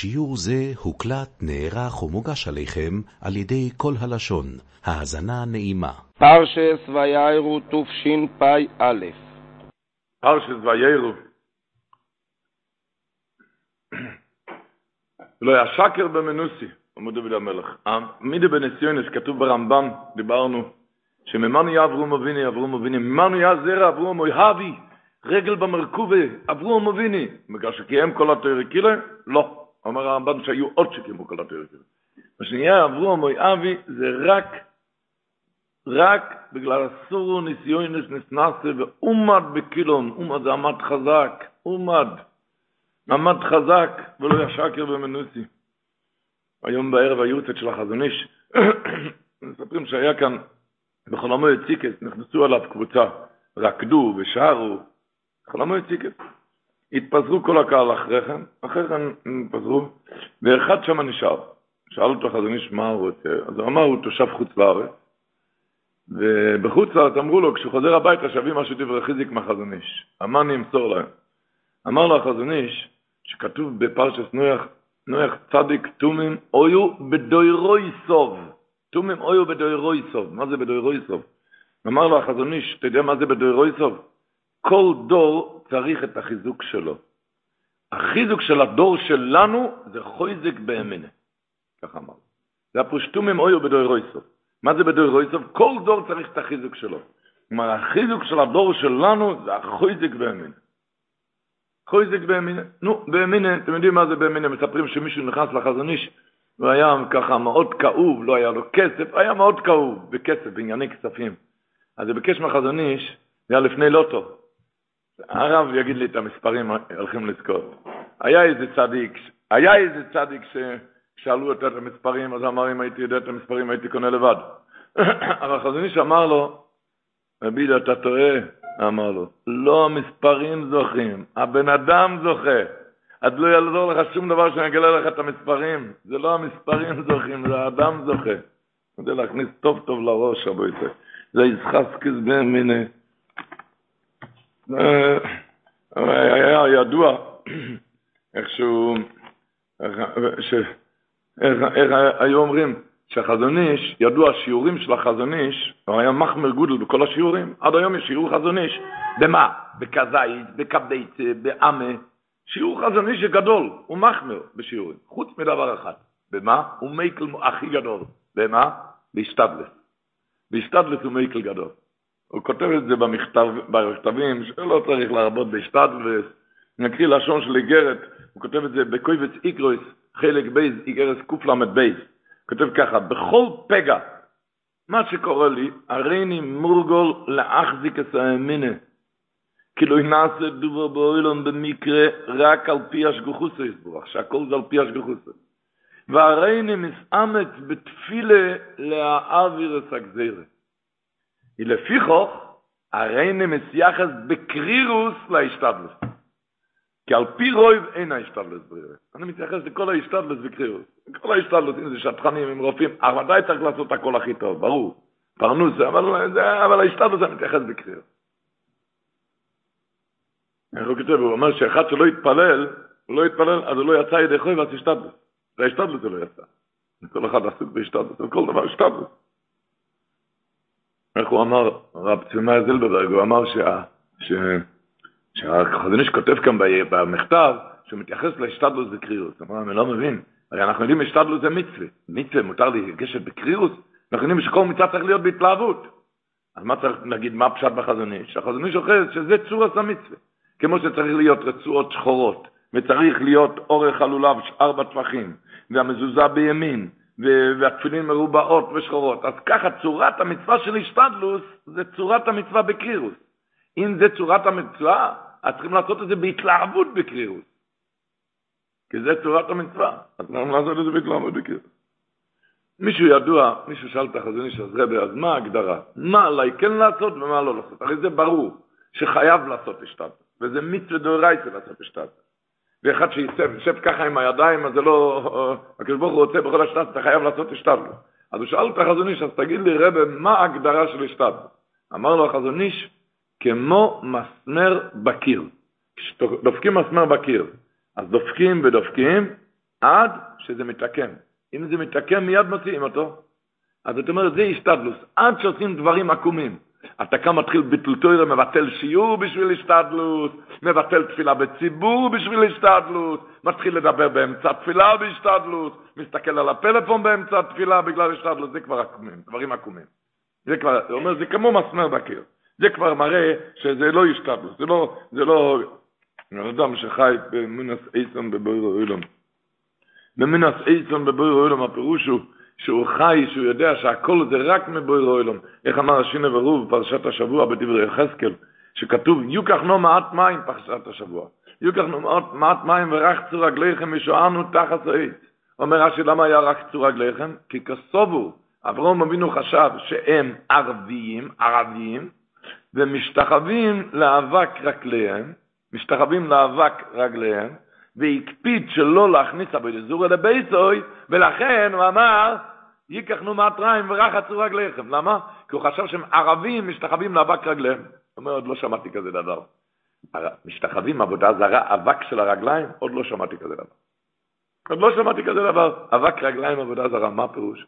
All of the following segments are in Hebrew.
שיעור זה הוקלט, נערך ומוגש עליכם על ידי כל הלשון. האזנה נעימה. פרשס וירא תשפ"א פרשס ויירו. לא היה שקר במנוסי, אומר דוד המלך. מידי בנסיונס, כתוב ברמב"ם, דיברנו, שממנו יהיה אברום אביני, אברום אביני, ממנו יהיה זרע אברום אוהבי, רגל במרכובה, אברום אביני. בגלל שקיים כל התואר קילה? לא. אומר הרמב"ם שהיו עוד שקיימו כל התואר קילה. מה שנהיה אברום אוהבי זה רק רק בגלל אסורו ניסיונס נסנסה ואומד בקילום, אומד זה עמד חזק, אומד, עמד חזק ולא ישקר במנוסי. היום בערב היורצת של החזון איש, מספרים שהיה כאן בכל המועד ציקס, נכנסו עליו קבוצה, רקדו ושרו, בכל המועד ציקס. התפזרו כל הקהל אחרי כן, אחרי כן התפזרו, ואחד שם נשאר. שאל אותו החזון איש מה הוא רוצה, אז הוא אמר, הוא תושב חוץ לארץ, ובחוץ לארץ אמרו לו, כשהוא חוזר הביתה, שווים משהו דברי חיזיק מהחזון איש. אמר אני אמסור להם. אמר לו החזון איש, שכתוב בפרשס נויח, נויח צדיק תומים אויו בדוירוי סוב. תומים אויו בדוירוי סוב. מה זה בדוירוי סוב? אמר לו החזון איש, אתה יודע מה זה בדוירוי סוב? כל דור צריך את החיזוק שלו. החיזוק של הדור שלנו זה חויזק באמנה. ככה אמר. זה הפושטומים אויו בדוירוי סוב. מה זה בדור רויסוב? כל דור צריך את החיזוק שלו. כלומר, החיזוק של הדור שלנו זה החויזק באמין. חויזק באמין. נו, באמין, אתם יודעים מה זה באמין? מספרים שמישהו נכנס לחזון איש, הוא ככה מאוד כאוב, לא היה לו כסף, היה מאוד כאוב בכסף, בענייני כספים. אז הוא ביקש מהחזון איש, זה היה לפני לוטו. הרב יגיד לי את המספרים, הולכים לזכור. היה איזה צדיק, היה איזה צדיק ש... שאלו אותו את המספרים, אז אמר, אם הייתי יודע את המספרים הייתי קונה לבד. אבל החזון איש אמר לו, רבי אתה טועה, אמר לו, לא המספרים זוכים, הבן אדם זוכה. אז לא יעזור לך שום דבר שאני אגלה לך את המספרים. זה לא המספרים זוכים, זה האדם זוכה. כדי להכניס טוב טוב לראש, רבו יצא. זה ישחסקס במיני. היה ידוע איכשהו, איך, איך היו אומרים? שהחזון איש, ידוע השיעורים של החזון איש, הוא היה מחמר גודל בכל השיעורים, עד היום יש שיעור חזון איש, במה? בכזית, בכביצה, באמה, שיעור חזון איש גדול, הוא מחמיר בשיעורים, חוץ מדבר אחד, במה? הוא מייקל הכי גדול, במה? בהשתדלס, בהשתדלס הוא מייקל גדול. הוא כותב את זה במכתב, במכתבים, שלא צריך להרבות בהשתדלס, נקריא לשון של איגרת, הוא כותב את זה בקויבץ איגרויס, חלק בייז, איגרס קל"ב, כותב ככה, בכל פגע, מה שקורה לי, הריני מורגול להחזיק את האמינה. כאילו נעשה דובר באוילון במקרה רק על פי השגוחוסו יסבורך, שהכל זה על פי השגוחוסו. והריני מסעמץ בתפילה להעביר את הגזירה. ולפיכוך, הריני מסייחס בקרירוס להשתדלות. כי על פי רויב אין ההשתדלת ברירה. אני מתייחס לכל ההשתדלת בקריאות. כל ההשתדלת, אם זה שטחנים עם רופאים, אבל צריך לעשות הכל הכי טוב, ברור. פרנוס, אבל, אבל ההשתדלת אני מתייחס בקריאות. איך הוא כותב, הוא אומר שאחד שלא יתפלל, הוא לא יתפלל, אז הוא לא יצא ידי חוי ואז השתדלת. זה ההשתדלת זה לא יצא. כל אחד עסוק בהשתדלת, וכל דבר השתדלת. איך הוא אמר, רב ציומאי זילברברג, הוא אמר. ש... שהחזון איש כותב כאן במכתב, שהוא מתייחס להשתדלות בקרירוס. אמר, אני לא מבין, הרי אנחנו יודעים השתדלות זה מצווה. מצווה מותר לגשת בקרירוס, אנחנו יודעים שכל מצווה צריך להיות בהתלהבות. אז מה צריך להגיד, מה פשט? החזון איש אוחז שזה צורת המצווה. כמו שצריך להיות רצועות שחורות, וצריך להיות אורך הלולב ארבע טפחים, והמזוזה בימין, והתפילין מרובעות ושחורות. אז ככה צורת המצווה של השתדלוס זה צורת המצווה בקרירוס. אם זה צורת המצווה, אז צריכים לעשות את זה בהתלהבות בקריאות. כי זה צורת המצווה, אז צריכים לעשות את זה בהתלהבות בקריאות. מישהו ידוע, מישהו שאל את החזון איש אז רבי, אז מה ההגדרה? מה עליי כן לעשות ומה לא לעשות? הרי זה ברור שחייב לעשות השתת, וזה מצווה דאורייתא לעשות השתת. ואחד שישב, ישב ככה עם הידיים, אז זה לא, הקדוש ברוך הוא רוצה בכל השתת, אתה חייב לעשות השתת. אז הוא שאל את החזון איש, אז תגיד לי רבי, מה ההגדרה של השתת? אמר לו החזון איש, כמו מסמר בקיר. כשדופקים מסמר בקיר, אז דופקים ודופקים, עד שזה מתקן. אם זה מתקן, מיד מוציאים אותו. אז זאת אומרת, זה השתדלוס. עד שעושים דברים עקומים. כאן מתחיל ביטול תוירה, מבטל שיעור בשביל השתדלות, מבטל תפילה בציבור בשביל השתדלות, מתחיל לדבר באמצע תפילה בהשתדלות, מסתכל על הפלאפון באמצע תפילה בגלל השתדלות, זה כבר עקומים, דברים עקומים. זה כבר, זה אומר, זה כמו מסמר בקיר. זה כבר מראה שזה לא השתדלות, זה לא, זה לא, אדם שחי במינס אייסון בבויר אוילום. במינס אייסון בבויר אוילום, הפירוש הוא, שהוא חי, שהוא יודע שהכל זה רק מבויר אוילום. איך אמר השינה ורוב בפרשת השבוע בדברי יחזקאל, שכתוב, יוקח נו מעט מים פרשת השבוע. יוקח נו מעט, מים ורחצו רגליכם ושוערנו תחת העץ. אומר רש"י, למה היה רחצו רגליכם? כי כסובו, אברהם אבינו חשב שהם ערביים, ערביים, ומשתחווים לאבק רגליהם, משתחווים לאבק רגליהם, והקפיד שלא להכניס אבוידזורה לביתוי, ולכן הוא אמר, ייקחנו מעטריים ורחצו רגליכם. למה? כי הוא חשב שהם ערבים משתחווים לאבק רגליהם. הוא אומר, עוד לא שמעתי כזה דבר. משתחווים עבודה זרה, אבק של הרגליים, עוד לא שמעתי כזה דבר. עוד לא שמעתי כזה דבר. אבק רגליים עבודה זרה, מה פירוש?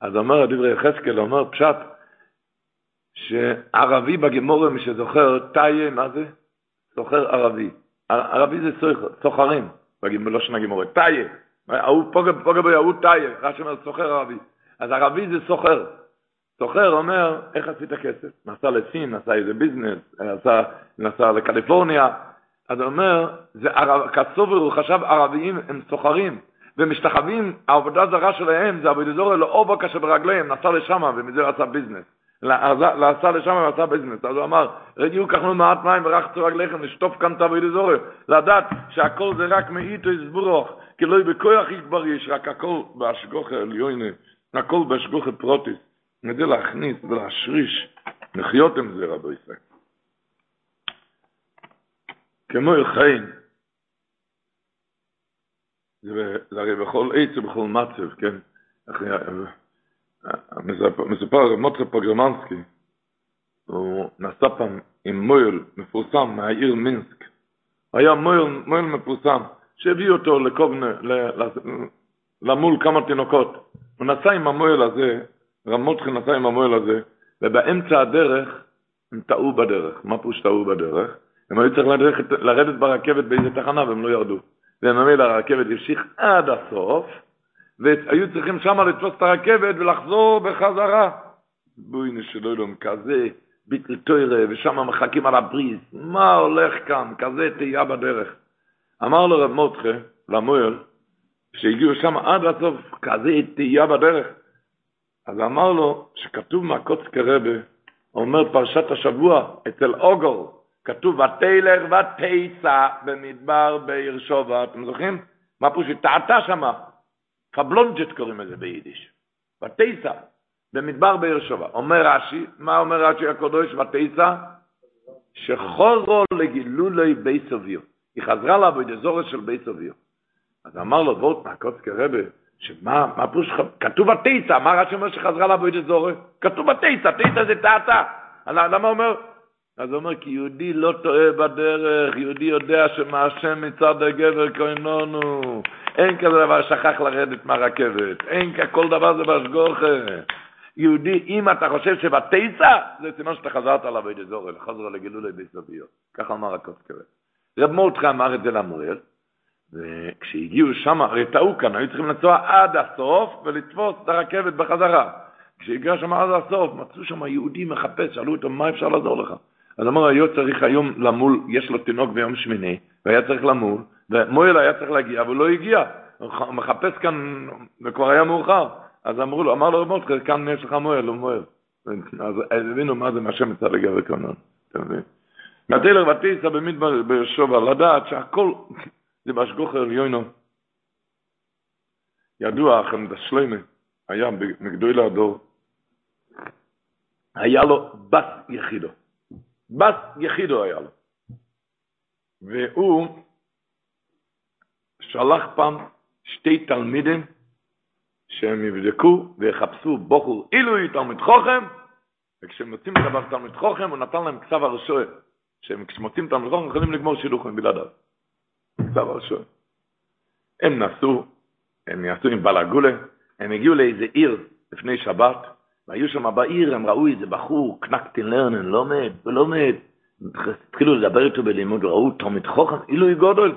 אז אומר דברי יחזקאל, אומר פשט, שערבי בגמורה, מי שזוכר, תאיה, מה זה? סוחר ערבי. ערבי זה סוחרים, בלושן הגמורה, תאיה. ההוא פוגע בו, ההוא תאיה, רש"י אומר סוחר ערבי. אז ערבי זה סוחר. סוחר אומר, איך עשית כסף? נסע לסין, נסע איזה ביזנס, נסע, נסע לקליפורניה. אז הוא אומר, כסובר, הוא חשב ערביים הם סוחרים, ומשתחווים, העבודה הזרה שלהם זה עבודת זורה לאובו כאשר ברגליהם, נסע לשם ומזה עשה ביזנס. לעשה לשם ועשה ביזנס. אז הוא אמר, רדיו קחנו מעט מים ורחצו רגליכם, לשטוף כאן את עבודת זורה. לדעת שהכל זה רק מאיתו יסבורך, כי לא בכוח יתבריש, רק הכל בהשגוחה עליונה, הכל בהשגוחה פרוטיס. כדי להכניס ולהשריש, לחיות עם זה רבו ישראל. כמו יחיין, זה הרי בכל עץ ובכל מצב, כן? מסופר מוטרה פוגרמנסקי, הוא נסע פעם עם מויל מפורסם מהעיר מינסק. היה מויל, מויל מפורסם, שהביא אותו לקובנה, למול כמה תינוקות. הוא נסע עם המויל הזה רמות נסע עם המועל הזה, ובאמצע הדרך הם טעו בדרך. מה פירוש טעו בדרך? הם היו צריכים לרדת, ברכבת באיזה תחנה והם לא ירדו. וממילא הרכבת המשיך עד הסוף, והיו צריכים שמה לתפוס את הרכבת ולחזור בחזרה. בואי נשלולום, כזה ביטל טוירה, ושם מחכים על הבריז, מה הולך כאן, כזה תהייה בדרך. אמר לו רב מותחה, למועל, שהגיעו שם עד הסוף, כזה תהייה בדרך. אז אמר לו שכתוב מהקוץ כרבה, אומר פרשת השבוע, אצל אוגור, כתוב ותלך ותיסע במדבר בעיר שובה, אתם זוכרים? מה פירוש? טעתה שמה, פבלונג'ט קוראים לזה ביידיש. ותיסע במדבר שובה. אומר רש"י, מה אומר רש"י הקדוש ותיסע? שחוזרו לגילולי בי סוביו. היא חזרה לעבוד אזור של בי סוביו. אז אמר לו, בואו תנקוץ כרבה, שמה, מה פירוש, כתוב התיצה, מה רש"י אומר שחזרה לעבוד זורק? כתוב התיצה, תיצה זה טעתה. למה אומר? אז הוא אומר, כי יהודי לא טועה בדרך, יהודי יודע שמה השם מצד הגבר כהנונו. אין כזה דבר שכח לרדת מהרכבת, אין כל דבר זה בהשגוחה. יהודי, אם אתה חושב שבתיצה, זה סימן שאתה חזרת לעבוד זורק, חזרה לגילולי ביסוביות. ככה אמר הקוסקרט. רב מורדכי אמר את זה למורל, וכשהגיעו שם, הרי טעו כאן, היו צריכים לנסוע עד הסוף ולתפוס את הרכבת בחזרה. כשהגיעו שם עד הסוף, מצאו שם יהודי מחפש, שאלו אותו, מה אפשר לעזור לך? אז אמר, היה צריך היום למול, יש לו תינוק ביום שמיני, והיה צריך למול, ומויל היה צריך להגיע, אבל לא הגיע. הוא מחפש כאן, וכבר היה מאוחר. אז אמרו לו, אמר לו רב מותחר, כאן יש לך מויל, הוא מויל. אז הבינו מה זה מה שמצא לגבי קונון, אתה מבין? מהתלר ותיסה במדבר בישוע, לדעת שהכל זה בהשגוחר עליונו. ידוע, חמד השלמה, היה מגדול הדור, היה לו בת יחידו. בת יחידו היה לו. והוא שלח פעם שתי תלמידים שהם יבדקו ויחפשו בוחר אילו תלמיד חוכם, וכשהם מוצאים דבר תלמיד חוכם, הוא נתן להם כתב הרשוע, שהם כשמוצאים תלמיד חוכם יכולים לגמור שילוחים בלעדיו. כתב הראשון. הם נסעו הם יעשו עם בלגולה, הם הגיעו לאיזה עיר לפני שבת, והיו שם בעיר, הם ראו איזה בחור, קנקטין לרנן, לומד ולומד. התחילו לדבר איתו בלימוד, ראו תלמיד חוכם, עילוי גודל.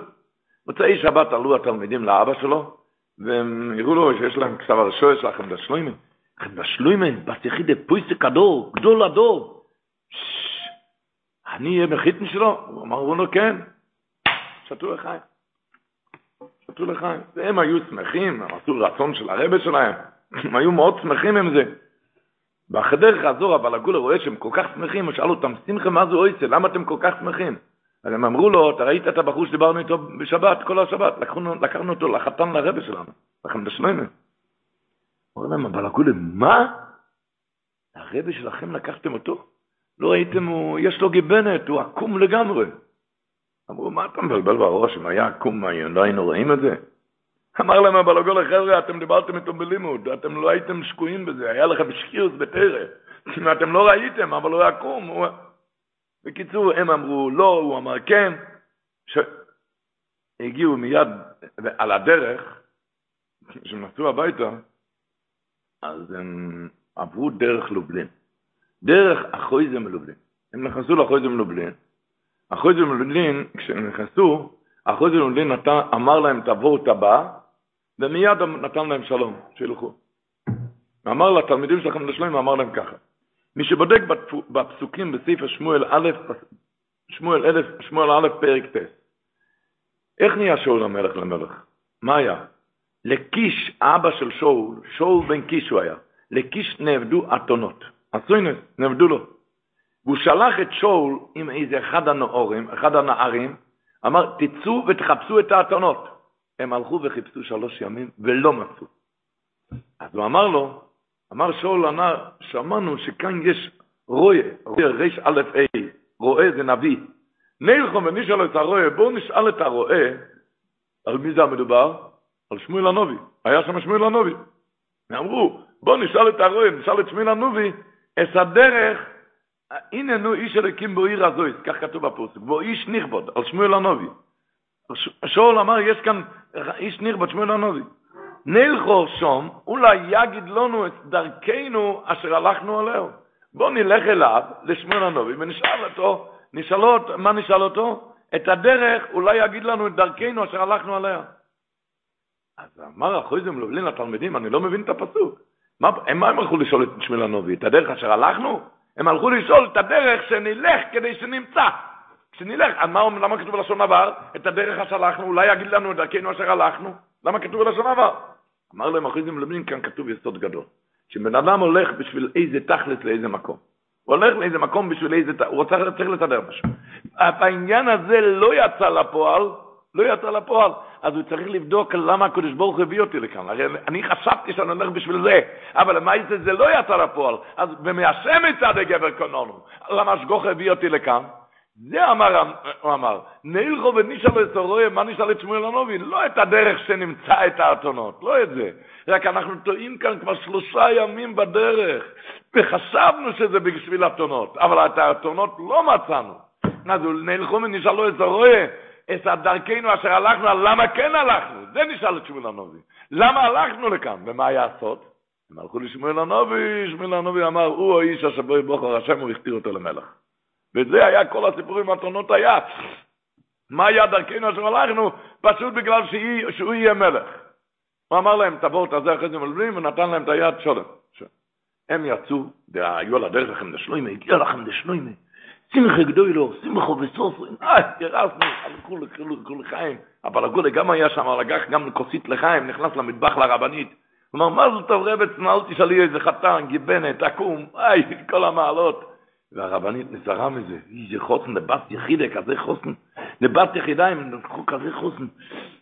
מוצאי שבת עלו התלמידים לאבא שלו, והם הראו לו שיש להם כתב הרשו, יש לכם דשלוימה. לכם דשלוימה, בת יחיד פויסק הדור, גדול הדור. אני אהיה מחיתן שלו? הוא אמר לו, כן. שתו לחיים. שתו לחיים. והם היו שמחים, הם עשו רצון של הרבה שלהם. הם היו מאוד שמחים עם זה. בחדר חזור, אבל הגולה רואה שהם כל כך שמחים, הוא שאל אותם, שמחה, מה זה אויסה? למה אתם כל כך שמחים? אז הם אמרו לו, אתה ראית את הבחור שדיברנו איתו בשבת, כל השבת, לקחנו, לקחנו אותו לחתן לרבה שלנו, לכם בשלוימה. אמרו להם, אבל הגולה, מה? הרבה שלכם לקחתם אותו? לא ראיתם, הוא, יש לו גיבנת, הוא עקום לגמרי. אמרו, מה אתה מבלבל בראש, אם היה עקום, לא היינו רואים את זה? אמר להם הבלגול חבר'ה, אתם דיברתם איתו בלימוד, אתם לא הייתם שקועים בזה, היה לכם שקיוס בתרא. אתם לא ראיתם, אבל הוא עקום. הוא... בקיצור, הם אמרו לא, הוא אמר כן. ש... הגיעו מיד על הדרך, כשהם נסעו הביתה, אז הם עברו דרך לובלין. דרך החויזם לובלין. הם נכנסו לחויזם לובלין. החויזם לובלין, כשהם נכנסו, החויזם לובלין אמר להם את הבא, ומיד נתן להם שלום, שילכו. אמר לתלמידים שלכם לשלום, אמר להם ככה. מי שבודק בפסוקים בספר שמואל א', שמואל אלף, שמואל א', פרק ט', איך נהיה שאול המלך למלך? מה היה? לקיש, אבא של שאול, שאול בן קיש הוא היה, לקיש נאבדו אתונות. הסוינס, נאבדו לו. והוא שלח את שאול עם איזה אחד הנאורים, אחד הנערים, אמר, תצאו ותחפשו את האתונות. הם הלכו וחיפשו שלוש ימים ולא מצאו. אז הוא אמר לו, אמר שאול ענה, שמענו שכאן יש רואה, רואה ריש א' ה', רואה זה נביא. נלכו ונשאל את הרואה, בואו נשאל את הרואה, על מי זה המדובר? על שמואל הנובי. היה שם שמואל הנובי. אמרו, בואו נשאל את הרואה, נשאל את שמואל הנובי, את הדרך, הנה נו איש אלוקים בו עיר הזויס, כך כתוב בפוסק, בו איש נכבוד, על שמואל הנובי. שאול אמר, יש כאן איש ניר בת שמואל הנביא. נלכו שום, אולי יגיד לנו את דרכנו אשר הלכנו עליהו. בוא נלך אליו, לשמואל הנביא, ונשאל אותו, נשאל אותו, מה נשאל אותו? את הדרך, אולי יגיד לנו את דרכנו אשר הלכנו עליה. אז אמר החויזם לובלין לתלמידים, אני לא מבין את הפסוק. מה, הם, מה הם הלכו לשאול את שמואל הנביא? את הדרך אשר הלכנו? הם הלכו לשאול את הדרך שנלך כדי שנמצא. כשנלך, מה, למה כתוב בלשון עבר? את הדרך אשר הלכנו, אולי יגיד לנו את דרכנו אשר הלכנו? למה כתוב בלשון עבר? אמר להם אחרי מלמדים, כאן כתוב יסוד גדול. שבן אדם הולך בשביל איזה תכלס לאיזה מקום. הוא הולך לאיזה מקום בשביל איזה, הוא רוצה, צריך לתדר משהו. העניין הזה לא יצא לפועל, לא יצא לפועל, אז הוא צריך לבדוק למה הקדוש ברוך הביא אותי לכאן. הרי אני חשבתי שאני הולך בשביל זה, אבל למה זה, זה לא יצא לפועל. אז במיישם מצד הגבר קונונו, למה השגוך הביא אותי לכאן? זה אמר, הוא אמר, נילכו ונשאל את הרואה, מה נשאל את שמואל הנובי? לא את הדרך שנמצא את האתונות, לא את זה. רק אנחנו טועים כאן כבר שלושה ימים בדרך, וחשבנו שזה בשביל אתונות, אבל את האתונות לא מצאנו. אז נילכו ונשאלו את הרואה, את הדרכנו אשר הלכנו, למה כן הלכנו? זה נשאל את שמואל הנובי. למה הלכנו לכאן? ומה הסוד? הם הלכו לשמואל הנובי, שמואל הנובי אמר, הוא האיש אשר בו יבוכר השם, הוא הכתיר אותו למלך. וזה היה כל הסיפורים מהתונות היה. מה היה דרכנו אשר הלכנו? פשוט בגלל שהיא, שהוא יהיה מלך. הוא אמר להם, תבואו תעזר אחרי זה מלבלים, ונתן להם את היד שולם. הם יצאו, והיו על הדרך לכם דשלוימה, הגיע לכם דשלוימה. שמחה גדולו, שמחו וסופרים, אה, ירסנו, הלכו לכו לחיים. אבל הגולה גם היה שם, לקח גם כוסית לחיים, נכנס למטבח לרבנית. הוא אמר, מה זה טוב רבץ, מה אל תשאלי איזה חתן, גיבנת, עקום, איי, כל המעלות. והרבנית נזהרה מזה, איזה חוסן, לבת יחידה, כזה חוסן, לבת יחידה, הם לקחו כזה חוסן.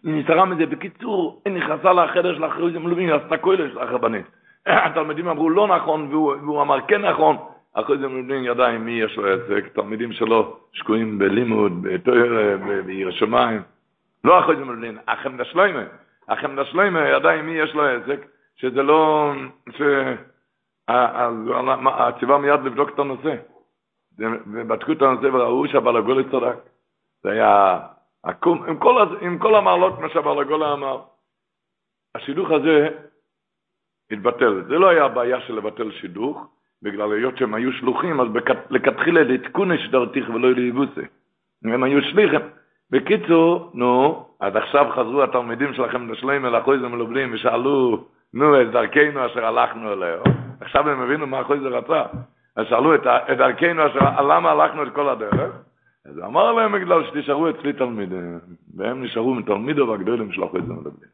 היא נזהרה מזה, בקיצור, היא נכנסה לחדר של אחרי זה מלווים, עשתה כולל של הרבנית. התלמידים אמרו לא נכון, והוא, אמר כן נכון. אחרי זה מלווים ידיים מי יש לו עסק, תלמידים שלו שקועים בלימוד, בתואר, בעיר השמיים. לא אחרי זה מלווים, החמדה שלוימה. החמדה שלוימה ידיים מי יש לו עסק, שזה לא, ש... הציבה מיד לבדוק את הנושא. ובדקו את הנושא וראו שהבלגולה צדק. זה היה עקום, עם כל, עם כל המעלות מה שהבלגולה אמר. השידוך הזה התבטל. זה לא היה הבעיה של לבטל שידוך, בגלל היות שהם היו שלוחים, אז לכתחילה לתקונה שדרתיך ולא ליבוסי. הם היו שליחים. בקיצור, נו, אז עכשיו חזרו התלמידים שלכם לשלם אל החויזר מלובלים ושאלו, נו, את דרכנו אשר הלכנו אליה. עכשיו הם הבינו מה החויזר רצה. אז שאלו את, את דרכנו למה הלכנו את כל הדרך? אז אמר להם בגלל שתשארו אצלי תלמידים, והם נשארו מתלמידו והגדולים של החויזר מלובלים.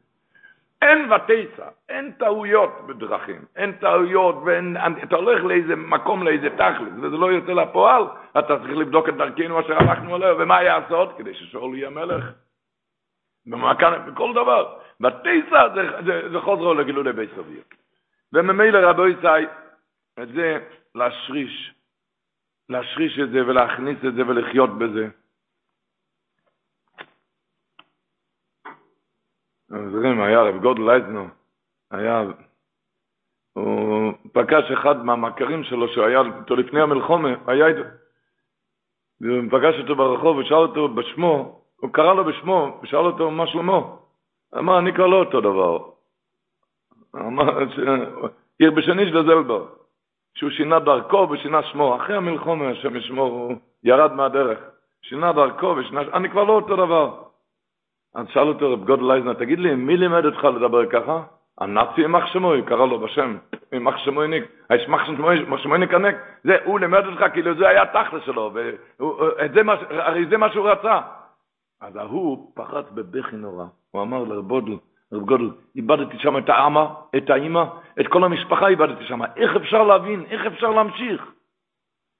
אין ותיסה, אין טעויות בדרכים, אין טעויות, ואין, אתה הולך לאיזה מקום, לאיזה תכלס, וזה לא יוצא לפועל, אתה צריך לבדוק את דרכנו אשר הלכנו עליה, ומה יעשות כדי ששאול יהיה מלך. במכאן, בכל דבר. ותיסה זה, זה, זה חוזרו לגילולי בית סובייט. וממילא רבו יצאי, את זה להשריש, להשריש את זה ולהכניס את זה ולחיות בזה. זוכרים, היה רב גודל לייזנר, היה, הוא פגש אחד מהמכרים שלו שהיה איתו לפני המלחומה, היה איתו, והוא פגש אותו ברחוב ושאל אותו בשמו, הוא קרא לו בשמו ושאל אותו מה שלמה. אמר, אני כבר לא אותו דבר. אמר, עיר בשני של זלבר, שהוא שינה דרכו ושינה שמו, אחרי המלחומה, השם ישמור, הוא ירד מהדרך, שינה דרכו ושינה, אני כבר לא אותו דבר. אז שאל אותו רב גודל לייזנר, תגיד לי, מי לימד אותך לדבר ככה? הנאצי ימח שמוי, קרא לו בשם, ימח שמוי ניק, הישמח שמוי ניק הנק, זה, הוא לימד אותך, כאילו זה היה תכלס שלו, הרי זה מה שהוא רצה. אז ההוא פחץ בבכי נורא, הוא אמר לרב גודל, רב גודל, איבדתי שם את האמא, את האימא, את כל המשפחה איבדתי שם, איך אפשר להבין, איך אפשר להמשיך?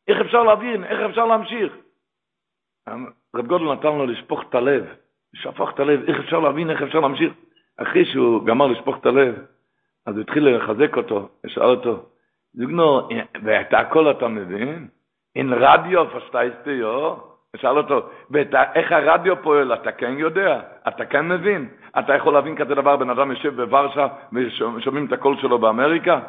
איך אפשר להבין, איך אפשר להמשיך? רב גודל נתן לו לשפוך את הלב, שפך את הלב, איך אפשר להבין, איך אפשר להמשיך? אחרי שהוא גמר לשפוך את הלב, אז הוא התחיל לחזק אותו, ושאל אותו, זוגנו, ואת הכל אתה מבין? אין רדיו פשטייסטי, יו? ושאל אותו, איך הרדיו פועל, אתה כן יודע? אתה כן מבין? אתה יכול להבין כזה דבר, בן אדם יושב בוורשה ושומעים את הקול שלו באמריקה?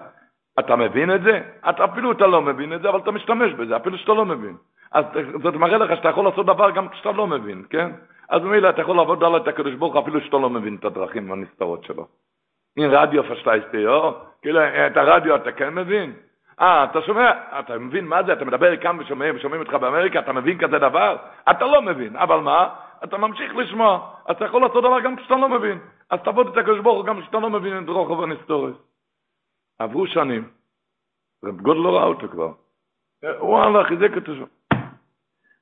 אתה מבין את זה? אתה אפילו אתה לא מבין את זה, אבל אתה משתמש בזה, אפילו שאתה לא מבין. אז זאת מראה לך שאתה יכול לעשות דבר גם כשאתה לא מבין, כן? אז ממילא אתה יכול לעבוד על את הקדוש ברוך אפילו שאתה לא מבין את הדרכים הנסתרות שלו. אין רדיו פשטייסטי, או? כאילו, את הרדיו אתה כן מבין? אה, אתה שומע, אתה מבין מה זה? אתה מדבר כאן ושומעים, ושומעים אותך באמריקה, אתה מבין כזה דבר? אתה לא מבין, אבל מה? אתה ממשיך לשמוע, אז אתה יכול לעשות דבר גם כשאתה לא מבין. אז תעבוד את הקדוש ברוך גם כשאתה לא מבין את רוחב הנסתורת. עברו שנים, רב גוד לא ראה אותו כבר. הוא הלך, חיזק אותו שם.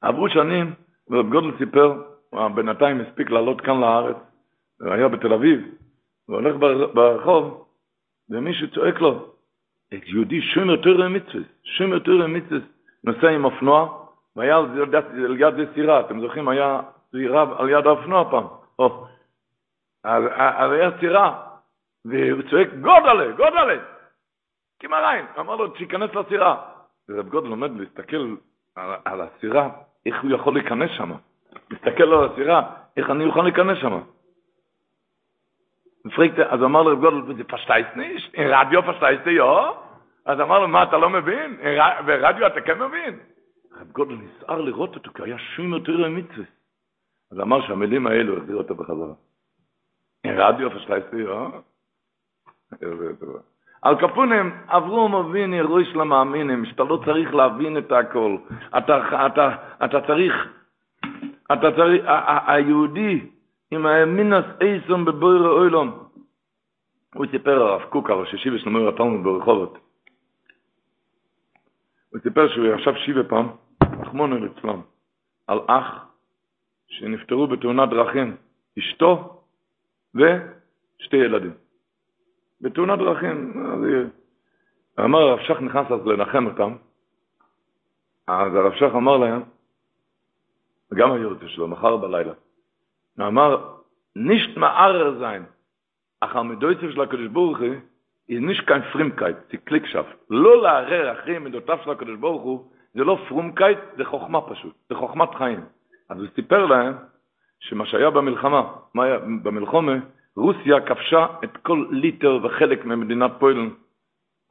עברו שנים, ורב גודל סיפר הוא בינתיים הספיק לעלות כאן לארץ, הוא היה בתל אביב, הוא הולך ברחוב, ומישהו צועק לו, יהודי שומר תורה מצווה, שומר תורה מצווה, נוסע עם אופנוע, והיה על יד זה סירה, אתם זוכרים, היה סירה על יד האופנוע פעם, או, אז היה סירה, והוא צועק, גודלה, גודלה, כמריים, אמר לו, שייכנס לסירה. ורב גודל עומד להסתכל על, על הסירה, איך הוא יכול להיכנס שם. מסתכל על הסירה, איך אני אוכל להיכנס שם? אז אמר לו רב גודל, זה פשטייס ניש? אין רדיו פשטייס דיו? אז אמר לו, מה, אתה לא מבין? ורדיו אתה כן מבין? רב גודל נסער לראות אותו, כי היה שום יותר מצווה. אז אמר שהמילים האלו, החזיר אותו בחזרה. אין רדיו פשטייס דיו? על קפונים עברו מבין אירוי של המאמינים, שאתה לא צריך להבין את הכל. אתה, אתה, אתה צריך אתה צריך, היהודי עם האמינס אייסון בבויר אוילום, הוא סיפר הרב קוק, הראש השיבה של מויר התלמוד ברחובות. הוא סיפר שהוא ישב שיבה פעם, רחמונו ליצלן, על אח שנפטרו בתאונת דרכים, אשתו ושתי ילדים. בתאונת דרכים, אמר הרב שך נכנס אז לנחם אותם, אז הרב שך אמר להם, וגם היורצה שלו, מחר בלילה. אמר, נישט מערר זיין, אך המדויצב של הקדוש ברוך הוא, היא נישט קיין פרימקייט, זה קליק שף. לא לערער אחרי מדותיו של הקדוש ברוך הוא, זה לא פרומקייט, זה חוכמה פשוט, זה חוכמת חיים. אז הוא סיפר להם, שמה שהיה במלחמה, מה היה במלחומה, רוסיה כבשה את כל ליטא וחלק ממדינת פוילן.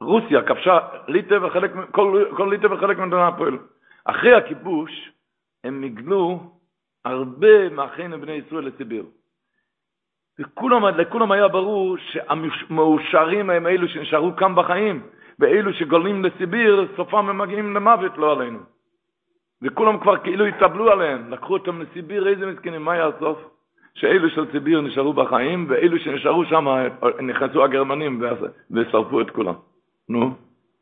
רוסיה כבשה ליטא וחלק, כל, כל ליטא וחלק ממדינת פוילן. אחרי הכיבוש, הם נגלו הרבה מאחינו בני ישראל לסיביר. וכולם, לכולם היה ברור שהמאושרים הם אלו שנשארו כאן בחיים, ואלו שגולים לסיביר, סופם הם מגיעים למוות, לא עלינו. וכולם כבר כאילו התאבלו עליהם, לקחו אותם לסיביר, איזה מסכנים, מה היה הסוף? שאלו של סיביר נשארו בחיים, ואלו שנשארו שם, נכנסו הגרמנים ושרפו את כולם. נו,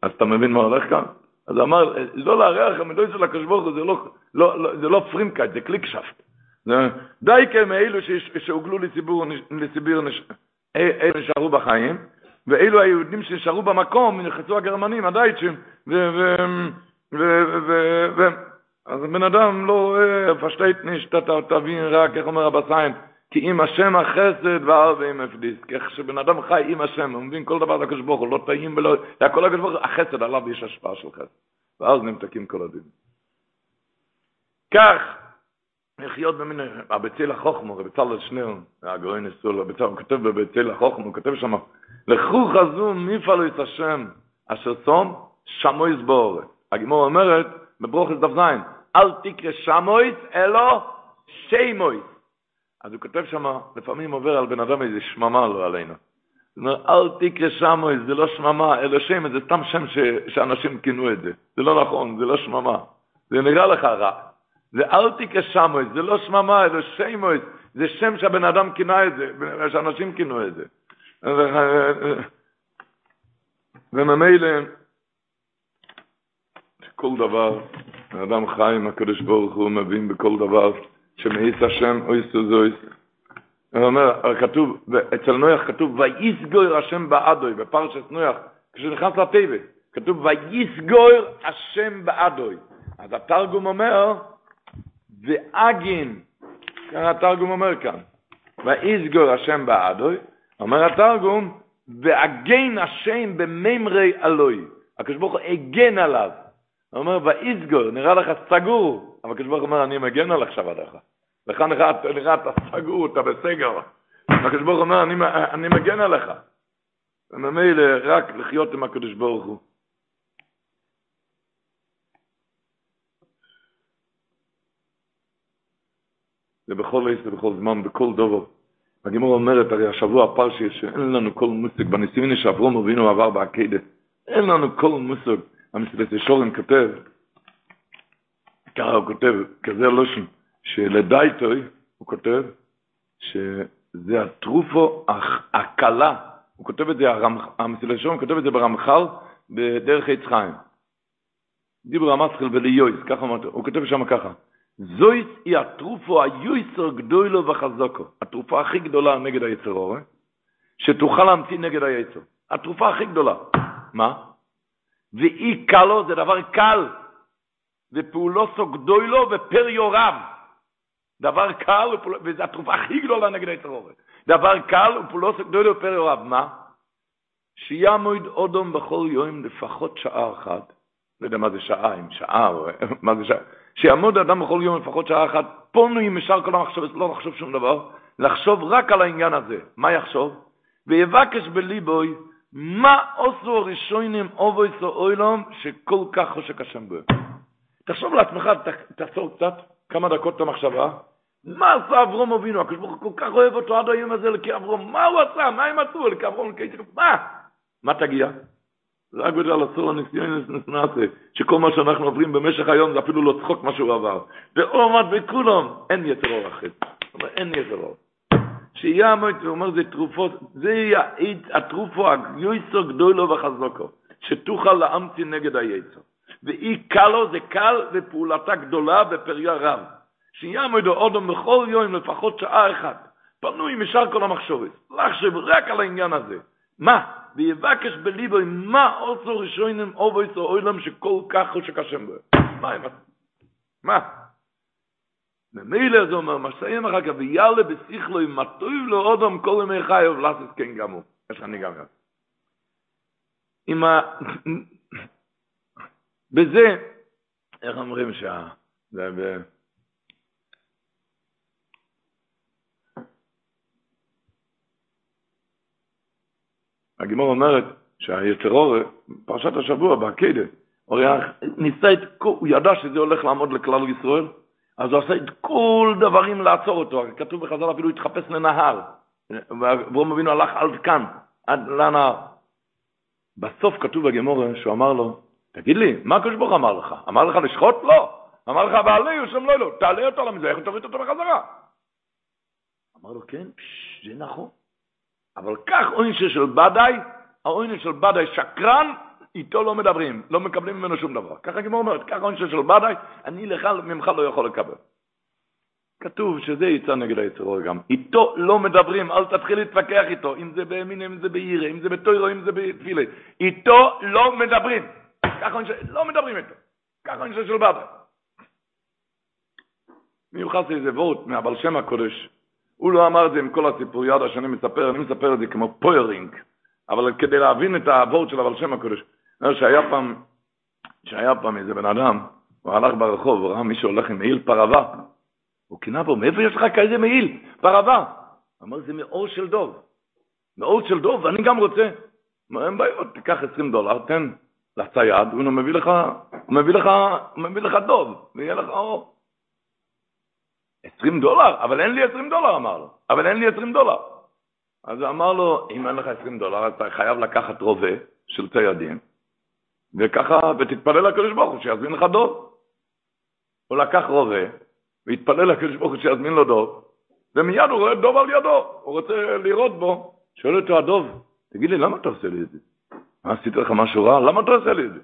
אז אתה מבין מה הולך כאן? אז אמר, לא לערער, המידויס של הקדוש ברוך הוא, זה לא, לא, לא, זה לא פרומקייט, זה קלוגשאפט. די כן מאלו שהוגלו לסיביר, לסיביר אלו נשארו בחיים, ואלו היהודים שנשארו במקום, נכנסו הגרמנים, הדייטשים, ו... ו, ו, ו, ו אז בן אדם לא פשטייט נישט, אתה תבין רק, איך אומר אבא סיין, כי אם השם החסד ועל ועם הפדיס, איך שבן אדם חי עם השם, הוא מבין כל דבר לקדוש ברוך הוא, לא טעים ולא, הכל הוא, החסד עליו יש השפעה של חסד, ואז נמתקים כל הדין. כך, לחיות במין, הבצל החוכמו, בצל שנר, הגרוי נסול, הבצל, הוא כותב בבצל החוכמו, הוא כותב שם, לכו חזו מפעלו את השם, אשר צום, שמו יסבור. הגימור אומרת, בברוכס דף זין, אל תקרא שמויס, אלא שיימויס. אז הוא כותב שם, לפעמים עובר על בן אדם איזה שממה לא עלינו. הוא אומר, אל תקרא שמויס, זה לא שממה, אלא שם, זה סתם שם ש, שאנשים כינו את זה. זה לא נכון, זה לא שממה. זה נראה לך רע. זה אל תקרא שמויס, זה לא שממה, אלא שיימויס. זה שם שהבן אדם כינה את זה, שאנשים כינו את זה. וממילא, כל דבר, האדם חי עם הקדוש ברוך הוא מבין בכל דבר שמאיס השם אויס וזויס. הוא אומר, כתוב, אצל נויח כתוב, ויסגויר השם בעדוי, בפרשת נויח, כשנכנס לטבע, כתוב, ויסגויר השם בעדוי. אז התרגום אומר, ואגין, כאן התרגום אומר כאן, ויסגויר השם בעדוי, אומר התרגום, ואגן השם בממרי אלוהי. הקדוש ברוך הוא הגן עליו. הוא אומר, ואיסגור, נראה לך סגור, אבל הקדוש ברוך הוא אומר, אני מגן על עכשיו עליך. לך נראה אתה סגור, אתה בסגר. הקדוש ברוך הוא אומר, אני, אני מגן עליך. וממילא רק לחיות עם הקדוש ברוך הוא. זה בכל עץ ובכל זמן, בכל דובו. הגימור אומרת, הרי השבוע פרשי, שאין לנו כל מושג, בניסיוני שאברום אבינו עבר בעקדה, אין לנו כל מושג. המסילת ישורן כותב, ככה הוא כותב, כזה לושן, שלדייטוי, הוא כותב, שזה התרופו הקלה, הוא כותב את זה, המסילת ישורן כותב את זה ברמח"ל, בדרך עץ חיים. דיבר המסחל וליועס, ככה הוא כותב שם ככה, זויס היא התרופו היועסר גדולו וחזוקו, התרופה הכי גדולה נגד היצר אורי, שתוכל להמציא נגד היצר. התרופה הכי גדולה. מה? ואי קלו זה דבר קל, ופעולוסו גדולו ופריוריו. דבר קל, וזו התרופה הכי גדולה נגד היצרורת. דבר קל ופעולוסו גדולו ופריוריו. מה? שיעמוד אודום בכל יום לפחות שעה אחת. לא יודע מה זה שעה, אם שעה, או מה זה שעה. שיעמוד אדם בכל יום לפחות שעה אחת, פונוי משאר כל המחשבת, לא לחשוב שום דבר, לחשוב רק על העניין הזה. מה יחשוב? ויבקש בליבוי מה עשו הראשונים אובויס או אוילום שכל כך חושק השם בו? תחשוב לעצמך, תעצור קצת, כמה דקות את המחשבה, מה עשה אברום אבינו? הקדוש ברוך הוא כל כך אוהב אותו עד היום הזה לקי אברום, מה הוא עשה? מה הם עשו לקי אברום לקי מה? מה תגיע? זה רק בגלל אסור הניסיון נעשה, שכל מה שאנחנו עוברים במשך היום זה אפילו לא צחוק מה שהוא עבר. ועומד בכולם, אין יתר אור אחר. אין יתר אור. שיהיה המועד, הוא אומר, זה תרופות, זה התרופו הגויסו גדולו וחזוקו, שתוכל להמציא נגד היצר. ואי קלו זה קל ופעולתה גדולה בפריה רב. שיהיה המועד אודום בכל יום לפחות שעה אחת, פנוי משאר כל המחשובת, לחשב רק על העניין הזה. מה? ויבקש בליבו מה עושו ראשונים אובויס או אוילם שכל כך חושק השם בו. מה הם עשו? מה? ממילא זה אומר, מסיים אחר כך, ויאללה בשיחלו עם מטוב לו אודום כל ימי חייב, לעשות כן גם הוא. יש ניגם גם. עם ה... בזה, איך אומרים שה... זה ב... הגימור אומרת שהיתרור, פרשת השבוע, בעקדה, הוא ניסה את, הוא ידע שזה הולך לעמוד לכלל ישראל, אז הוא עשה את כל דברים לעצור אותו, כתוב בחז"ל אפילו התחפש לנהר, ואברום אבינו הלך עד כאן, עד לנהר. בסוף כתוב בגמורה שהוא אמר לו, תגיד לי, מה הקדוש ברוך אמר לך? אמר לך לשחוט? לא. אמר לך, ועלי יושם לא, לא, תעלה אותו למזבח איך תוריד אותו בחזרה. אמר לו, כן, פש, זה נכון. אבל כך עונש של בדאי, העונש של בדאי שקרן, איתו לא מדברים, לא מקבלים ממנו שום דבר. ככה גמור אומרת, ככה עונש של בדאי, אני לך, ממך לא יכול לקבל. כתוב שזה יצא נגד היצרו גם. איתו לא מדברים, אל תתחיל להתווכח איתו, אם זה בימין, אם זה בעירה, אם זה בתוירו, אם זה בתפילה. איתו לא מדברים. ככה עונש, לא מדברים איתו. ככה עונש של בדאי. מיוחס איזה וורט מהבל שם הקודש. הוא לא אמר את זה עם כל הסיפור ידה שאני מספר, אני מספר את זה כמו פוירינג, אבל כדי להבין את הוורט של הבל שם הקודש. שהיה פעם, שהיה פעם איזה בן אדם, הוא הלך ברחוב, הוא ראה מישהו הולך עם מעיל פרווה. הוא קינה בו, מאיפה יש לך כזה מעיל? פרווה. אמר, זה מאור של דוב. מאור של דוב, ואני גם רוצה. אין בעיות, תיקח 20 דולר, תן לצייד, הוא מביא לך, הוא מביא לך, הוא מביא לך דוב, ויהיה לך אור. 20 דולר? אבל אין לי 20 דולר, אמר לו. אבל אין לי 20 דולר. אז הוא אמר לו, אם אין לך 20 דולר, אתה חייב לקחת רובה של ציידים, וככה, ותתפלל לקדוש ברוך הוא שיזמין לך דוב. הוא לקח רובה, והתפלל לקדוש ברוך הוא שיזמין לו דוב, ומיד הוא רואה דוב על ידו, הוא רוצה לראות בו. שואל אותו הדוב, תגיד לי, למה אתה עושה לי את זה? מה עשיתי לך משהו רע? למה אתה עושה לי את זה?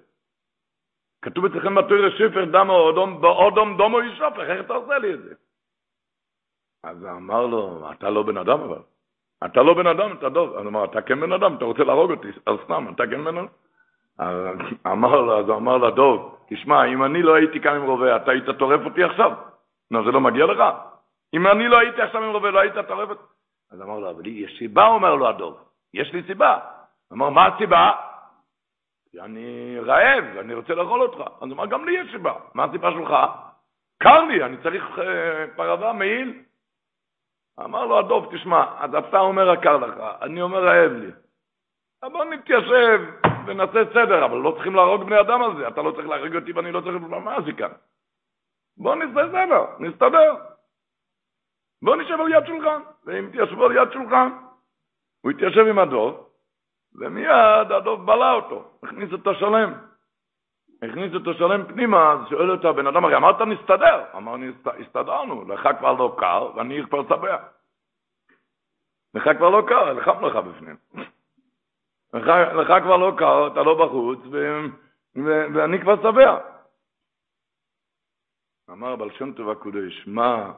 כתוב אצלכם בתוירה שפר דמו אודום דומו ישופך, איך אתה עושה לי את זה? אז אמר לו, אתה לא בן אדם אבל. אתה לא בן אדם, אתה דוב. אז אמר, אתה כן בן אדם, אתה רוצה להרוג אותי, אז סתם, אתה כן בן אדם. אמר לו, אז אמר לה, דוב, תשמע, אם אני לא הייתי כאן עם רובה, אתה היית טורף אותי עכשיו? נו, זה לא מגיע לך? אם אני לא הייתי עכשיו עם רובה, לא היית טורף אותי? אז אמר לו, אבל יש סיבה, אומר לו הדוב. יש לי סיבה. אמר, מה הסיבה? כי אני רעב, אני רוצה לאכול אותך. אז אמר, גם לי יש סיבה. מה הסיבה שלך? קר לי, אני צריך אה, פרווה, מעיל. אמר לו הדוב, תשמע, אז אתה אומר הקר לך, אני אומר רעב לי. בוא נתיישב ונעשה סדר, אבל לא צריכים להרוג בני אדם על זה, אתה לא צריך להרוג אותי ואני לא צריך... מה זה כאן? בוא נעשה סדר, נסתדר. בוא נשב על יד שולחן, ואם תיישבו על יד שולחן, הוא התיישב עם הדוב, ומיד הדוב בלע אותו, הכניס אותו שלם. הכניס אותו שלם פנימה, אז שואל אותו הבן אדם, הרי אמרת נסתדר. אמר, הסתדרנו, לך כבר לא קר, ואני כבר שבע. לך כבר לא קר, לחם לך בפנים. לך, לך כבר לא קר, אתה לא בחוץ, ו, ו, ואני כבר שבע. אמר בעל שם טוב הקודש, מה,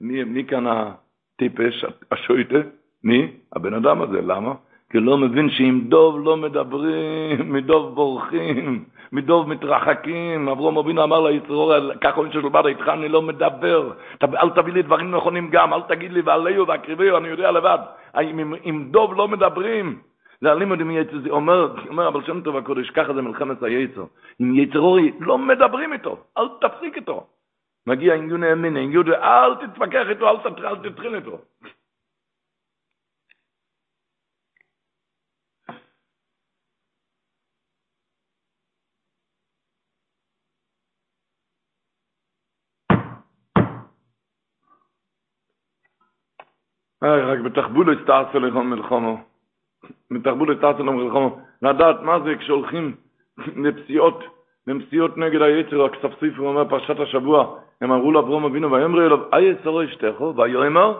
מי, מי כאן הטיפש, השויטה? מי? הבן אדם הזה, למה? כי לא מבין שעם דוב לא מדברים, מדוב בורחים, מדוב מתרחקים. אברום אבינו אמר ליצרור, ככה אומרים של בד, איתך אני לא מדבר. אל תביא לי דברים נכונים גם, אל תגיד לי ועליהו והקריביו, אני יודע לבד. עם, דוב לא מדברים. זה הלימוד עם יצר, זה אומר, אומר אבל שם טוב הקודש, ככה זה מלחמת היצר. עם יצרורי לא מדברים איתו, אל תפסיק איתו. מגיע עם יוני אמיני, עם אל תתווכח איתו, אל תתחיל איתו. רק בתחבולו הסתעצו לכם מלחמו. בתחבולו הסתעצו לכם מלחמו. לדעת מה זה כשהולכים לפסיעות, למסיעות נגד היצר, הכספסיף, הוא אומר פרשת השבוע, הם אמרו לאברום אבינו, ויאמרו אליו, אי יצרו אשתךו, ויאמר,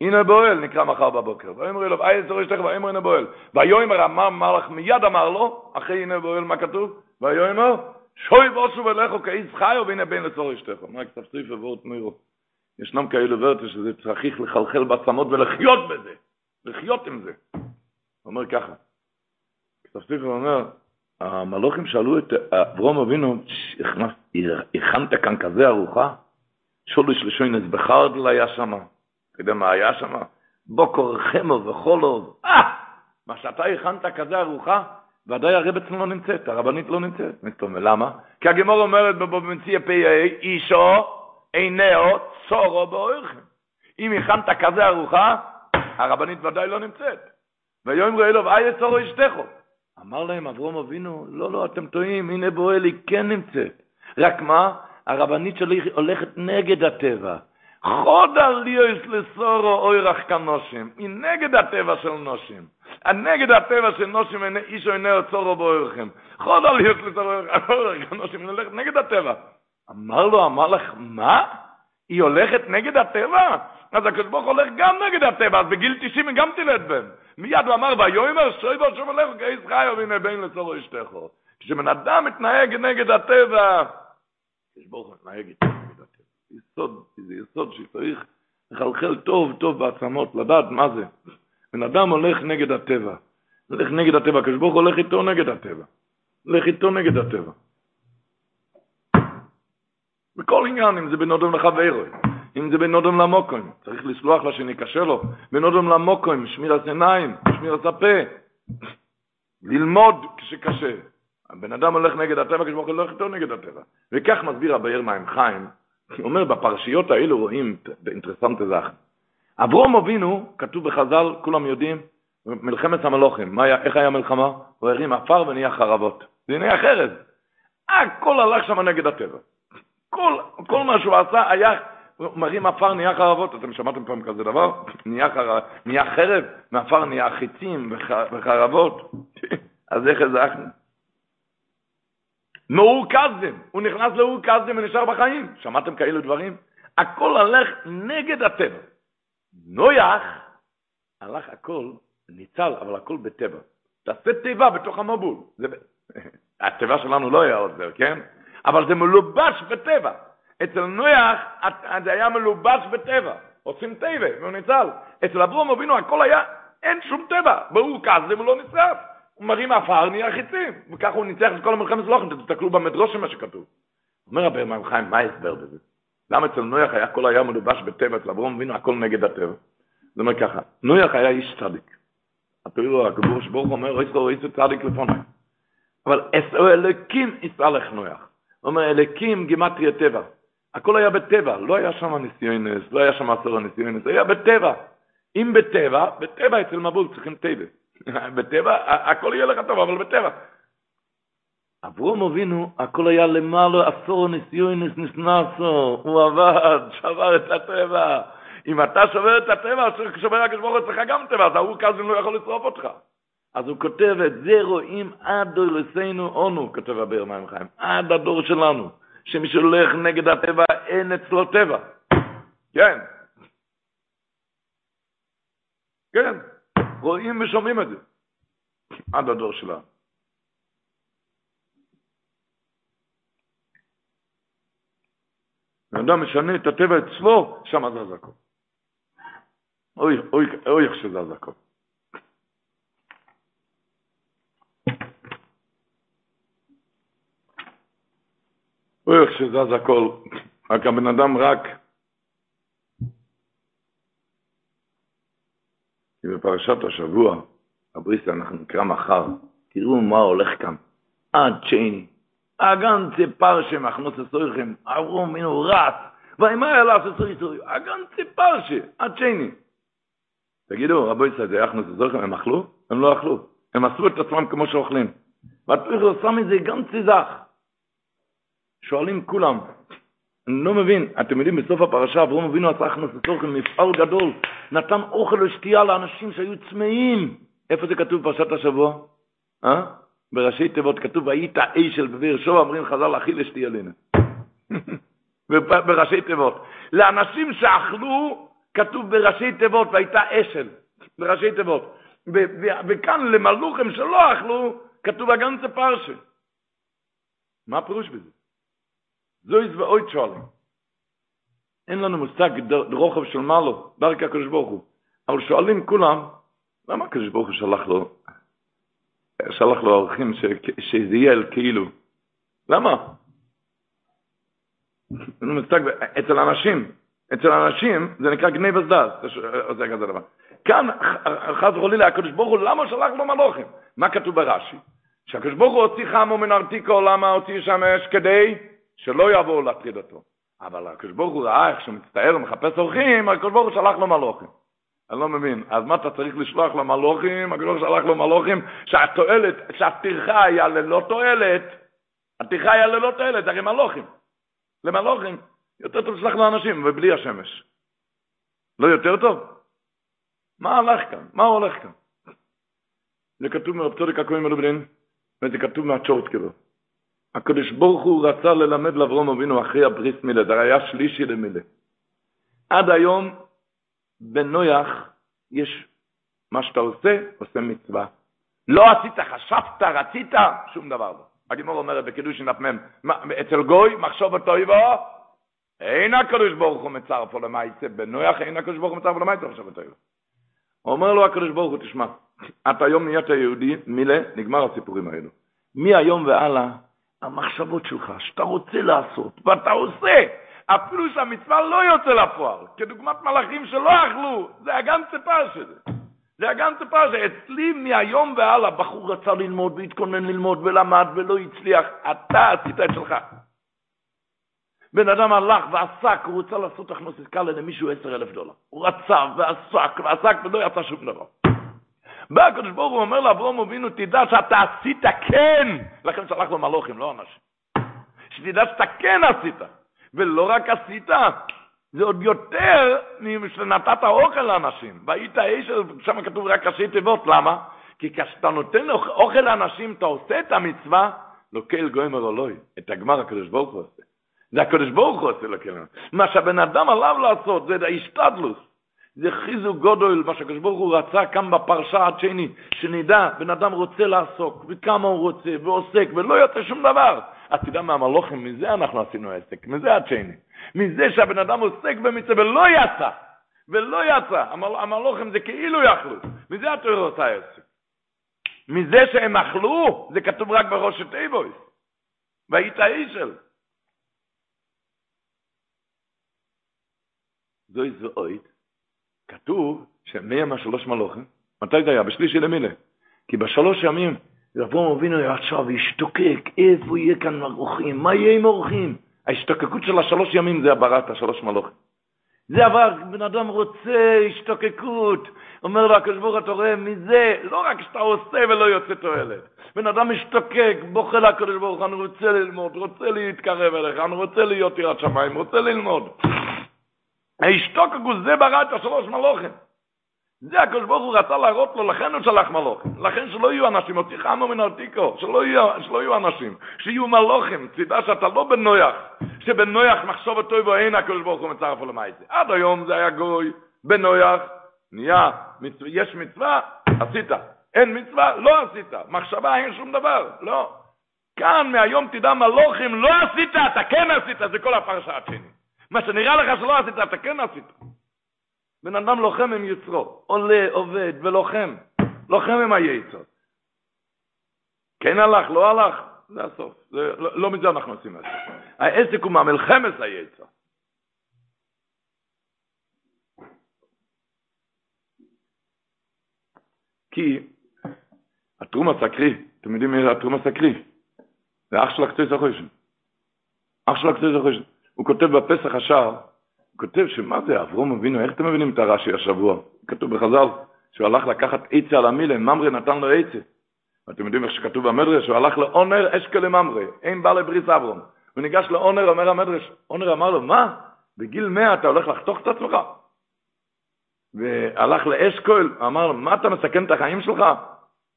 הנה בועל, נקרא מחר בבוקר. ויאמרו אליו, אי יצרו אשתךו, ויאמר הנה בועל. ויאמר, אמר מלאך, מיד אמר לו, אחרי הנה בועל, מה כתוב? ויאמר, שוי בוסו ולכו כאיז חיו, והנה בין לצור אשתךו. מה הכספסיף ובורת מירו? ישנם כאלה ורטה שזה צריך לחלחל בעצמות ולחיות בזה, לחיות עם זה. הוא אומר ככה, כספסיף אומר, המלוכים שאלו את אברום אבינו, הכנת כאן כזה ארוחה? שולש לשוינס בחרדל היה שם, אתה יודע מה היה שם? בוקר חמו וחולוב, אה! מה שאתה הכנת כזה ארוחה, ודאי הרבצן לא נמצאת, הרבנית לא נמצאת. למה? כי הגמור אומרת בבמציא פ"א, אישו עיניו צורו באויכם. אם הכנת כזה ארוחה, הרבנית ודאי לא נמצאת. ויום ראה לו, איה צורו אשתךו. אמר להם אברום אבינו, לא, לא, אתם טועים, הנה בועל היא כן נמצאת. רק מה? הרבנית שלי הולכת נגד הטבע. חוד עליוס לסורו אוירח כנושים, היא נגד הטבע של נושים. הנגד הטבע של נושים אישו אינו צורו באוירכם. חוד עליוס לסורו אוירח כנושים, היא הולכת נגד הטבע. אמר לו המלאך, מה? היא הולכת נגד הטבע? אז הקדוש ברוך הולך גם נגד הטבע, אז בגיל 90 היא גם תלד בן. מיד הוא אמר, ויאמר שוי בו שוב הולך כאיס חי והנה בין לצורו אשתךו. כשבן אדם מתנהג נגד הטבע, הקדוש ברוך מתנהג נגד הטבע. יסוד, זה יסוד שצריך לחלחל טוב טוב בעצמות, לדעת מה זה. בן אדם הולך נגד הטבע. הולך נגד הטבע, הקדוש ברוך הולך איתו נגד הטבע. הולך איתו נגד הטבע. בכל עניין, אם זה בין אדם לחברו, אם זה בין אדם למוקוים, צריך לסלוח לשני, קשה לו, בין אדם למוקוים, שמיר הסיניים, שמיר הספה, ללמוד כשקשה. הבן אדם הולך נגד הטבע, כשברוך הוא הולך איתו נגד הטבע. וכך מסביר הבאר מים חיים, הוא אומר, בפרשיות האלו רואים אינטרסנט זך. אברום אבינו, כתוב בחז"ל, כולם יודעים, מלחמת המלוכים, מה, איך היה מלחמה? הוא הרים עפר ונהיה חרבות. זה נהיה חרב. הכל הלך שם נגד הטבע. כל, כל מה שהוא עשה היה, מרים עפר נהיה חרבות, אתם שמעתם פעם כזה דבר? נהיה, חר, נהיה חרב, מעפר נהיה חיצים וח, וחרבות. אז איך הזכנו? מאור קזם, הוא נכנס לאור קזם ונשאר בחיים. שמעתם כאלו דברים? הכל הלך נגד הטבע. נויח הלך הכל, ניצל, אבל הכל בטבע. תעשה טבע בתוך המבול. זה... הטבע שלנו לא היה עוד זה, כן? אבל זה מלובש בטבע. אצל נויח זה היה מלובש בטבע. עושים טבע, והוא ניצל. אצל אברום אבינו הכל היה, אין שום טבע. ברור כזה הוא לא נשרף. הוא מרים עפר, נהיה חיצים. וככה הוא ניצח את כל המלחמת סלוחים, תסתכלו במדרוש מה שכתוב. אומר רבי מים חיים, מה ההסבר בזה? למה אצל נויח היה הכל היה מלובש בטבע, אצל אברום אבינו הכל נגד הטבע? זה אומר ככה, נויח היה איש צדיק. אפילו הקדוש ברוך אומר, אוי צדיק לפונך. אבל אסו אלוקים יסלח נויח. אומר, אלקים גימטריה טבע. הכל היה בטבע, לא היה שם ניסיונס, לא היה שם עשור הניסיונס, היה בטבע. אם בטבע, בטבע אצל מבול צריכים טבע. בטבע, הכל יהיה לך טוב, אבל בטבע. אברום אבינו, הכל היה למעלה עשור ניסיונס נסנסו, הוא עבד, שבר את הטבע. אם אתה שובר את הטבע, שובר הקדוש ברוך הוא אצלך גם טבע, אז ההוא כזה לא יכול לשרוף אותך. אז הוא כותב את זה רואים עד דורסנו אונו, כותב הבאר מים חיים, עד הדור שלנו, שמי שהולך נגד הטבע אין אצלו טבע. כן. כן, רואים ושומעים את זה. עד הדור שלנו. האדם משנה את הטבע אצלו, שם זז הכל. אוי, אוי, אוי איך שזז הכל. אוי, איך שזז הכל. רק הבן אדם רק... כי בפרשת השבוע, הבריסטה, אנחנו נקרא מחר, תראו מה הולך כאן. עד צ'ייני. אגנצי פרשה מחנוס הסויכם, אברום מינו רץ, ואימה היה לעשות סוי אגנצי פרשה, עד צ'ייני. תגידו, רבו ישראל, זה יחנוס הסויכם, הם אכלו? הם לא אכלו. הם עשו את עצמם כמו שאוכלים. והתפיך עושה מזה גם ציזך. שואלים כולם, אני לא מבין, אתם יודעים, בסוף הפרשה אברום אבינו עשה הכנס לצורכם מפעל גדול, נתן אוכל ושתייה לאנשים שהיו צמאים. איפה זה כתוב בפרשת השבוע? אה? בראשי תיבות כתוב, והיית אשל בבאר שבע, אומרים חז"ל, אכיל ושתייה לנו. בראשי תיבות. לאנשים שאכלו, כתוב בראשי תיבות, והייתה אשל, בראשי תיבות. וכאן למלוכם שלא אכלו, כתוב הגנצה פרשה. מה הפירוש בזה? זויז ואויט שואלים. אין לנו מושג רוחב של מעלו, דרכי הקדוש ברוך הוא. אבל שואלים כולם, למה הקדוש ברוך הוא שלח לו, שלח לו ערכים שזה יהיה אל כאילו? למה? אין לנו מושג, אצל אנשים, אצל אנשים זה נקרא גני וזדז, זה כזה דבר. כאן חז וחלילה הקדוש ברוך הוא, למה שלח לו מלוכים? מה כתוב ברש"י? שהקדוש ברוך הוא הוציא חמו מן ארתיקו, למה הוציא שם אש כדי שלא יבואו להטריד אותו. אבל הקדוש ברוך הוא ראה איך שהוא מצטער ומחפש אורחים, הקדוש ברוך הוא שלח לו מלוכים. אני לא מבין, אז מה אתה צריך לשלוח למלוכים? הקדוש ברוך הוא שלח לו מלוכים שהתועלת, שהטרחה היה ללא תועלת, הטרחה היה ללא תועלת, הרי מלוכים. למלוכים, יותר טוב לשלח לאנשים ובלי השמש. לא יותר טוב? מה הלך כאן? מה הולך כאן? זה כתוב מרב צודק הכהן מלובלין, וזה כתוב מהצ'ורטקבו. הקדוש ברוך הוא רצה ללמד לאברום אבינו אחרי הבריס מילה, זה היה שלישי למילה. עד היום בנויח יש מה שאתה עושה, עושה מצווה. לא עשית, חשבת, רצית, שום דבר לא. הגימור אומרת בקידוש נפמם, אצל גוי, מחשוב אותו יבוא, אין הקדוש ברוך הוא מצר פה למעשה, בנויח אין הקדוש ברוך הוא מצר פה למעשה, מחשוב אותו יבוא. אומר לו הקדוש ברוך הוא, תשמע, אתה היום נהיית יהודי, מילה, נגמר הסיפורים האלו. מהיום והלאה, המחשבות שלך, שאתה רוצה לעשות, ואתה עושה, אפילו שהמצווה לא יוצא לפועל, כדוגמת מלאכים שלא אכלו, זה הגן ציפה שלי. זה הגן ציפה שאצלי מהיום והלאה בחור רצה ללמוד והתכונן ללמוד ולמד ולא הצליח, אתה עשית את שלך. בן אדם הלך ועסק, הוא רצה לעשות הכנוסת קלה למישהו עשר אלף דולר. הוא רצה ועסק ועסק ולא יצא שום דבר. בא הקדוש ברוך הוא אומר לאברום אבינו, תדע שאתה עשית כן, לכן שלח לו מלוכים, לא אנשים. שתדע שאתה כן עשית, ולא רק עשית, זה עוד יותר משנתת אוכל לאנשים. והיית איש, שם כתוב רק ראשי תיבות, למה? כי כשאתה נותן אוכל לאנשים, אתה עושה את המצווה, לוקל גוימר אלוהי. את הגמר הקדוש ברוך הוא עושה. זה הקדוש ברוך הוא עושה לקל. מה שהבן אדם עליו לעשות, זה ההשתדלוס. זה חיזוק גודל, מה שהקדוש ברוך הוא רצה כאן בפרשה עד שני, שנדע, בן אדם רוצה לעסוק, וכמה הוא רוצה, ועוסק, ולא יוצא שום דבר. אז תדע מהמלוכים, מזה אנחנו עשינו עסק, מזה עד שני. מזה שהבן אדם עוסק במצווה ולא יצא, ולא יצא, המל, המלוכים זה כאילו יכלו, מזה התורה עושה עסק. מזה שהם אכלו, זה כתוב רק בראש התיבויס. והיית אישל. זוהי זוהית, כתוב שמי ימה שלוש מלוכים, מתי זה היה? בשלישי למילה. כי בשלוש ימים אברהם אבינו ישב והשתוקק, איפה יהיה כאן אורחים? מה יהיה עם אורחים? ההשתוקקות של השלוש ימים זה הברת השלוש מלוכים. זה עבר, בן אדם רוצה השתוקקות. אומר לו הקדוש ברוך אתה רואה, מזה, לא רק שאתה עושה ולא יוצא תועלת. בן אדם משתוקק, בוכה לקדוש ברוך אני רוצה ללמוד, רוצה להתקרב אליך, אני רוצה להיות יראת שמיים, רוצה ללמוד. ההשתוקקות זה ברת השלוש מלוכים. זה הקדוש ברוך הוא רצה להראות לו, לכן הוא שלח מלוכים. לכן שלא יהיו אנשים, אותי חמו מן עתיקו, שלא שלא יהיו אנשים, שיהיו מלוכים, תדע שאתה לא בנויח, שבנויח מחשוב אותו ואין הקדוש ברוך הוא מצרף לו למעשה. עד היום זה היה גוי, בנויח, נהיה, מצו, יש מצווה, עשית. אין מצווה, לא עשית. מחשבה, אין שום דבר, לא. כאן מהיום תדע מלוכים, לא עשית, אתה כן עשית, זה כל הפרשה השני. מה שנראה לך שלא עשית, אתה כן עשית. בן אדם לוחם עם יצרו, עולה, עובד ולוחם, לוחם עם היצר. כן הלך, לא הלך, זה הסוף. זה, לא, לא מזה אנחנו עושים את זה. העסק הוא מהמלחמת היצר. כי התרום הסקרי, אתם יודעים מי התרום הסקרי? זה אח של הקצוי סחושן. אח של הקצוי סחושן. הוא כותב בפסח השער, כותב שמה זה אברום אבינו, איך אתם מבינים את הרש"י השבוע? כתוב בחז"ל שהוא הלך לקחת עצה על המילה, ממרי נתן לו עצה. ואתם יודעים איך שכתוב במדרש, שהוא הלך לאונר אשקה לממרי, אין בא לבריס אברום. הוא ניגש לאונר, אומר המדרש, אונר אמר לו, מה? בגיל מאה אתה הולך לחתוך את עצמך? והלך לאשכול, אמר לו, מה אתה מסכן את החיים שלך?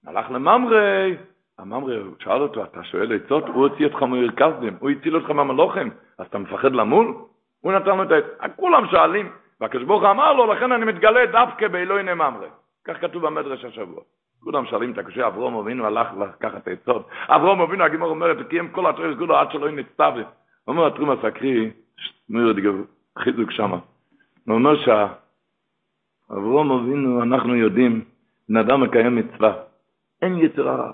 הלך לממרי, הממרי שאל אותו, אתה שואל עצות? הוא הוציא אותך מרכזדים, הוא הציל אותך מהמלוכים, אז אתה מפחד למול? הוא נתן לו את ה... כולם שואלים, והקדוש אמר לו, לכן אני מתגלה דווקא באלוהי נממרי. כך כתוב במדרש השבוע. כולם שואלים את הקשה, אברום אבינו הלך לקחת עצות. אברום אבינו, הגימור אומרת, קיים כל התרס כולו עד שלא נצטווה. הוא אומר, התרום הסקרי, חיזוק שמה. הוא אומר שאברום אבינו, אנחנו יודעים, בן אדם מקיים מצווה. אין יצר הרע.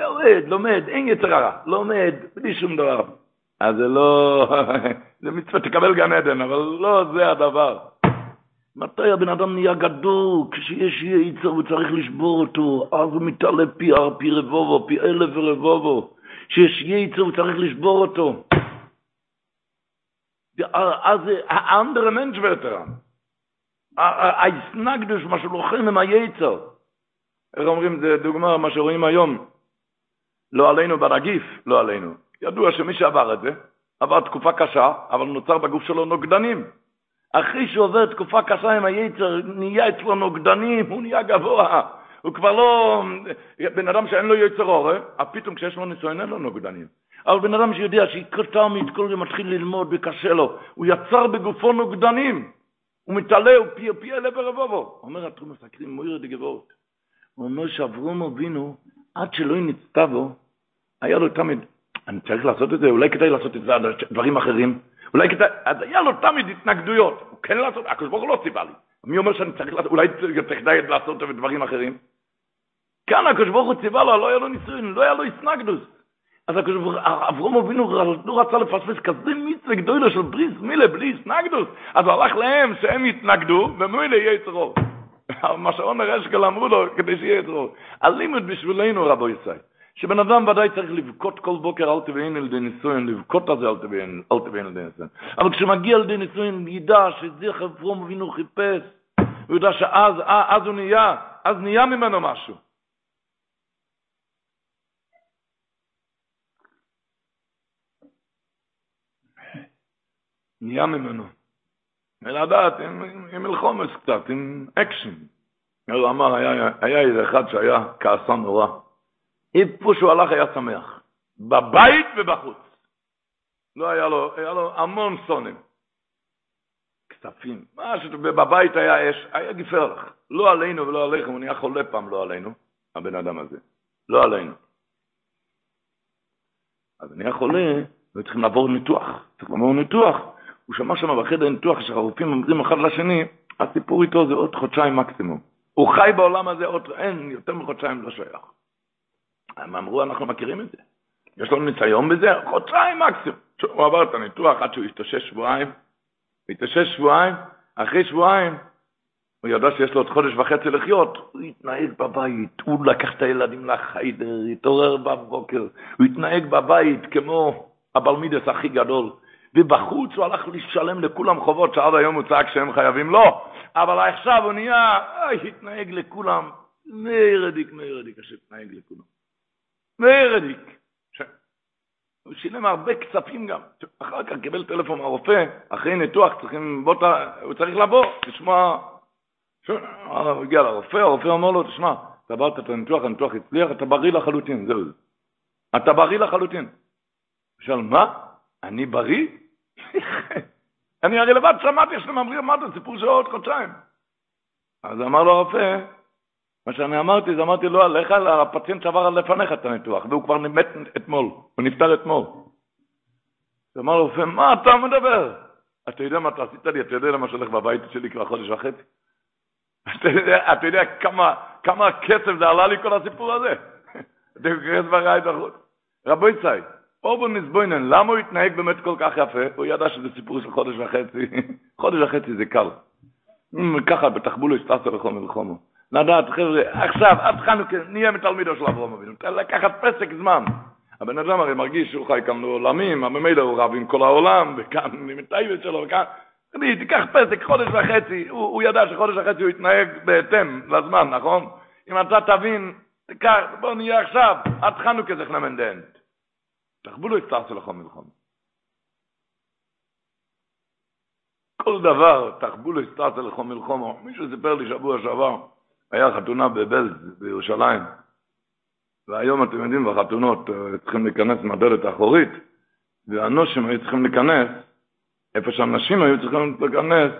יורד, לומד, אין יצר הרע. לומד, בלי שום דבר. אז זה לא, זה מצווה, תקבל גן עדן, אבל לא זה הדבר. מתי הבן אדם נהיה גדול? כשיש יצר הוא צריך לשבור אותו, אז הוא מתעלה פי, פי רבובו, פי אלף ורבובו. כשיש יצר הוא צריך לשבור אותו. אז האנדר מנש ורטרן. ההסנגדוש, מה שלוחם עם היצר. איך אומרים, זה דוגמה, מה שרואים היום. לא עלינו בנגיף, לא עלינו. ידוע שמי שעבר את זה, עבר תקופה קשה, אבל נוצר בגוף שלו נוגדנים. אחרי שהוא עובר תקופה קשה עם היצר, נהיה אצלו נוגדנים, הוא נהיה גבוה. הוא כבר לא... בן אדם שאין לו יצר אורה, פתאום כשיש לו ניסיון אין לו נוגדנים. אבל בן אדם שיודע שכל מית כל מתחיל ללמוד וקשה לו, הוא יצר בגופו נוגדנים. הוא מתעלה, הוא פי פי אלה ברבובו. אומר התרום מסקרים מויר דגבות. הוא אומר שאברום אבינו, עד שלא נצטה בו, היה לו תמיד, אני צריך לעשות את זה, אולי כדאי לעשות את זה על דברים אחרים. אולי כדאי, אז היה לו תמיד התנגדויות. הוא כן לעשות, הקדוש ברוך הוא לא ציווה לי. מי אומר שאני צריך לעשות, אולי כדאי לעשות את זה בדברים אחרים? כאן הקדוש ברוך הוא ציווה לו, לא היה לו נישואין, לא היה לו הסנגדוס. אז אברום אבינו לא רצה לפספס כזה מצווה גדולה של בריס מילה בלי הסנגדוס. אז הוא הלך להם שהם יתנגדו, ומילא יהיה יצרו. מה שעונר אשכל אמרו לו, כדי שיהיה יצרו. הלימוד בשבילנו, רבו ישראל. שבן אדם ודאי צריך לבכות כל בוקר אל תביאין על די נישואין, לבכות על זה אל תביאין על די נישואין. אבל כשמגיע על די נישואין, ידע שזה אברום אבינו חיפש, הוא ידע שאז אז הוא נהיה, אז נהיה ממנו משהו. נהיה ממנו. ולדעת, עם, מלחומס קצת, עם אקשן. הוא אמר, היה, איזה אחד שהיה כעסן נורא. איפה שהוא הלך היה שמח. בבית ובחוץ. לא היה לו, היה לו המון סונים. כספים. מה שבבית היה אש, היה גפרח. לא עלינו ולא עליכם, הוא נהיה חולה פעם, לא עלינו, הבן אדם הזה. לא עלינו. אז נהיה חולה, וצריכים לעבור ניתוח. צריך לעבור ניתוח. הוא שמע שם בחדר ניתוח שהרופאים אומרים אחד לשני, הסיפור איתו זה עוד חודשיים מקסימום. הוא חי בעולם הזה עוד, אין, יותר מחודשיים לא שייך. הם אמרו, אנחנו מכירים את זה. יש לנו ניסיון בזה, חודשיים מקסימום. הוא עבר את הניתוח עד שהוא התאושש שבועיים, הוא התאושש שבועיים, אחרי שבועיים, הוא ידע שיש לו עוד חודש וחצי לחיות, הוא התנהג בבית, הוא לקח את הילדים לחיידר, התעורר בבוקר, הוא התנהג בבית כמו הבלמידס הכי גדול, ובחוץ הוא הלך לשלם לכולם חובות שעד היום הוא צעק שהם חייבים לו, אבל עכשיו הוא נהיה, אוי, התנהג לכולם, מרדיק, מרדיק, השם התנהג לכולם. מרדיק. הוא שילם הרבה כספים גם. אחר כך קיבל טלפון מהרופא, אחרי ניתוח צריכים, בוא, הוא צריך לבוא, לשמוע. הוא הגיע לרופא, הרופא אומר לו, תשמע, אתה עברת את הניתוח, הניתוח הצליח, אתה בריא לחלוטין, זהו. אתה בריא לחלוטין. שאל, מה? אני בריא? אני הרי לבד שמעתי אומרים, מה זה סיפור של עוד חודשיים. אז אמר לו הרופא, מה שאני אמרתי, זה אמרתי לו, לך לפציינט שעבר לפניך את הניתוח, והוא כבר מת אתמול, הוא נפטר אתמול. אז אמר לו הרופא, מה אתה מדבר? אתה יודע מה אתה עשית לי? אתה יודע למה שהולך בבית שלי כבר חודש וחצי? אתה יודע, אתה יודע כמה, כמה כסף זה עלה לי כל הסיפור הזה? ברע את החוץ. אובו נסבוינן, למה הוא התנהג באמת כל כך יפה? הוא ידע שזה סיפור של חודש וחצי. חודש וחצי זה קל. ככה בתחבולו הסתסו לכל מלחומו. לדעת, חבר'ה, עכשיו, עד חנוכה, נהיה מתלמידו של אברום אבינו. לקחת פסק זמן. הבן אדם הרי מרגיש שהוא חי כאן לעולמים, ממילא הוא רב עם כל העולם, וכאן, עם הטייבט שלו, וכאן. תיקח פסק חודש וחצי, הוא, הוא ידע שחודש וחצי הוא יתנהג בהתאם לזמן, נכון? אם אתה תבין, תיקח, בוא נהיה עכשיו, עד חנוכה זה חנמנדנט. תחבולו הסתרצו לכל מלחום. כל דבר, תחבולו הסתרצו לכל מלחום. מישהו סיפר לי שבוע שעבר, היה חתונה בבלז בירושלים, והיום אתם יודעים, בחתונות אה, צריכים להיכנס מהדלת האחורית, והנושים היו צריכים להיכנס, איפה שהנשים היו צריכים להיכנס,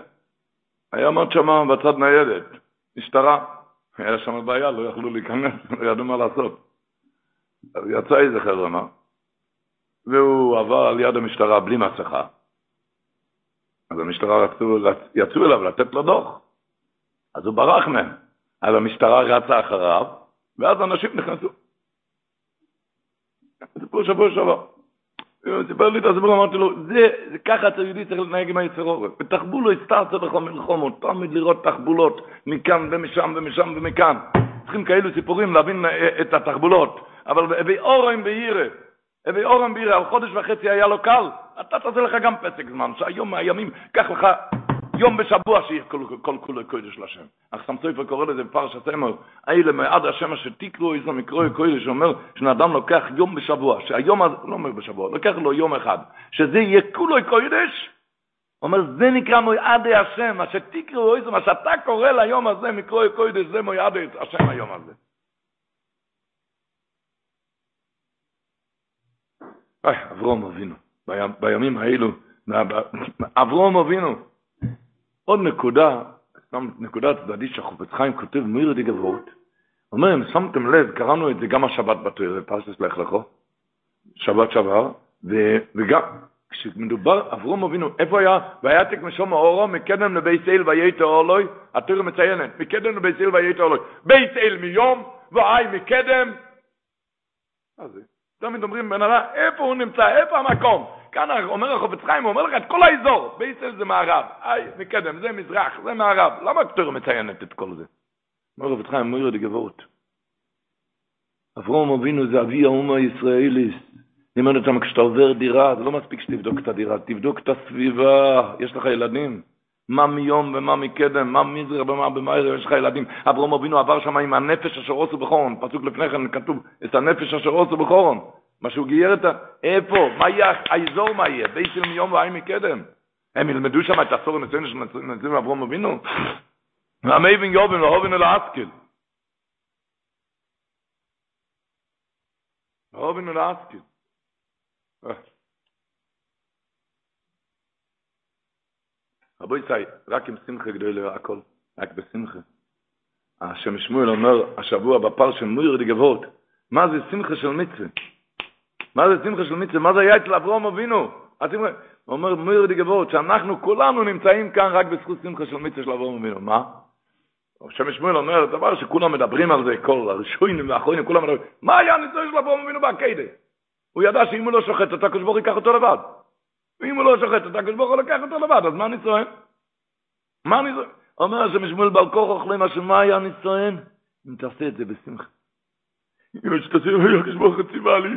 היה מאוד שם בצד ניידת, משטרה. היה שם בעיה, לא יכלו להיכנס, לא ידעו מה לעשות. אז יצא איזה חבר'ה, מה? והוא עבר על יד המשטרה בלי מסכה. אז המשטרה רצו, יצאו אליו לתת לו דוח. אז הוא ברח מהם. אז המשטרה רצה אחריו, ואז אנשים נכנסו. סיפור שבוע שעבר. הוא סיפר לי את הסיפור, אמרתי לו, זה, זה ככה יהודי צריך להתנהג עם היצר עורף. ותחבולו הסתרת לך מלחומות, תמיד לראות תחבולות מכאן ומשם ומשם ומכאן. צריכים כאלו סיפורים להבין את התחבולות. אבל באורם בהירה, אבי אורם בירה, על חודש וחצי היה לו קל, אתה תעשה לך גם פסק זמן, שהיום מהימים, קח לך יום בשבוע שיהיה כל, כל כולו קודש לשם. אך סמסויפר קורא לזה בפרשת אמר, אלה מעד השם אשר תקרו איזו מקרוי קודש, אומר שאדם לוקח יום בשבוע, שהיום לא אומר בשבוע, לוקח לו יום אחד, שזה יהיה כולו קודש, אומר, זה נקרא מויעדי השם, מה שתקראו איזה, מה שאתה קורא ליום הזה, מקרואי קוידש, זה מויעדי השם היום הזה. אברום אבינו, בימים האלו, אברום אבינו. עוד נקודה, סתם נקודה צדדית שהחופץ חיים כותב מירי די גברות. אומר, אם שמתם לב, קראנו את זה גם השבת בתוירה, פרשת לך לכו, שבת שבר, וגם, כשמדובר, אברום אבינו, איפה היה? ויתק משום האורו, מקדם לבית אל וייתו אורלוי, התורה מציינת, מקדם לבית אל וייתו אורלוי, בית אל מיום, ואי מקדם. מה זה? תמיד אומרים, בן אדם, איפה הוא נמצא, איפה המקום? כאן אומר החופץ חיים, הוא אומר לך את כל האזור, בית אל זה מערב, איי, מקדם, זה מזרח, זה מערב, למה התורה מציינת את כל זה? אומר החופץ חיים, אומר דגבות. אברום אבינו זה אבי האומה הישראליס. לימד אותם, כשאתה עובר דירה, זה לא מספיק שתבדוק את הדירה, תבדוק את הסביבה, יש לך ילדים. מה מיום ומה מקדם, מה מזרע ומה במאיר, יש לך ילדים. אברום אבינו עבר שם עם הנפש אשר עושו בחורון, פסוק לפני כן כתוב, את הנפש אשר עושו בחורון. מה שהוא גייר את ה... איפה? מה יהיה? האזור מה יהיה? בית של מיום והאי מקדם. הם ילמדו שם את הסור הנציון של נציון אברום אבינו? והמייבין יובין והובין אל האסקיל. והובין אל האסקיל. רבו יצאי, רק עם שמחה גדולה הכל, רק בשמחה. השם שמואל אומר השבוע בפר של מויר דגבות, מה זה שמחה של מצווה? מה זה שמחה של מצווה? מה זה היה אצל אברום אבינו? הוא אומר מויר דגבות, שאנחנו כולנו נמצאים כאן רק בזכות שמחה של מצווה של אברום אבינו. מה? השם שמואל אומר דבר שכולם מדברים על זה, כל הראשונים והאחרונים, כולם מדברים, מה היה הניסוי של אברום אבינו בעקדה? הוא ידע שאם הוא לא שוחט אותו, הקדוש ברוך ייקח אותו לבד. ואם הוא לא שוחט אותו, הקדוש ברוך הוא לקח אותו לבד, אז מה אני צוען? מה אני צוען? אומר השם שמואל בר כוח אוכלים, השם מה היה אני צוען? אם תעשה את זה בשמחה. אם שתעשה, הקדוש ברוך הוא ציווה לי,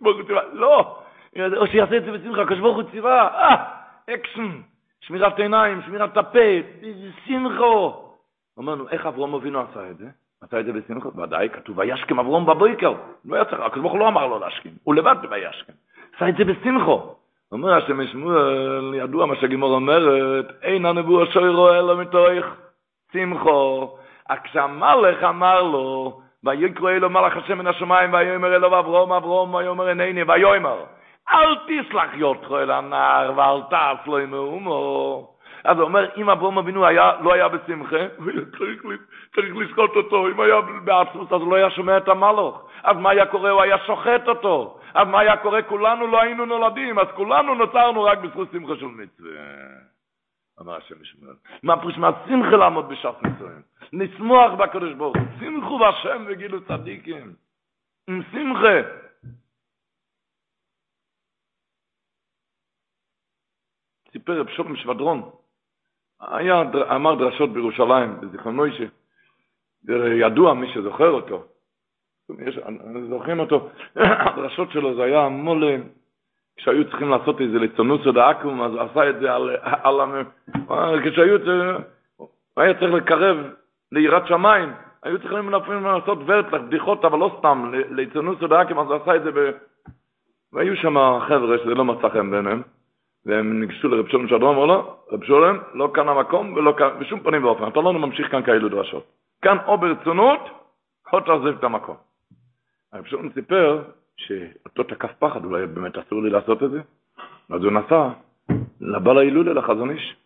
ברוך הוא ציווה, לא! או שיעשה את זה בשמחה, הקדוש ברוך הוא ציווה, אה, אקשן, שמירת עיניים, שמירת הפה, שמחו. אמרנו, איך אברום אבינו עשה את זה? עשה את זה בשמחה? ודאי, כתוב, וישכם אברום בבוקר. לא היה צריך, הקדוש ברוך הוא לא אמר לו להשכים, הוא לבד וישכם. עשה את זה בשמחה. אומר השם שמואל, ידוע מה שגמרא אומרת, אין הנבואה שורה אלא מתוך שמחו. כשהמלך אמר לו, ויקרא אלו מלאך השם מן השמיים, ויאמר אלו אברום אברום, ויאמר הנני, ויאמר, אל תסלח יותך אל הנער, ואל תעש לו מאומו. אז הוא אומר, אם אברום אבינו היה, לא היה בשמחה, צריך, לזכות אותו, אם היה בעצמות, אז הוא לא היה שומע את המלוך. אז מה היה קורה? הוא היה שוחט אותו. אז מה היה קורה? כולנו לא היינו נולדים, אז כולנו נוצרנו רק בזכות שמחה של מצווה. אמר השם ישמעאל. מה פריש מהשמחה לעמוד בשעת מצרים? נשמוח בקדוש ברוך הוא. שמחו בהשם וגילו צדיקים. עם שמחה. סיפר רב שולם שבדרון, היה, אמר דרשות בירושלים, בזיכרון מוישה, ידוע מי שזוכר אותו, יש, זוכרים אותו, הדרשות שלו זה היה מול, כשהיו צריכים לעשות איזה ליצונוס או דאקום, אז הוא עשה את זה על, על, על כשהיו, הוא היה צריך לקרב ליראת שמיים, היו צריכים לפעמים לעשות ורטלך, בדיחות, אבל לא סתם, ליצונוס או דאקום, אז הוא עשה את זה ב... והיו שם חבר'ה שזה לא מצא חן ביניהם, והם ניגשו לרב שולם שדרום, אמרו לו, רב שולם, לא כאן המקום ולא כאן, בשום פנים ואופן, אתה לא ממשיך כאן כאלו דרשות. כאן או ברצונות, או תעזב את המקום. הרב שולם סיפר שאותו תקף פחד, אולי באמת אסור לי לעשות את זה, אז הוא נסע לבעל ההילולה לחזון איש,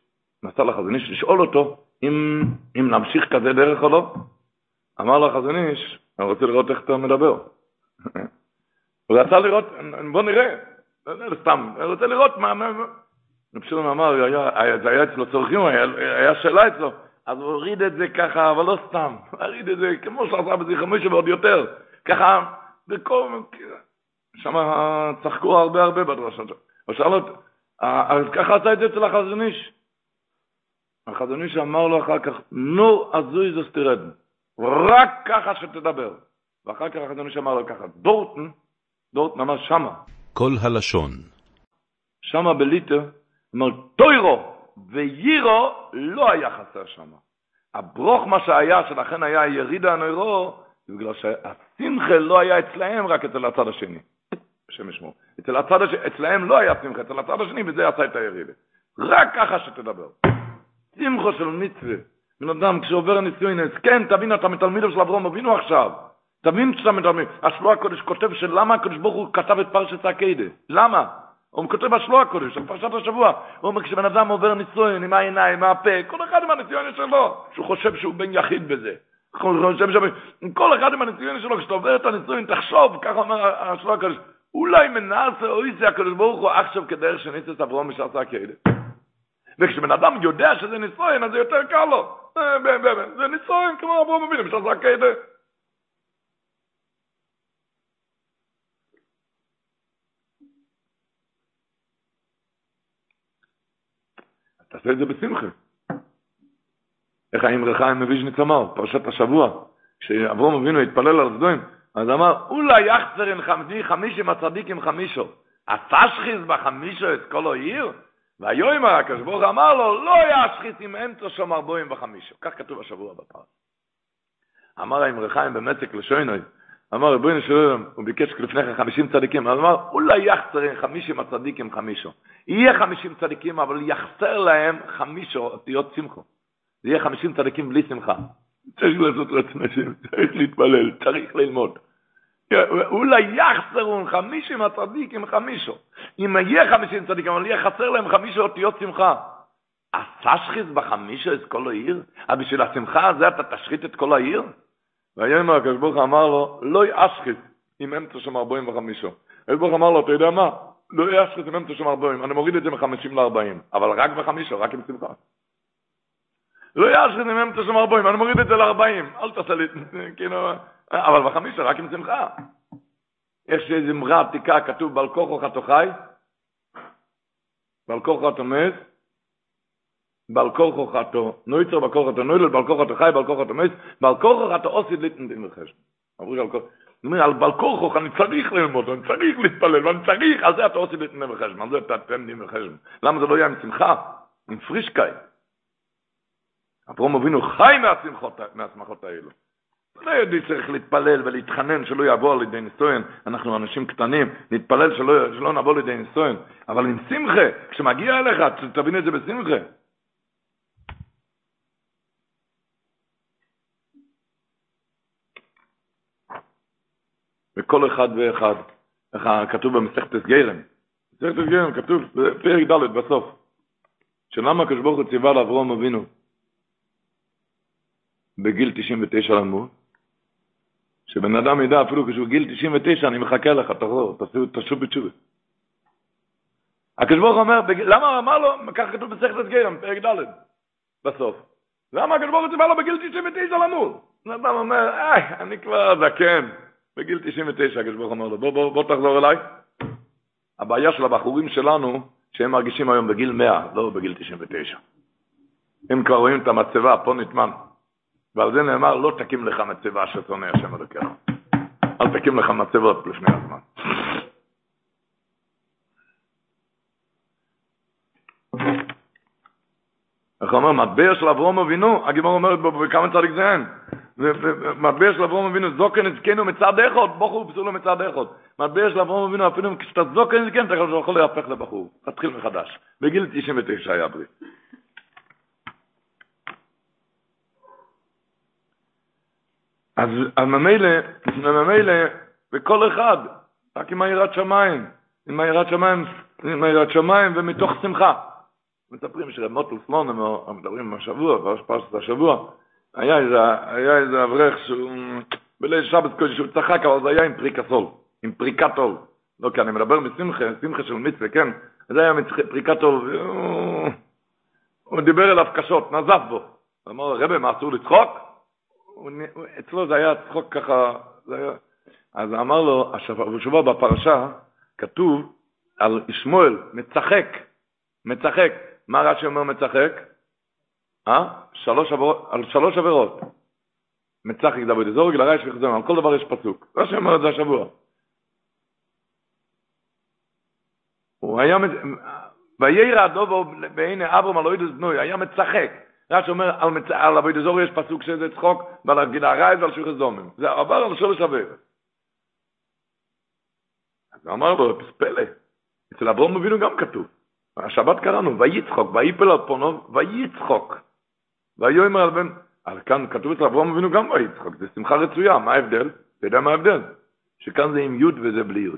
נסע לחזון איש לשאול אותו אם, אם נמשיך כזה דרך או לא. אמר לו החזון איש, אני רוצה לראות איך אתה מדבר. הוא רצה לראות, בוא נראה, סתם, אני רוצה לראות מה... רב שולם אמר, זה היה אצלו צורכים, היה שאלה אצלו, אז הוא הוריד את זה ככה, אבל לא סתם, הוריד את זה כמו שעשה בזיכרון משה ועוד יותר, ככה, בכל... שם צחקו הרבה הרבה בדרשות. הוא שאל אותו, אז ככה עשה את זה אצל. החזון איש אמר לו אחר כך, נו, הזוי זו סתירד, רק ככה שתדבר. ואחר כך החזון איש אמר לו ככה, דורטן, דורטן אמר שמה. כל הלשון. שמה בליטר, אמר, טוירו ויירו לא היה חסר שמה. הברוך מה שהיה, שלכן היה ירידה הנוירו, זה בגלל שהשמחה לא היה אצלהם, רק אצל הצד השני. השם ישמור. אצל הצד השני, אצלהם לא היה שמחה, אצל הצד השני, וזה עשה את הירידה. רק ככה שתדבר. שמחו של מצווה. בן אדם, כשעובר נישואין, כן, תבין, אתה מתלמידו של אברהם אבינו עכשיו. תבין שאתה מתלמיד. השלוע הקודש כותב שלמה הקודש ברוך הוא כתב את פרשת הקדה. למה? הוא כותב בשלוע הקודש, על פרשת השבוע. הוא אומר, כשבן אדם עובר נישואין עם העיניים, עם הפה, כל אחד עם הנישואין שלו, שהוא חושב שהוא בן יחיד בזה. חושב שם, כל אחד עם הנישואין שלו, כשאתה עובר את הנישואין, תחשוב, ככה אומר השלוע הקודש, אולי מנעשה אוי זה הקדוש ברוך הוא עכשיו כדרך שניסס אברום משעשה הקדה. וכשבן אדם יודע שזה נישואין, אז זה יותר קל לו. זה נישואין כמו אברום אבינו משעשה הקדה. תעשה את זה בשמחה. איך האמר חיים מוויז'ניץ אמר, פרשת השבוע, כשאברום אבינו התפלל על סדוים, אז אמר, אולי יחצרין חמדי חמישים הצדיקים חמישו, הפשחיז בחמישו את כל העיר? והיום הקדוש ברוך אמר לו, לא ישחיס עם אמצע שם ארבעים בחמישו. כך כתוב השבוע בפרס. אמר האמר חיים במצק לשוינוי, אמר רבוין שלום, הוא ביקש לפני כן חמישים צדיקים, אז אמר, אולי יחצר חמישים הצדיקים חמישו. יהיה חמישים צדיקים, אבל יחסר להם חמישו אותיות שמחו. זה יהיה חמישים צדיקים בלי שמחה. צריך לעשות רצון השם, צריך להתפלל, צריך ללמוד. אולי יחסרו חמישים הצדיקים חמישו. אם יהיה חמישים צדיקים, אבל יהיה חסר להם חמישו אותיות שמחה. אז תשחיז בחמישו את כל העיר? אז בשביל השמחה הזה אתה תשחית את כל העיר? והיום הקדוש ברוך אמר לו, לא יאשחית עם אמצע שם וחמישו. הקדוש ברוך אמר לו, אתה יודע מה? לא יאשחית עם אמצע שם ארבעים, אני מוריד את זה מחמישים לארבעים, אבל רק בחמישו, רק עם שמחה. לא יאשחית עם אמצע שם ארבעים, אני מוריד את זה לארבעים, אל תעשה לי, כאילו, אבל בחמישו, רק עם שמחה. יש איזו אמרה עתיקה, כתוב, בעל כוחו חתו חי, בעל מת, בעל חתו, נויצר בעל כורחו חתו נוילל, בעל כורחו חתו חי, בעל כורחו חתו מס, בעל כורחו חתו אוסיד ליטן דין וחשב. אמרו על כורחו, אומר, על בעל כורחו אני צריך ללמוד, אני צריך להתפלל, ואני צריך, על זה אתה עושה ליטן דין וחשב, על זה אתה תן דין וחשב. למה זה לא יהיה עם שמחה? עם פרישקאי. אברום אבינו חי מהשמחות האלו. לא יודע, צריך להתפלל ולהתחנן שלא יעבור על ידי ניסויין, אנחנו אנשים קטנים, להתפלל שלא, שלא נעבור לידי ניסויין, אבל עם שמחה, כשמגיע אליך, תבין את זה בשמחה. וכל אחד ואחד, איך כתוב במסכת גרם, מסכת גרם כתוב בפרק ד' בסוף, שלמה הקדוש ברוך הוא ציווה לאברום אבינו בגיל 99 למות, שבן אדם ידע אפילו כשהוא גיל 99, אני מחכה לך, תחזור, תשוב בתשובה. הקדוש ברוך אומר, למה אמר לו, כך כתוב במסכת גרם, פרק ד' בסוף. למה הקדוש ברוך הוא ציווה לו בגיל 99 למות? בן אדם אומר, איי, אני כבר זקן. בגיל 99, הקדוש ברוך אומר לו, בוא, בוא, בוא תחזור אליי. הבעיה של הבחורים שלנו, שהם מרגישים היום בגיל 100, לא בגיל 99. הם כבר רואים את המצבה, פה נטמן. ועל זה נאמר, לא תקים לך מצבה ששונא השם אלוקיך. אל תקים לך מצבות לפני הזמן. איך אומר, מטבע של אברום אבינו, הגימור אומרת בו, וכמה צדיק זה אין? מטבע של אברום אבינו, זוקן הזקנו מצד אחד, בחור פסולו מצד אחד. מטבע של אברום אבינו, אפילו כשאתה זוקן הזקן, אתה יכול להפך לבחור. תתחיל מחדש. בגיל 99 היה ברית. אז ממילא, ממילא, וכל אחד, רק עם היראת שמיים, עם היראת שמיים, עם היראת שמיים ומתוך שמחה. מספרים שרמוטל סלון, הם מדברים השבוע, פרשת השבוע, היה איזה, היה איזה אברך שהוא, בליל שבת קודש שהוא צחק, אבל זה היה עם פריקת עול, עם פריקת עול. לא, כי אני מדבר משמחה, שמחה של מצווה, כן? זה היה פריקת עול, והוא הוא דיבר אליו קשות, נזף בו. אמר, רבי, מה אסור לצחוק? אצלו זה היה צחוק ככה, זה היה... אז אמר לו, השבוע בפרשה כתוב על ישמואל, מצחק, מצחק. מה רש"י אומר מצחק? אה? שלוש עבירות, על שלוש עבירות. מצחק דוד זורג, לרעש וחזון, על כל דבר יש פסוק. רש"י אומר את זה השבוע. הוא היה, וירא הדובו בעיני אברהם על אוידס בנוי, היה מצחק. רש"י אומר, על, מצ... על אבוי דזור יש פסוק שזה צחוק, ועל הגיל הרייז ועל שולחי זומם. זה עבר על שולש עבר. אז הוא אמר לו, פלא, אצל אברום אבינו גם כתוב. השבת קראנו, ויצחוק, ויפל על פונו, ויצחוק. ויאמר על בן, אז כאן כתוב אצל אברהם אבינו גם ויצחוק, זה שמחה רצויה, מה ההבדל? אתה יודע מה ההבדל? שכאן זה עם י' וזה בלי י'.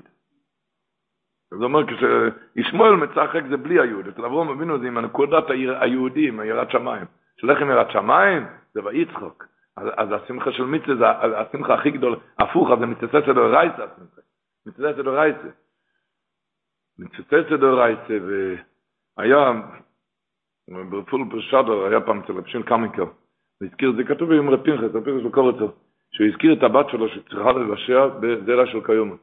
זה אומר כשישמואל מצחק זה בלי היוד, אצל אברהם אבינו זה עם הנקודת היהודי, עם היראת שמיים. שהולך עם יראת שמיים זה ויצחוק. אז, אז השמחה של מצווה זה השמחה הכי גדול, הפוך, אז זה מצטט דאורייתא, השמחה. מצטט דאורייתא. מצטט דאורייתא, והיה, ברפול פרשדר, היה פעם אצל רב קמיקר, והזכיר, זה כתוב רב פנחס, רב פנחס בקורצו, שהוא הזכיר את הבת שלו שצריכה לבשע בזרע של קיומה.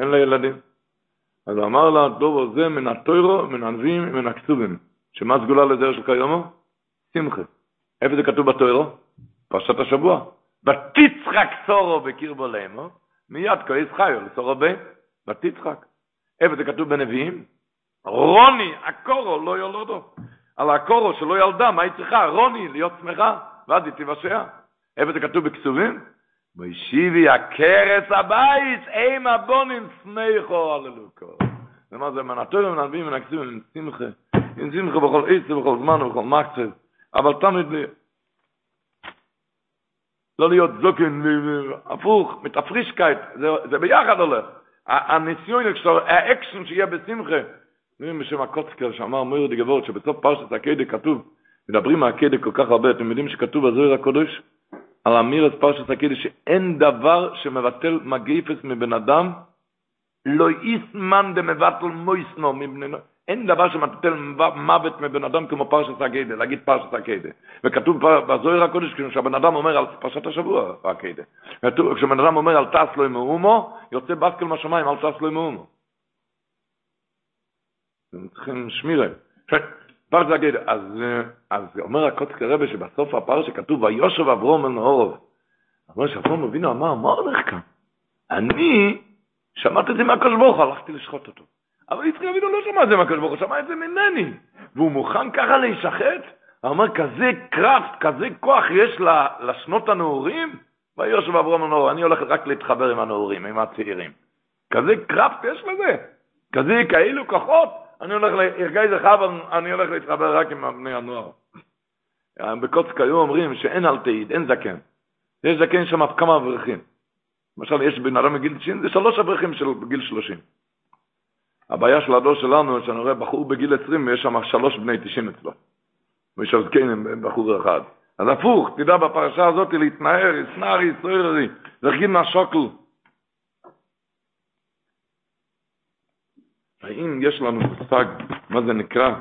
אין לה ילדים. אז הוא אמר לה, דובו זה מן התוירו, מן הנביאים, מן הכתובים. שמה סגולה לזרע של קיומו? שמחה. איפה זה כתוב בתוירו? פרשת השבוע. ותצחק סורו בקרבו לאמו, מיד כועס חיו לסורו בין, ותצחק. איפה זה כתוב בנביאים? רוני, הקורו, לא יולדו. על הקורו שלא ילדה, מה היא צריכה? רוני, להיות שמחה, ואז היא תיוושע. איפה זה כתוב בכתובים? וישיבי הקרס הבית, אין הבונים סמיכו הללוקו. זה מה זה, מנטורים ונביאים ונקסיבים עם שמחה, עם שמחה בכל עשר, בכל זמן ובכל מקצב, אבל תמיד לא להיות זוקן, הפוך, מתפרישקייט, זה ביחד הולך. הניסיון, האקשן שיהיה בשמחה, נראים בשם הקוצקר שאמר מויר דגבות, שבסוף פרשת הקדק כתוב, מדברים על הקדק כל כך הרבה, אתם יודעים שכתוב בזוהר הקודש, על אמירס פרשת הקדש, שאין דבר שמבטל מגיפס מבן אדם, לא איסמן דמבטל מויסנו מבני אין דבר שמבטל מוות מבן אדם כמו פרשת הקדש, להגיד פרשת הקדש. וכתוב בזוהר הקודש, כשבן אדם אומר על פרשת השבוע, הקדש. כשבן אדם אומר על טס לו מאומו, יוצא בסקל מהשמיים, על טס לו מאומו. צריכים שמירה. פרש להגיד, אז, אז אומר הקוצק הרבה שבסוף הפרש כתוב, ויושב אברום אל נהורוב. אומר שאברום אבינו אמר, מה הולך כאן? אני שמעתי את זה מהקדוש ברוך הלכתי לשחוט אותו. אבל יצחק אבינו לא שמע את זה מהקדוש ברוך הוא, שמע את זה ממני. והוא מוכן ככה להישחט? הוא אומר, כזה קראפט, כזה כוח יש לשנות הנעורים? ויושב אברום נהורוב, אני הולך רק להתחבר עם הנעורים, עם הצעירים. כזה קראפט יש לזה? כזה כאלו כוחות? אני הולך, הרגעי זה חב, אני הולך להתחבר רק עם בני הנוער. בקוצק היו אומרים שאין אל תעיד, אין זקן. יש זקן שם כמה אברכים. למשל, יש בן אדם בגיל 90, זה שלוש אברכים של גיל 30. הבעיה של הדור שלנו, שאני רואה בחור בגיל 20, ויש שם שלוש בני 90 אצלו. ויש עוד כן בחור אחד. אז הפוך, תדע בפרשה הזאת להתנער, ישנארי, סויררי, להרגיל מהשוקל. האם יש לנו מושג מה זה נקרא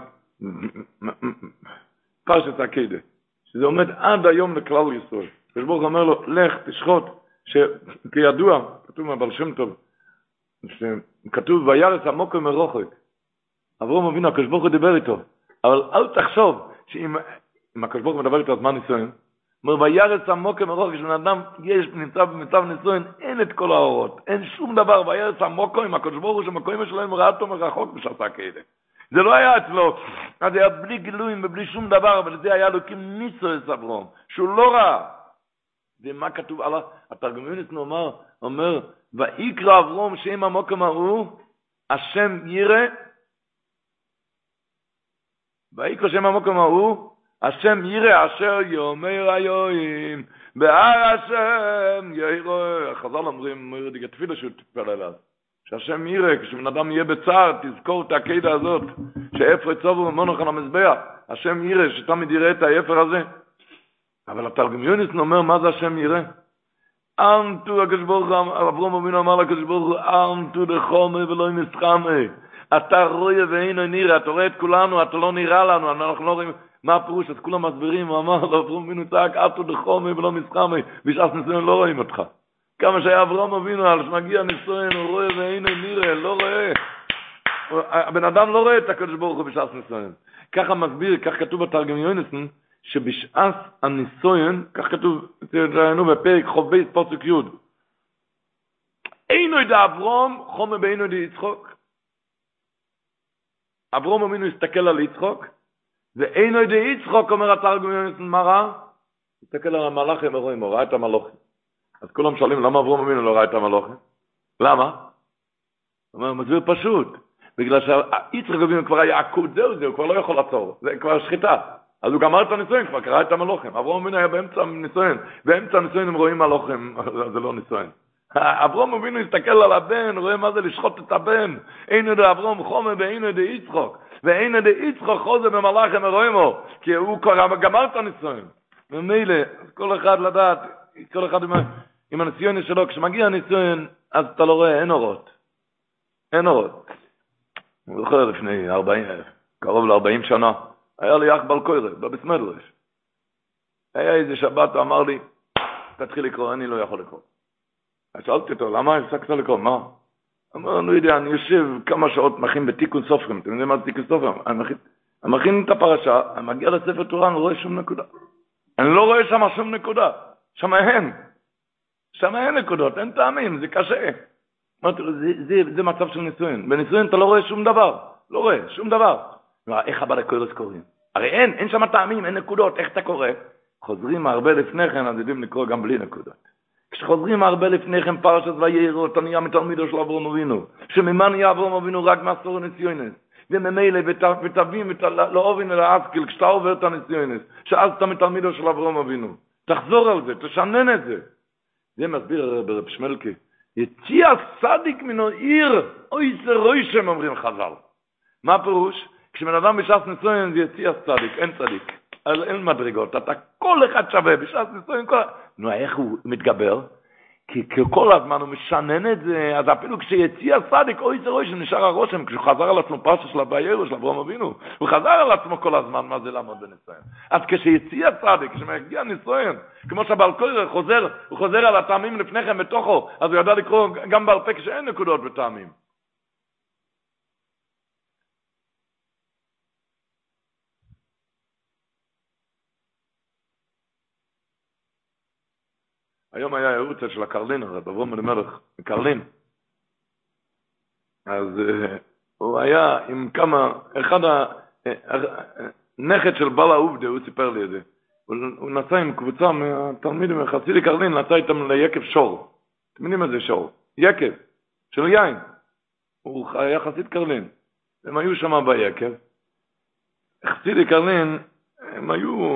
פרשת הקדה, שזה עומד עד היום לכלל ישראל. הקדוש ברוך אומר לו, לך תשחוט, שכידוע, כתוב מהבר שם טוב, שכתוב וירס עמוק מרוחק. אברום אבינו, הקדוש ברוך הוא דיבר איתו, אבל אל תחשוב שאם הקדוש ברוך הוא מדבר איתו אז מה ניסיון? אומר, וירץ עמוק מרוחק, כשבן אדם יש, נמצא במצב נישואין, אין את כל האורות, אין שום דבר, וירץ עמוק עם הקדוש ברוך הוא שמקוים שלהם ראה אותו מרחוק בשעתה כאלה. זה לא היה אצלו, אז היה בלי גילויים ובלי שום דבר, אבל זה היה לוקים ניסו את אברום, שהוא לא ראה. ומה כתוב על התרגומיונית אומר, אומר, ויקרא אברום שם המוקם ההוא, השם ירא, ויקרא שם המוקם ההוא, השם ירא אשר יאמר היואים, בהר השם ירא, חז"ל אומרים, מויר דיגה תפילה שהוא תפל אליו, שהשם ירא, כשבן אדם יהיה בצער, תזכור את הקדע הזאת, שאפר צובו ומונח על המזבח, השם ירא, שתמיד יראה את האפר הזה. אבל התרגום יוניס אומר, מה זה השם ירא? אנטו הקדוש ברוך הוא, אברום אבינו אמר לקדוש ברוך הוא, אנטו דחומי ולא נסחמי. אתה רואה ואינו נראה, אתה רואה את כולנו, אתה לא נראה לנו, אנחנו לא רואים, מה הפירוש? אז כולם מסבירים, הוא אמר לו, אברום אבינו צעק, אטו דחומי ולא מסחמי, בשעת נישואין לא רואים אותך. כמה שהיה אברום אבינו, על שמגיע נישואין, הוא רואה ואינו נראה, לא רואה. הבן אדם לא רואה את הקדוש ברוך הוא בשעת נישואין. ככה מסביר, כך כתוב בתרגם יונסן, שבשעת הנישואין, כך כתוב, תראינו בפרק חוב בית פוסק י', אינו ידע אברום, חומר באינו ידע יצחוק. אברום אמינו הסתכל על יצחוק, ואינו ידי יצחוק, אומר התרגום יונסון, מה רע? תסתכל על המלאכים, רואים, הוא ראה את המלאכים. אז כולם שואלים, למה אברום אמינו לא ראה את המלאכים? למה? הוא אומר, מסביר פשוט. בגלל שיצחק אבינו כבר היה עקוד, זהו זה, הוא כבר לא יכול לעצור, זה כבר שחיטה. אז הוא גמר את הנישואין, כבר קרא את המלוכים. אברהם אבינו היה באמצע הנישואין, באמצע הנישואין הם רואים מלוכים, זה לא נישואין. אברהם אבינו הסתכל על הבן, רואה מה זה לשחוט את הבן. אינו דה אברהם חומר ואינו דה יצחוק. ואינו דה יצחוק חוזה במלאכים הרוימו, כי הוא כבר גמר את הנישואין. ומילא, כל אחד לדעת, כל אחד עם, עם הניסיון שלו, כשמגיע הניסיון, אז אתה לא רואה, אין אורות. אין אורות. אני זוכר לפני 40, קרוב ל-40 שנה, היה לי אח בלקוירה, בבית מדרש. היה איזה שבת, הוא אמר לי, תתחיל לקרוא, אני לא יכול לקרוא. אז שאלתי אותו, למה הפסקת לקרוא? מה? אמר, לא יודע, אני יושב כמה שעות מכין בתיקון סופרים, אתם יודעים מה זה תיקון סופרים? אני מכין, את הפרשה, אני מגיע לספר תורה, אני לא רואה שום נקודה. אני לא רואה שם שום נקודה, שם אין. שם אין נקודות, אין טעמים, זה קשה. אמרתי לו, זה, זה, זה מצב של נישואין. בנישואין אתה לא רואה שום דבר, לא רואה, שום דבר. איך הבא לקורס קוראים? הרי אין, אין שם טעמים, אין נקודות, איך אתה קורא? חוזרים הרבה לפני כן, אז יודעים לקרוא גם בלי נקודות. כשחוזרים הרבה לפני כן פרשת ויירו, אתה נהיה מתלמידו של אברום אבינו, שממה נהיה אברום אבינו רק מעשור הניסיונס, וממילא ותבין לאובין אל האסקיל, כשאתה עובר את הניסיונס, שאז אתה מתלמידו של אברום אבינו. תחזור על זה, תשנן את זה. זה מסביר ברב שמלקי. יציע צדיק מן העיר, אוי זה רוי שהם אומרים חז"ל. מה הפירוש? כשבן אדם בש"ס נישואין זה יציע צדיק, אין צדיק. אין מדרגות, אתה כל אחד שווה, בש"ס נישואין כל... נו, איך הוא מתגבר? כי כל הזמן הוא משנן את זה, אז אפילו כשיציע צדיק, אוי זה רוי שנשאר הרושם, כשהוא חזר על עצמו פרשה של הביירו, של אברהם אבינו, הוא חזר על עצמו כל הזמן מה זה לעמוד בניסיון. אז כשיציע צדיק, כשמגיע ניסיון, כמו שהבעל קורר חוזר, הוא חוזר על הטעמים לפני כן בתוכו, אז הוא ידע לקרוא גם בעל פה כשאין נקודות בטעמים. היום היה ערוץ של הקרלין, הרב אברום אלימלך, קרלין. אז uh, הוא היה עם כמה, אחד הנכד של בעל העובדה, הוא סיפר לי את זה. הוא, נסע עם קבוצה מהתלמידים, חסידי קרלין, נסע איתם ליקב שור. אתם יודעים מה זה שור? יקב, של יין. הוא היה חסיד קרלין. הם היו שם ביקב. חסידי קרלין, הם היו,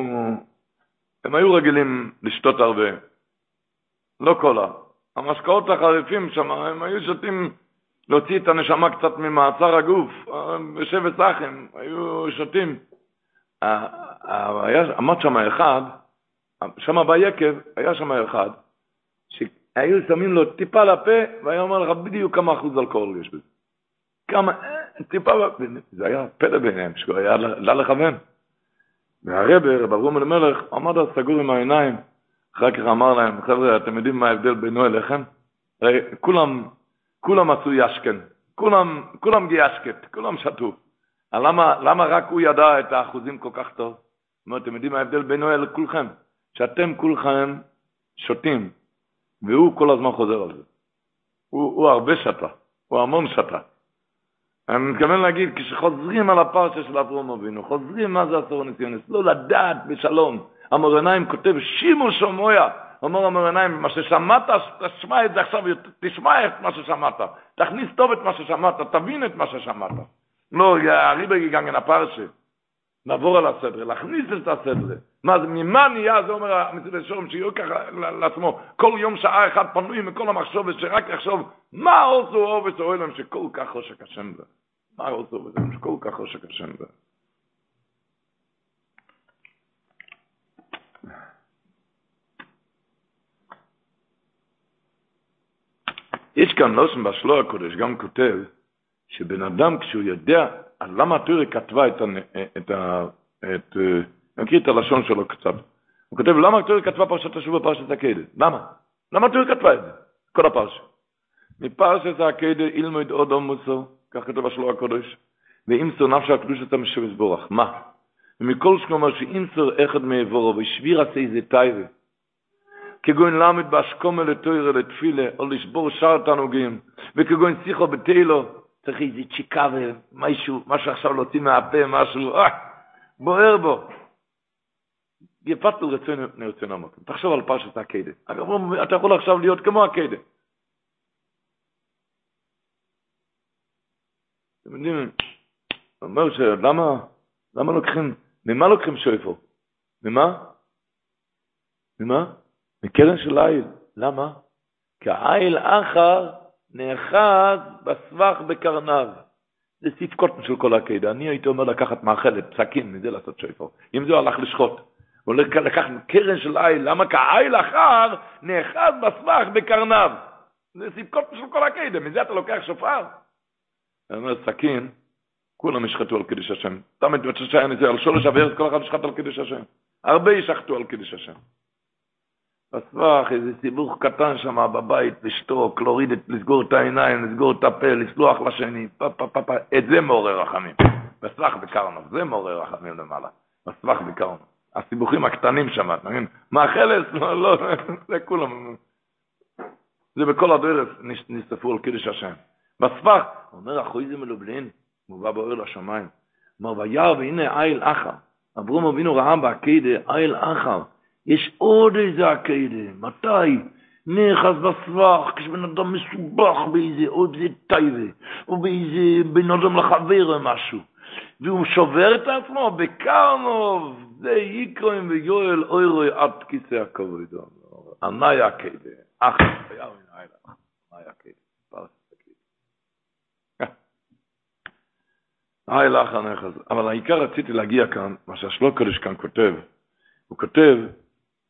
הם היו רגילים לשתות הרבה. לא קולה. המשקאות החריפים שם, הם היו שותים להוציא את הנשמה קצת ממעצר הגוף, בשבט אחים, היו שותים. עמד שם אחד, שם ביקב, היה שם אחד, שהיו שמים לו טיפה לפה, והיה אומר לך בדיוק כמה אחוז אלכוהול יש בזה. כמה, טיפה, זה היה פלא ביניהם, שהוא היה לה לכוון. והרבר, רב אברום אלימלך, עמד אז סגור עם העיניים, אחר כך אמר להם, חבר'ה, אתם יודעים מה ההבדל בינו אליכם? הרי כולם, כולם עשו ישכן, כולם, כולם גיאשקט, כולם שתו. למה, למה רק הוא ידע את האחוזים כל כך טוב? זאת אומרת, אתם יודעים מה ההבדל בינו אל כולכם? שאתם כולכם שותים, והוא כל הזמן חוזר על זה. הוא, הוא הרבה שתה, הוא המון שתה. אני מתכוון להגיד, כשחוזרים על הפרשה של אברום אבינו, חוזרים מה זה עשור ניסיונס, לא לדעת בשלום, המורניים כותב שימו שומויה, אומר המורניים, מה ששמעת, תשמע את זה עכשיו, תשמע את מה ששמעת, תכניס טוב את מה ששמעת, תבין את מה ששמעת. לא, הריבר יגנגן הפרשה, נעבור על הסדר, להכניס את הסדר. מה זה, ממה נהיה, זה אומר המצווה שורם, שיהיו ככה לעצמו, כל יום שעה אחת פנוי מכל המחשבת, שרק יחשוב, מה עושו אובס אוהלם שכל כך חושק השם זה. מה עושו אוהלם שכל כך חושק השם זה. יש כאן נושם בשלוע הקודש, גם כותב, שבן אדם כשהוא יודע למה התורה כתבה את, את, את, אני אקריא את הלשון שלו קצת. הוא כותב, למה התורה כתבה פרשת השבוע פרשת הקדש? למה? למה התורה כתבה את זה? כל הפרשה. מפרשת הקדש אילמוד עוד עמוסו, כך כתוב בשלוע הקודש, ואימסור נפש הקדושת המשבש בורך. מה? ומכל שכלומר שאימסור אחד מעבורו ושביר עשה איזה כגון למד באשקומה לתוירה לתפילה, או לשבור שאר תענוגים, וכגון שיחו בתהילו, צריך איזה צ'יקה ומשהו, משהו עכשיו להוציא מהפה, משהו, אה, בוער בו. יפתו רצון נרצון המקום. תחשוב על פרשת הקדה. אגב, אתה יכול עכשיו להיות כמו הקדה. אתם יודעים, אומר שלמה, למה לוקחים, ממה לוקחים שויפו? ממה? ממה? מקרן של איל. למה? כי האיל אחר נאחז בסבך בקרניו. זה סיפקות של כל הקדה. אני הייתי אומר לקחת מאכלת, פסקים, מזה לעשות שויפו. אם זה הלך לשחוט. הוא לקח קרן של איל, למה? כי האיל אחר נאחז בסבך בקרניו. זה סיפקות של כל הקדה, מזה אתה לוקח שופר. אני אומר, סכין, כולם ישחטו על קידוש השם. תמיד בתשעיה נזה, על שורש אברת כל אחד ישחט על קידוש השם. הרבה ישחטו על קידוש השם. בסבך, איזה סיבוך קטן שם בבית, לשתוק, להוריד, לסגור את העיניים, לסגור את הפה, לסלוח לשני, פה פה פה פה, את זה מעורר רחמים. בסבך בקרנו, זה מעורר רחמים למעלה. בסבך בקרנו. הסיבוכים הקטנים שם, אתה מבין? מאכלס, לא, לא, זה כולם. זה בכל הדרך נסתפו על קידוש השם. בספח, אומר אחוי זה מלובלין, מובא באור לשמיים. אומר, וירא והנה איל אחר. אברום אבינו ראה בעקידה איל אחר. יש עוד איזה עקידה. מתי? נאחז בסבך, כשבן אדם מסובך באיזה, או באיזה טייבה, או באיזה בן אדם לחבר או משהו. והוא שובר את עצמו בקרנוב, זה יקרוים ויואל אוירוי עד כיסא הכבוד. ענאי. אחר, וירא והנה איל אחר. ענאי עקידה. היי לך הנכס. אבל העיקר רציתי להגיע כאן, מה שהשלוקרש כאן כותב, הוא כותב,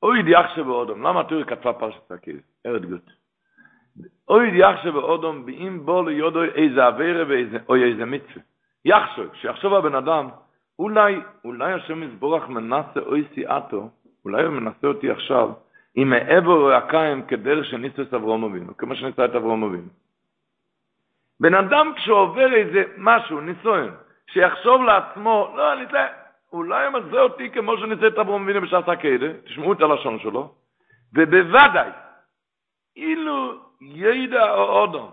אוי דיח שבאודום, למה התיאור כתבה פרשת הכיס? ארד גוט. אוי דיח שבאודום, באם בו ליודו איזה אברה ואיזה, אוי איזה מצווה. יחשוב, שיחשוב הבן אדם, אולי, אולי השם יסבורך מנסה אוי סיאטו, אולי הוא מנסה אותי עכשיו, עם מעבר הקיים כדרך שניסס אברום אבינו, כמו שניסה את אברום אבינו. בן אדם כשעובר איזה משהו, ניסויון, שיחשוב לעצמו, לא, אני יודע, אולי הוא מזה אותי כמו שניסה את אברהם אבינו בשעת הקדה, תשמעו את הלשון שלו, ובוודאי, אילו ידע או אודום,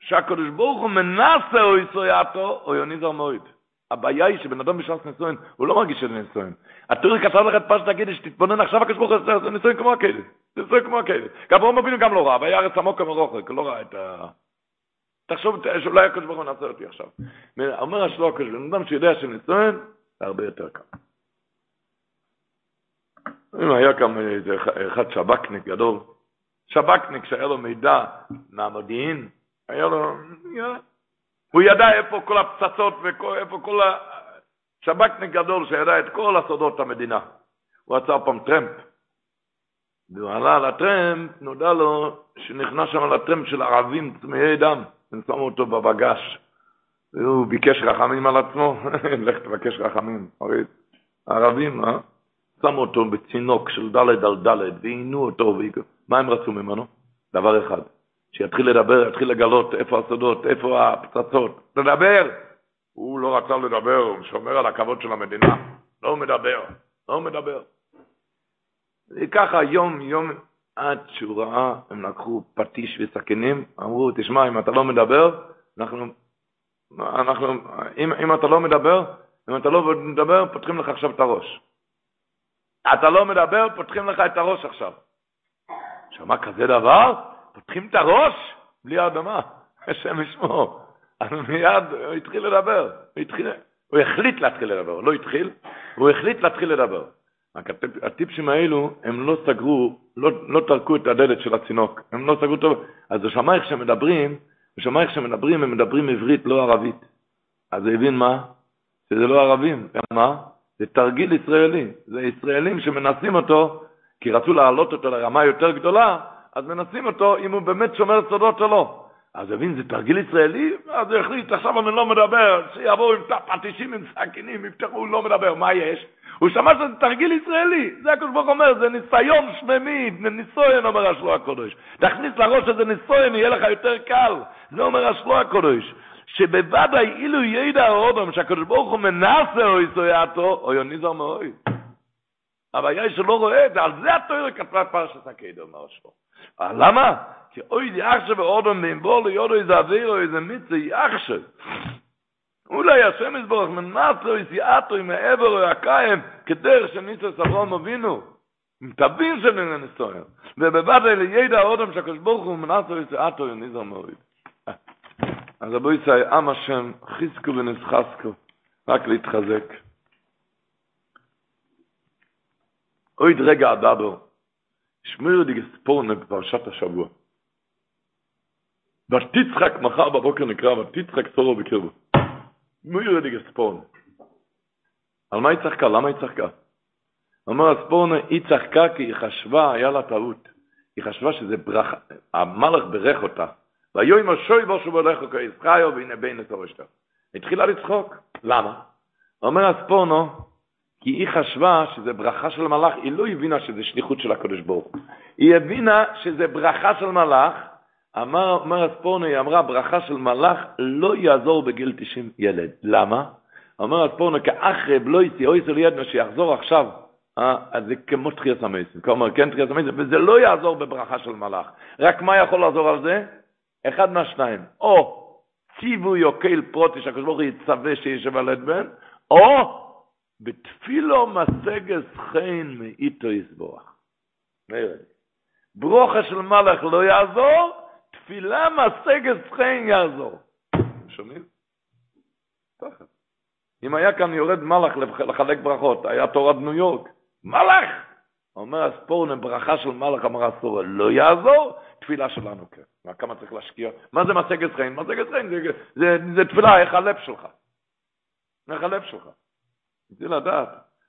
שהקדוש ברוך הוא מנסה או יסויאתו, או יוניזר מועד. הבעיה היא שבן אדם בשעת ניסויין, הוא לא מרגיש שזה ניסויין. התיאור כתב לך את פשט הקדש, תתבונן עכשיו הקדוש ברוך הוא עושה ניסויין כמו הקדש. ניסויין כמו הקדש. גם אברהם אבינו גם לא ראה, והיה ארץ עמוק כמרוחק, לא ראה את ה... תחשוב שאולי הקדוש ברוך הוא נעשה אותי עכשיו. אומר השלוקש, בן אדם שיודע שנישואין, זה הרבה יותר קל. אם היה כאן איזה אחד שב"כניק גדול, שב"כניק שהיה לו מידע מהמודיעין, היה לו, הוא ידע איפה כל הפצצות ואיפה כל ה... שב"כניק גדול שידע את כל הסודות המדינה. הוא עצר פעם טרמפ. והוא עלה על הטרמפ, נודע לו שנכנס שם על הטרמפ של ערבים צמאי דם. הם שמו אותו בבגש, והוא ביקש רחמים על עצמו, לך תבקש רחמים, הרי הערבים, אה? שמו אותו בצינוק של דלת על דלת, ועינו אותו, מה הם רצו ממנו? דבר אחד, שיתחיל לדבר, יתחיל לגלות איפה הסודות, איפה הפצצות, לדבר! הוא לא רצה לדבר, הוא שומר על הכבוד של המדינה, לא מדבר, לא מדבר. וככה יום, יום, עד שהוא ראה, הם לקחו פטיש וסכינים, אמרו, תשמע, אם אתה לא מדבר, אנחנו, אנחנו, אם, אם אתה לא מדבר, אם אתה לא מדבר, פותחים לך עכשיו את הראש. אתה לא מדבר, פותחים לך את הראש עכשיו. שמע כזה דבר? פותחים את הראש? בלי האדמה, השם ישמור. אז מיד הוא התחיל לדבר, הוא, התחיל, הוא החליט להתחיל לדבר, לא התחיל, הוא החליט להתחיל לדבר. רק הטיפשים האלו, הם לא סגרו, לא, לא טרקו את הדלת של הצינוק, הם לא סגרו טוב. אז איך שמדברים, הוא שמע איך שמדברים, הם מדברים עברית, לא ערבית. אז הוא הבין מה? שזה לא ערבים, מה? זה תרגיל ישראלי, זה ישראלים שמנסים אותו, כי רצו להעלות אותו לרמה יותר גדולה, אז מנסים אותו אם הוא באמת שומר סודות או לא. אז הבין, זה תרגיל ישראלי? אז הוא החליט, עכשיו אני לא מדבר, שיבואו עם פטישים עם סכינים, יפתחו, הוא לא מדבר, מה יש? הוא שמע שזה תרגיל ישראלי, זה הקדוש ברוך אומר, זה ניסיון שממי, ניסויין, אומר השלוע הקודש. תכניס לראש איזה ניסויין, יהיה לך יותר קל. זה אומר השלוע הקודש. שבוודאי אילו ידע האודם שהקדוש ברוך הוא מנסה או יסויאתו, או יוניזר מאוי. הבעיה היא שלא רואה את זה, על זה התואר כתבה פרשת הקדר, אומר השלוע. למה? כי אוי די אחשב אודם באמבור ליודו איזה אוויר או איזה מיצה יחשב. אולי השם יסבורך מנסו יסיעתו עם העבר או הקיים כדרך שניסו סברום אבינו. תבין שננה נסויר. ובבד אלה ידע האודם שהקדוש ברוך הוא מנסו יסיעתו יניזו מוריד. אז אבו יצאי, עם השם, חיזקו ונסחסקו, רק להתחזק. אוי דרגע אדבר, שמיר די גספורנה בפרשת השבוע. ותצחק מחר בבוקר נקרא, ותצחק סורו בקרבו. שמיר די גספורנה. על מה היא צחקה? למה היא צחקה? אומר הספורנה, היא צחקה כי היא חשבה, היה לה טעות. היא חשבה שזה ברכה, המלאך ברך אותה. והיום השוי בו שוב הולך כישחיו והנה בין לתורשתו. התחילה לצחוק. למה? אומר הספורנו, כי היא חשבה שזה ברכה של מלאך, היא לא הבינה שזה שליחות של הקדוש ברוך הוא. היא הבינה שזה ברכה של מלאך, אמר, אומר הספורנו, אמרה, ברכה של מלאך לא יעזור בגיל 90 ילד. למה? אומר הספורנו, כאחרב לא אוי סול ידנה שיחזור עכשיו, אה, אז זה כמו תחיית המסים. כלומר, כן תחיית המסים, וזה לא יעזור בברכה של מלאך. רק מה יכול לעזור על זה? אחד מהשניים, או ציווי או קהיל פרוטי שהקדוש ברוך הוא יצווה שיש ולד בן, או בתפילו מסגס חן מאיתו יסבוח. ברוכה של מלאך לא יעזור, תפילה מסגס חן יעזור. שומעים? אם היה כאן יורד מלאך לחלק ברכות, היה תורת ניו יורק, מלאך! אומר הספורנה, ברכה של מלאך אמר הספורנה, לא יעזור, תפילה שלנו כן. מה כמה צריך להשקיע? מה זה מסגת חיים? מסגת חיים זה, זה, זה תפילה, איך הלב שלך. איך הלב שלך. זה לדעת.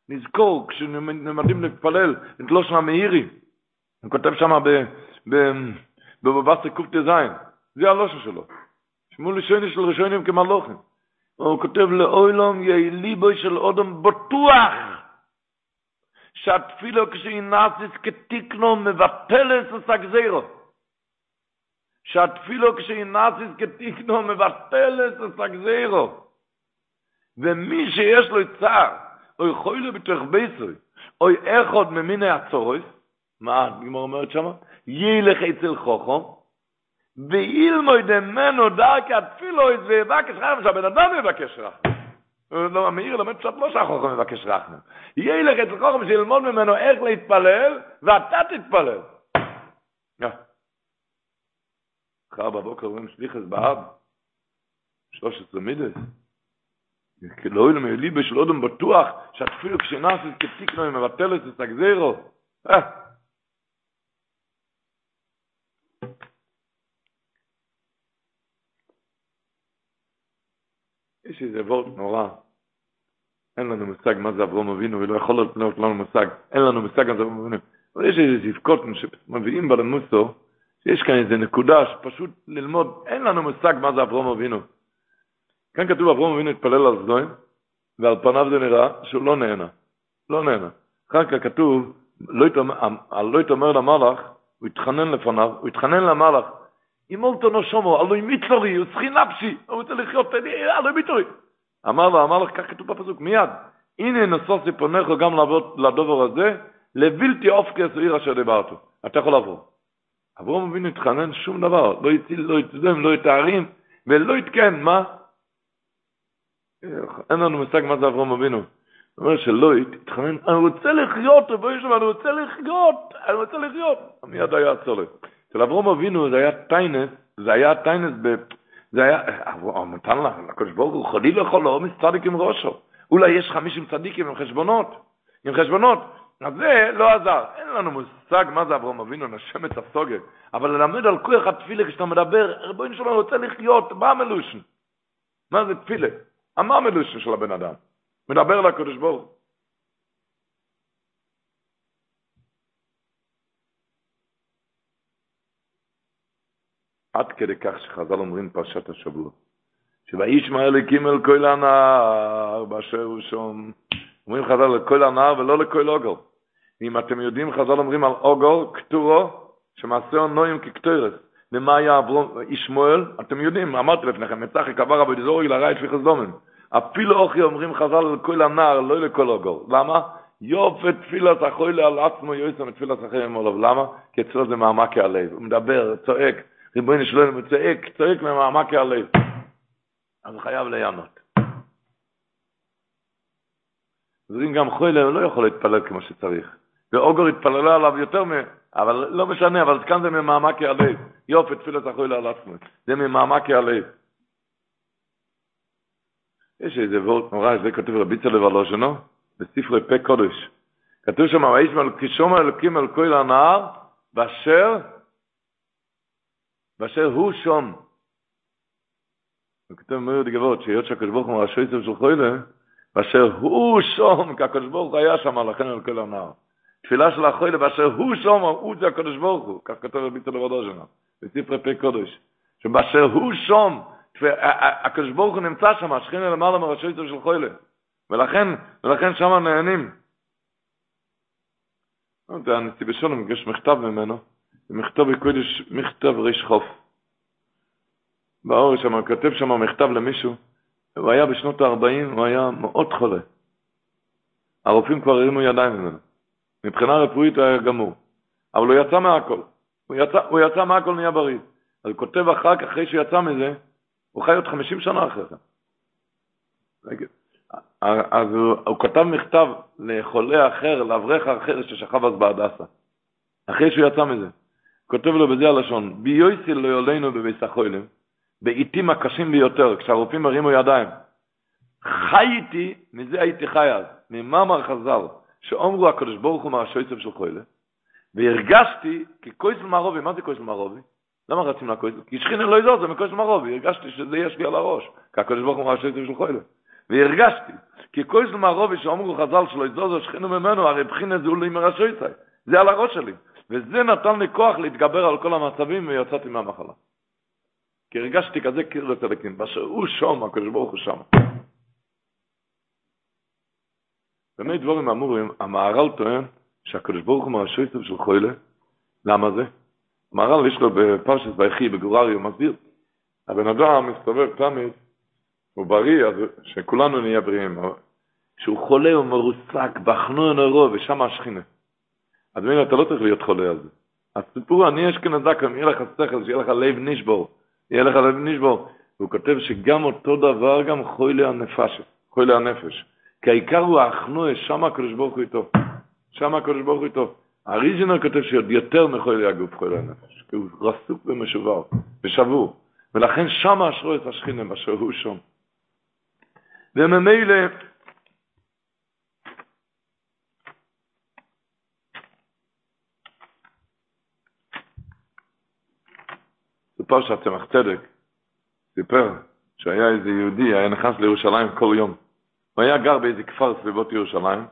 נזכור, כשנמדים להתפלל, לא שם המאירי. הוא כותב שם בבבסטר קט"ז, זה הלושן שלו. שמעו לשוני של ראשונים כמלוכים. הוא כותב לאוילום יהי ליבוי של אודם בטוח שהתפילו כשהיא נאסיס כתיקנו מבטלת את הגזירו. שהתפילו כשהיא נאסיס כתיקנו מבטלת את הגזירו. ומי שיש לו צער, או יכול להיות בתוך ביסוי, או אחד ממיני הצורוס, מה הגמור אומרת שמה? ילך אצל חוכם, ואילמו דמנו דרכי התפילו את ויבקש רחם, שהבן אדם יבקש רחם. לא, המאיר לומד קצת לא שהחוכם מבקש רחם. ילך אצל חוכם שילמוד ממנו איך להתפלל, ואתה תתפלל. מחר בבוקר אומרים שליחס באב, 13 מידס. כי לא יהיה לי בשל אודם בטוח שהתפילו כשנאסס כתיקנו מבטלת את הגזירו. איזה וורט נורא. אין לנו מושג מה זה אברום אבינו, ולא יכול להיות לנו מושג. אין לנו מושג על זה אברום אבינו. אבל יש איזה זבקות שמביאים בלמוסו, שיש כאן איזה נקודה שפשוט ללמוד, אין לנו מושג מה זה אברום אבינו. כאן כתוב אברום אבינו התפלל על זדוין, ועל פניו זה נראה שהוא לא נהנה. לא נהנה. אחר כך כתוב, לא יתאמר למלאך, הוא התחנן לפניו, הוא התחנן למלאך, אם אולטו נשומו, אלוי מיצורי, הוא צריכי נפשי, הוא רוצה לחיות, אלוי מיצורי. אמר לו, אמר לך, כך כתוב בפסוק, מיד, הנה נסוסי פונך גם לדובר הזה, לבלתי אופקס עיר אשר דיברתו. אתה יכול לעבור. אברום אבינו התחנן שום דבר, לא הציל, לא יצדם, לא יתארים, ולא יתקן, מה? אין לנו מושג מה זה אברום אבינו. הוא אומר שלא התחנן, אני רוצה לחיות, אני רוצה לחיות, אני רוצה לחיות. מיד היה הצולת. אצל אברום אבינו זה היה טיינס, זה היה טיינס ב... זה היה, הוא נתן לה, לקדוש ברוך הוא חולי לכל עומס צדיק עם ראשו. אולי יש חמישים צדיקים עם חשבונות, עם חשבונות. אז זה לא עזר. אין לנו מושג מה זה אברום אבינו, נשם את הסוגה. אבל ללמד על כוח התפילה כשאתה מדבר, רבוין שלנו רוצה לחיות, מה המלושן? מה זה תפילה? מה המלושן של הבן אדם? מדבר לקדוש ברוך עד כדי כך שחז"ל אומרים פרשת השבוע. שוישמע אלוקים אל כל הנער באשר הוא שום. אומרים חז"ל לכל הנער ולא לכל אוגר. ואם אתם יודעים, חז"ל אומרים על אוגר, קטורו, שמעשהו נוים כקטורס. ומה היה אברום, ישמואל, אתם יודעים, אמרתי לפניכם, מצחק עבר רבי דזורי לרעי שפיך דומן. אפילו אוכי אומרים חז"ל לכל הנער, לא לכל אוגר. למה? יופי תפילת החוילה על עצמו יועצם תפילת החיים עליו. למה? כי אצלו זה מעמקי הלב. הוא מדבר, צועק. ריבונו שלנו צועק, צועק ממעמקי הלב. אז חייב ליהנות. אז אם גם חולה, הוא לא יכול להתפלל כמו שצריך. ואוגר התפללה עליו יותר מ... אבל לא משנה, אבל כאן זה ממעמקי הלב. יופי, תפילת החולה על עצמו. זה ממעמקי הלב. יש איזה וורט נורא, זה כתוב רבי צלב על אוזנו, בספרי פה קודש. כתוב שם, האיש כשום האלוקים על כל הנהר, באשר, באשר הוא שום. וכתוב מאוד גבות, שהיות שהקדוש ברוך הוא ראשי צב של חוילה, באשר הוא שום, כי הקדוש ברוך היה שם, לכן על כל הנהר. תפילה של החוילה, באשר הוא שום, הוא זה הקדוש ברוך הוא, כך כתוב רבי צלב על אוזנו, בספרי פה קודש. שבאשר הוא שום, הקדוש ברוך הוא נמצא שם, השכינה למעלה מראשי צב של חוילה. ולכן, ולכן שם נהנים. זה הנשיא בשולם, יש מכתב ממנו, מכתב בקודש, מכתב ריש חוף. באור שם, כותב שם מכתב למישהו, הוא היה בשנות ה-40, הוא היה מאוד חולה. הרופאים כבר הרימו ידיים ממנו. מבחינה רפואית הוא היה גמור. אבל הוא יצא מהכל. הוא יצא, הוא יצא מהכל נהיה בריא. אז הוא כותב אחר כך, אחרי שהוא יצא מזה, הוא חי עוד 50 שנה אחרי זה. אז הוא, הוא כתב מכתב לחולה אחר, לאברך אחר ששכב אז בהדסה. אחרי שהוא יצא מזה. כותב לו בזה הלשון, ביועסי לא יולנו בביס החולים, בעיתים הקשים ביותר, כשהרופאים הרימו ידיים. חייתי, מזה הייתי חי אז, ממאמר חז"ל, שאומרו הקדוש ברוך הוא מהשויצב של חולה, והרגשתי, כי כויסל מערובי, מה זה כויסל מערובי? למה רצים לכויסל? כי שכינה לא יזוז, זה מכויסל מערובי, הרגשתי שזה יש לי על הראש, כי הקדוש ברוך הוא מהשויצב של חולה. והרגשתי, כי זמן מהרובי שאומרו חז"ל שלא יזוזו שכינו ממנו, הרי בחינה זה אולי מרשוי צי. זה על הראש שלי. וזה נתן לי כוח להתגבר על כל המצבים ויצאתי מהמחלה. כי הרגשתי כזה קיר לצדקים, באשר הוא שום, הקדוש ברוך הוא שם. באמת דבורים אמורים, המהר"ל טוען שהקדוש ברוך הוא מרשוי צי של חוילה. למה זה? המהר"ל יש לו בפרשת ויחי, בגוררי, הוא מסביר. הבן אדם מסתובב תמיד הוא בריא, אז שכולנו נהיה בריאים. כשהוא חולה הוא מרוסק, בחנו נורו, ושם השכינה. אז מילא, אתה לא צריך להיות חולה על זה. הסיפור, אני אשכנזק, אם יהיה לך שכל, שיהיה לך לב נשבור, יהיה לך לב נשבור. והוא כותב שגם אותו דבר, גם חולי הנפש, חולי הנפש. כי העיקר הוא האחנוע, שם הקדוש ברוך הוא איתו. שם הקדוש ברוך הוא איתו. הריז'ינר כותב שעוד יותר מחולי הגוף, חולי הנפש. כי הוא רסוק ומשובר, ושבור. ולכן שם אשרו את השכינה, באשר הוא שם. וממילא סופר שהצמח צדק סיפר שהיה איזה יהודי, היה נכנס לירושלים כל יום. הוא היה גר באיזה כפר סביבות ירושלים,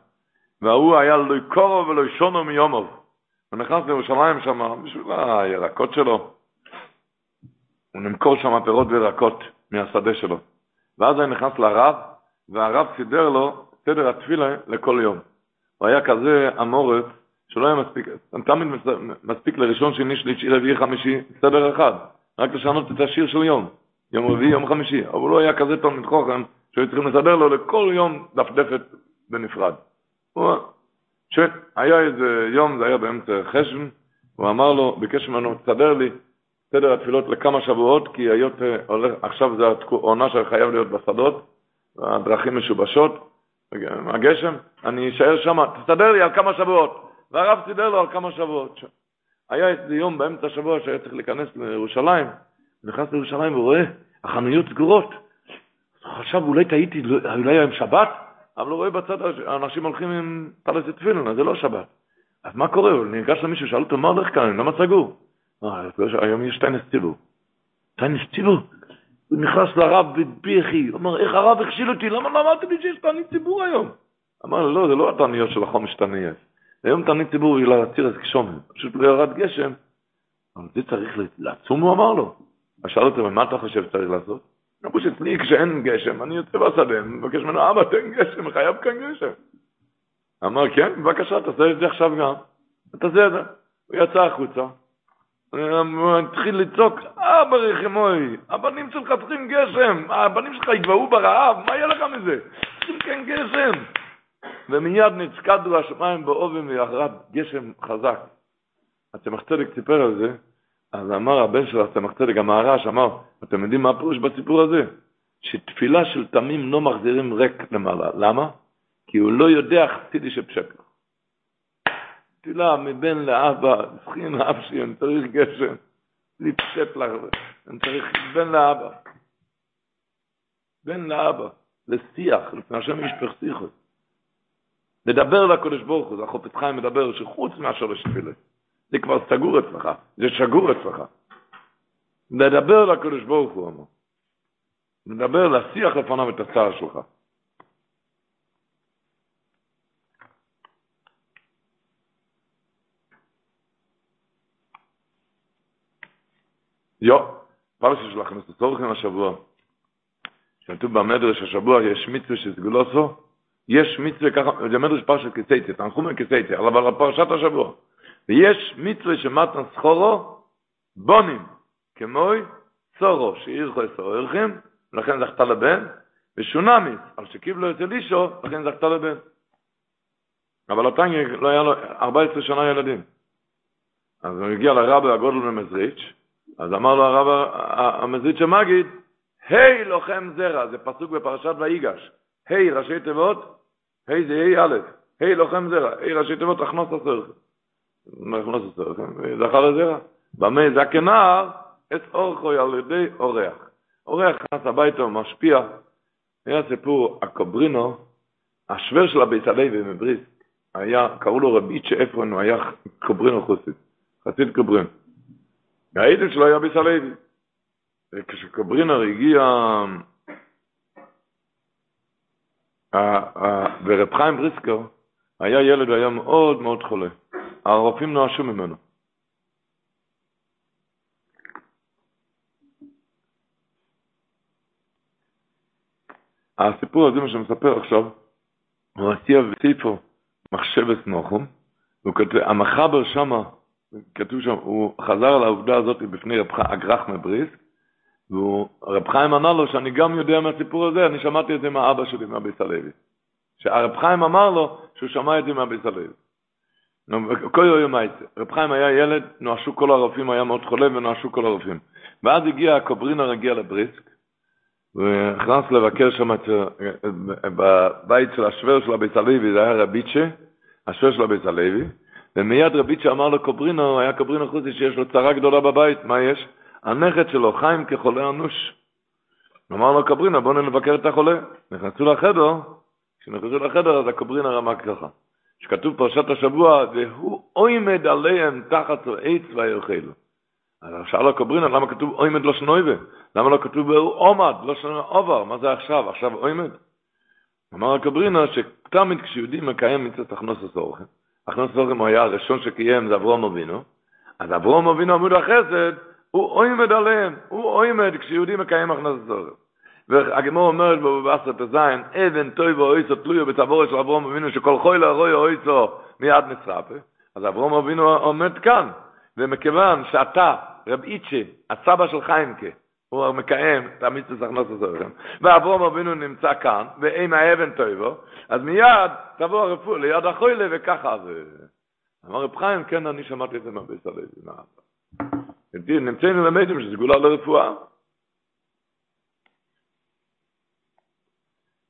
והוא היה לא קורו ולא שונו מיומוב. הוא נכנס לירושלים שם בשביל הירקות שלו. הוא נמכור שם פירות וירקות מהשדה שלו. ואז הוא נכנס לרב, והרב סידר לו סדר התפילה לכל יום. הוא היה כזה אמורת, שלא היה מספיק, תמיד מספיק לראשון, שני, שלישי, רביעי, חמישי, סדר אחד. רק לשנות את השיר של יום. יום רביעי, יום חמישי. אבל הוא היה כזה תלמיד חוכם, שהיו צריכים לסדר לו לכל יום דפדפת בנפרד. הוא, שהיה איזה יום, זה היה באמצע חשבן, הוא אמר לו, ביקש ממנו, תסדר לי סדר התפילות לכמה שבועות, כי היות, הולך, עכשיו זה העונה שחייב להיות בשדות, הדרכים משובשות, הגשם, אני אשאר שם, תסתדר לי על כמה שבועות. והרב סידר לו על כמה שבועות. היה איזה יום באמצע השבוע שהיה צריך להיכנס לירושלים, נכנס לירושלים ורואה, החנויות סגורות. חשב, אולי טעיתי, לא, אולי היום שבת? אבל הוא רואה בצד, האנשים הולכים עם פלסי תפילין, אז זה לא שבת. אז מה קורה? הוא ניגש למישהו, שאל אותו, מה הולך כאן? למה סגור? אה, היום יש טיינס ציבור. טיינס ציבור? הוא נכנס לרב בבכי, הוא אומר, איך הרב הכשיל אותי? למה לא אמרתי לי שיש תענית ציבור היום? אמר לא, זה לא התעניות של החומש תעניות. היום תענית ציבור היא להציר את גשומן. פשוט לא ירד גשם. אבל זה צריך לעצום, הוא אמר לו. אז שאל אותו, מה אתה חושב שצריך לעשות? אמרו שאצלי כשאין גשם, אני יוצא בשדה, מבקש ממנו, אבא, תן גשם, חייב כאן גשם. אמר, כן, בבקשה, תעשה את זה עכשיו גם. תעשה את זה. הוא יצא החוצה, הוא התחיל לצעוק, אבא רחמוי, הבנים שלך צריכים גשם, הבנים שלך יגבהו ברעב, מה יהיה לך מזה? צריכים כן גשם. ומיד נצקדו השמיים באובן ויחרד גשם חזק. הצמח צדק סיפר על זה, אז אמר הבן של הצמח צדק, המהר"ש, אמר, אתם יודעים מה הפירוש בסיפור הזה? שתפילה של תמים לא מחזירים ריק למעלה. למה? כי הוא לא יודע חסידי שבשקר. תפילה מבן לאבא, זכין אבשי, אני צריך גשם, לפשט לך, אני צריך בן לאבא. בן לאבא. לשיח, לפני השם יש פרסיכות. לדבר לקודש ברוך הוא, זה החופץ חיים מדבר שחוץ מהשורש תפילה. זה כבר סגור אצלך, זה שגור אצלך. לדבר לקודש ברוך הוא, אמר. לדבר, להשיח לפניו את הצער שלך. יו, פרשת של הכנס לצורכם השבוע. כתוב במדרש השבוע יש מצווה שסגולוסו, יש מצווה ככה, זה מדרש פרשת כסייצה, תנחומן כסייצה, אבל על פרשת השבוע. ויש מצווה שמתן סחורו, בונים, כמוי סורו, שאיר חוי סוררכם, לכן זכתה לבן, ושונמיס, על שקיבלו את אלישו, לכן זכתה לבן. אבל הטניה לא היה לו 14 שנה ילדים. אז הוא הגיע לרבי הגודל ממזריץ', אז אמר לו הרב המזריץ' המגיד, היי לוחם זרע, זה פסוק בפרשת ויגש. היי ראשי תיבות, היי זה היי א', היי לוחם זרע, היי ראשי תיבות, הכנוס הסורך. הכנוס הסורך, זכר לזרע. במה זקנר, את אורכו על ידי אורח. אורח נכנס הביתה ומשפיע. היה סיפור, הקוברינו, השוור של הבית הלוי מבריס, היה, קראו לו רבי איצ'ה אפרון, הוא היה קוברינו חוסית, חסיד קוברינו. והעדל שלו היה בית הלוי. וכשקוברינר הגיע, ורב חיים בריסקר היה ילד, הוא היה מאוד מאוד חולה. הרופאים נואשו ממנו. הסיפור הזה, מה שמספר עכשיו, הוא עשייה וסיפו מחשבת נוחום, המחבר שמה, כתוב שם, הוא חזר על העובדה הזאת בפני רב אגרח מבריסק, ורב חיים אמר לו שאני גם יודע מהסיפור הזה, אני שמעתי את זה מהאבא שלי, מהביס הלוי. שהרב חיים אמר לו שהוא שמע את זה מהביס הלוי. כל יום הייתי. רב חיים היה ילד, נואשו כל הרופאים, היה מאוד חולה ונואשו כל הרופאים. ואז הגיע, הקוברינר הגיע לבריסק, ונכנס לבקר שם בבית של השוור של הביס הלוי, זה היה רביצ'ה, השוור של הביס הלוי, ומיד רביצ'ה אמר לקוברינר, היה קוברינר חוצי שיש לו צרה גדולה בבית, מה יש? הנכד שלו, חיים כחולה אנוש. אמר לו קברינה, בוא נבקר את החולה. נכנסו לחדר, כשנכנסו לחדר אז הקברינה רמה ככה. שכתוב פרשת השבוע, והוא אוימד עליהם תחת עץ ויאכלו. אז שאל הקברינה, למה כתוב אוימד לא שנויבה? למה לא כתוב עומד, לא שנויבה עובר? מה זה עכשיו? עכשיו אוימד? אמר הקברינה שתמיד כשיהודי מקיים מצוות הכנוס הסורכם, הכנוס הסורכם הוא היה הראשון שקיים, זה אברום אבינו, אז אברום אבינו עמוד החסד, הוא אוימד עליהם, הוא אוימד כשיהודי מקיים הכנס. והגמור אומרת בו בעשרת הזין, אבן טוי ואויסו תלויו בצבורת של אברום אבינו שכל חוי להרוי אויסו מיד נצרפה. אז אברום אבינו עומד כאן, ומכיוון שאתה, רב איצ'ה, הסבא של חיימקה, הוא מקיים את המצווה הכנס הסורת, ואברום אבינו נמצא כאן, ואין האבן טויבו, אז מיד תבוא הרפוא ליד החוילה וככה. אמר רב חיים, כן, אני שמעתי את זה מהביס הלוי. נמצאים ללמדים שזה גאולה לרפואה.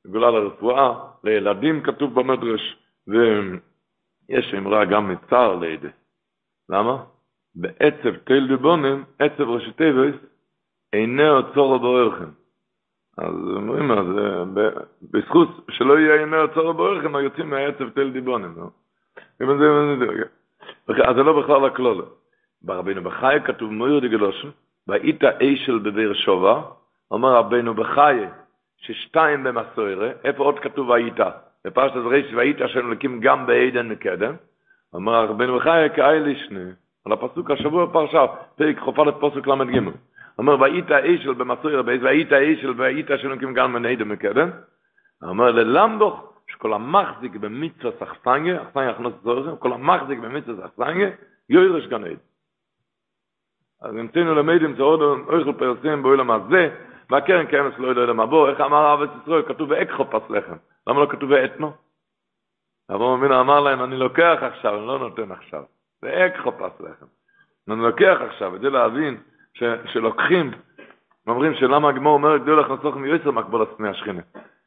גאולה לרפואה, לילדים כתוב במדרש, ויש אמרה גם מצער לידי. למה? בעצב תל דיבונים, עצב ראשי טבעס, איני עוצור בוערכם. אז אומרים, אז בזכות שלא יהיה איני עוצור בוערכם, היוצאים מהעצב תל דיבונים. אז זה לא בכלל הכלולה. ברבינו בחיי כתוב מויר דגלושן, והיית אשל בבאר שובה, אומר רבינו בחיי, ששתיים במסוירה, איפה עוד כתוב והיית? בפרשת ריש והיית אשר נקים גם בעדן מקדם, אומר רבינו בחיי כאי לישנה, על הפסוק השבוע פרשה, פרק חופה לפסוק ל"ג. אומר והיית אשל במסוירה, והיית אשל והיית אשר נקים גם בעדן מקדם, אומר ללמדוך, שכל המחזיק במצווה סחסנגה, אכסנגה הכנוס זורכם, כל המחזיק במצווה סחסנגה, יוירש עדן. אז נמצאנו למדים זה עוד אוכל פרסים באוילם הזה, והקרן קיימס לא יודע למה בוא, איך אמר אבא ישראל, כתוב ואקחו פס לחם, למה לא כתוב ואתנו? אברהם אבינו אמר להם, אני לוקח עכשיו, אני לא נותן עכשיו, ואקחו פס לחם. אני לוקח עכשיו, כדי להבין ש, שלוקחים, אומרים שלמה הגמור אומר, גדול לך נסוך מיועצר מקבול עצמי השכינה.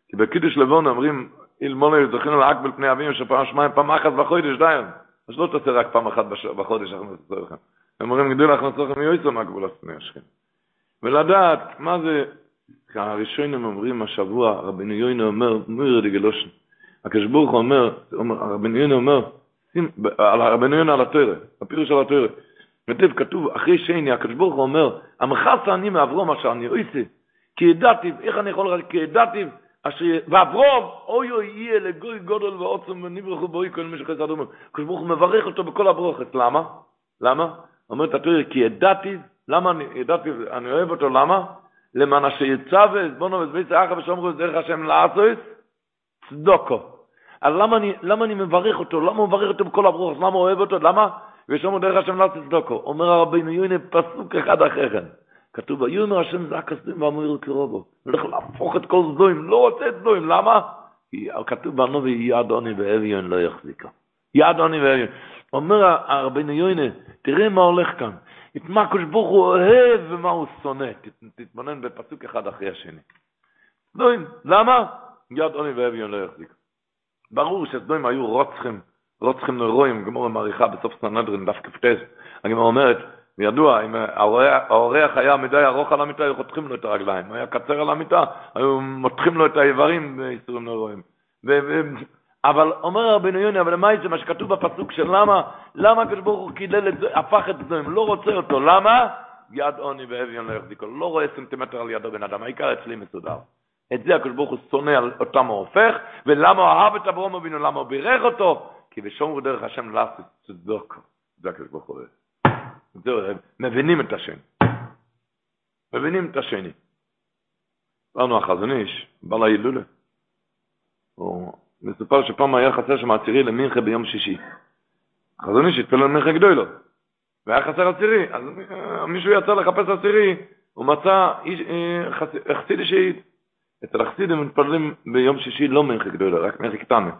כי בקידוש לבון אומרים, אילמונו זכינו לעקבל פני אבינו שפעם שמיים פעם אחת בחודש דיין. אז לא תעשה רק פעם אחת בחודש, אנחנו נעשה לכם. הם אומרים גדול הכנסוכם מיועצו מהגבול הספני השכם. ולדעת מה זה הראשונים אומרים השבוע, רבינו יוינה אומר, מויר דגלושן. הקדוש ברוך הוא אומר, רבינו יוינה אומר, רבינו יוינה על התוירה, הפירוש על התוירה. כתוב, כתוב, אחרי שני, הקדוש ברוך הוא אומר, המחסה אני מאברום אשר אני אויסי, כי ידעתי, איך אני יכול כי ידעתי, אשר, ואברום, אוי אוי יהיה לגוי גודל ועוצם ונברחו בוי כל מי שחסד אומר. הקדוש ברוך הוא מברך אותו בכל הברוכת, למה? למה? אומר את התוירה, כי ידעתי, למה אני ידעתי, אני אוהב אותו, למה? למען אשר יצא ועזבונו וזבית אחר ושומרו את דרך השם לעשות, צדוקו. אז למה אני, למה אני מברך אותו? למה הוא מברך אותו בכל הברוך? למה הוא אוהב אותו? למה? ושומרו דרך השם לעשות צדוקו. אומר הרבינו יוני פסוק אחד אחרי כן. כתוב, ויאמר השם זה הכסדים ואמרו קרובו. הולך להפוך את כל זדוים, לא רוצה את זדוים, למה? כתוב בנובי יד עוני ואביון לא יחזיקה. יד עוני ואביון. אומר הרבינו יוני, תראה מה הולך כאן. את מה הקדוש ברוך הוא אוהב ומה הוא שונא. תתבונן בפסוק אחד אחרי השני. סדוים, למה? יד עוני ואביון לא יחזיק. ברור שסדוים היו רוצחים, רוצחים נורואים, גמור מעריכה בסוף סנדרין, דף כ"ט. הגמור אומרת, ידוע, אם האורח היה מדי ארוך על המיטה, היו חותכים לו את הרגליים. היה קצר על המיטה, היו מותחים לו את האיברים באיסורים נורואים. אבל אומר רבנו יוני, אבל מה זה מה שכתוב בפסוק של למה, למה הקדוש ברוך הוא קילל את זה, הפך את זה, לא רוצה אותו, למה? יד עוני ואביון לא יחזיקו, לא רואה סנטימטר על ידו בן אדם, העיקר אצלי מסודר. את זה הקדוש ברוך הוא שונא על אותם הוא הופך, ולמה הוא אהב את אברום אבינו, למה הוא בירך אותו? כי בשומרו דרך השם לעשות צדוק, זה הקדוש ברוך הוא אוהב. מבינים את השם. מבינים את השני. אמרנו החזון איש, בעל ההילולה. מסופר שפעם היה חסר שם עצירי למינכה ביום שישי. חזוני שהתפלל מינכה גדולו. והיה חסר עצירי, אז מישהו יצא לחפש עצירי, הוא מצא חסידי שהעיד. אצל החסידים מתפללים ביום שישי לא מינכה גדולו, רק מינכה קטנה.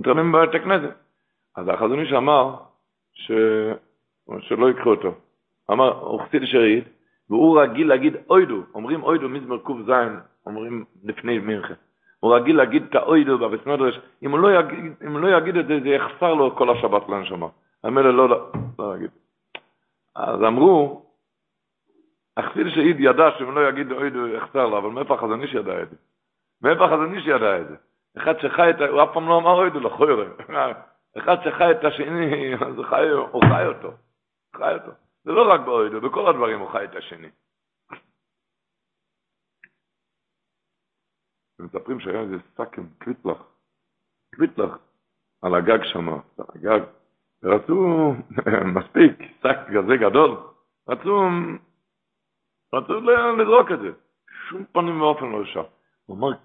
מתפללים בבית הכנסת. אז החזוני שאמר ש... שלא יקחו אותו. אמר, הוא חסידי שהעיד, והוא רגיל להגיד אוידו, אומרים אוידו מזמר ק"ז, אומרים לפני מינכה. הוא רגיל להגיד את האוידו בבסמדרש, אם הוא לא יגיד, אם הוא לא יגיד את זה, זה יחסר לו כל השבת לנשמה. המלך לא, לא, לא יגיד. אז אמרו, החסיד שהעיד ידע שאם לא יגיד אוידו יחסר לו, אבל מאיפה החזון איש ידע את זה? מאיפה החזון איש ידע את זה? אחד שחי את, הוא אף פעם לא אמר אוידו, לא חוירה. אחד שחי את השני, אז חי, הוא חי אותו. חי אותו. זה לא רק באוידו, בכל הדברים הוא חי את השני. ומספרים שהיה איזה שק עם קריטלח, קריטלח, על הגג שם, על הגג, ורצו, מספיק, שק כזה גדול, רצו, רצו לזרוק את זה. שום פנים ואופן לא אפשר. הוא אומר,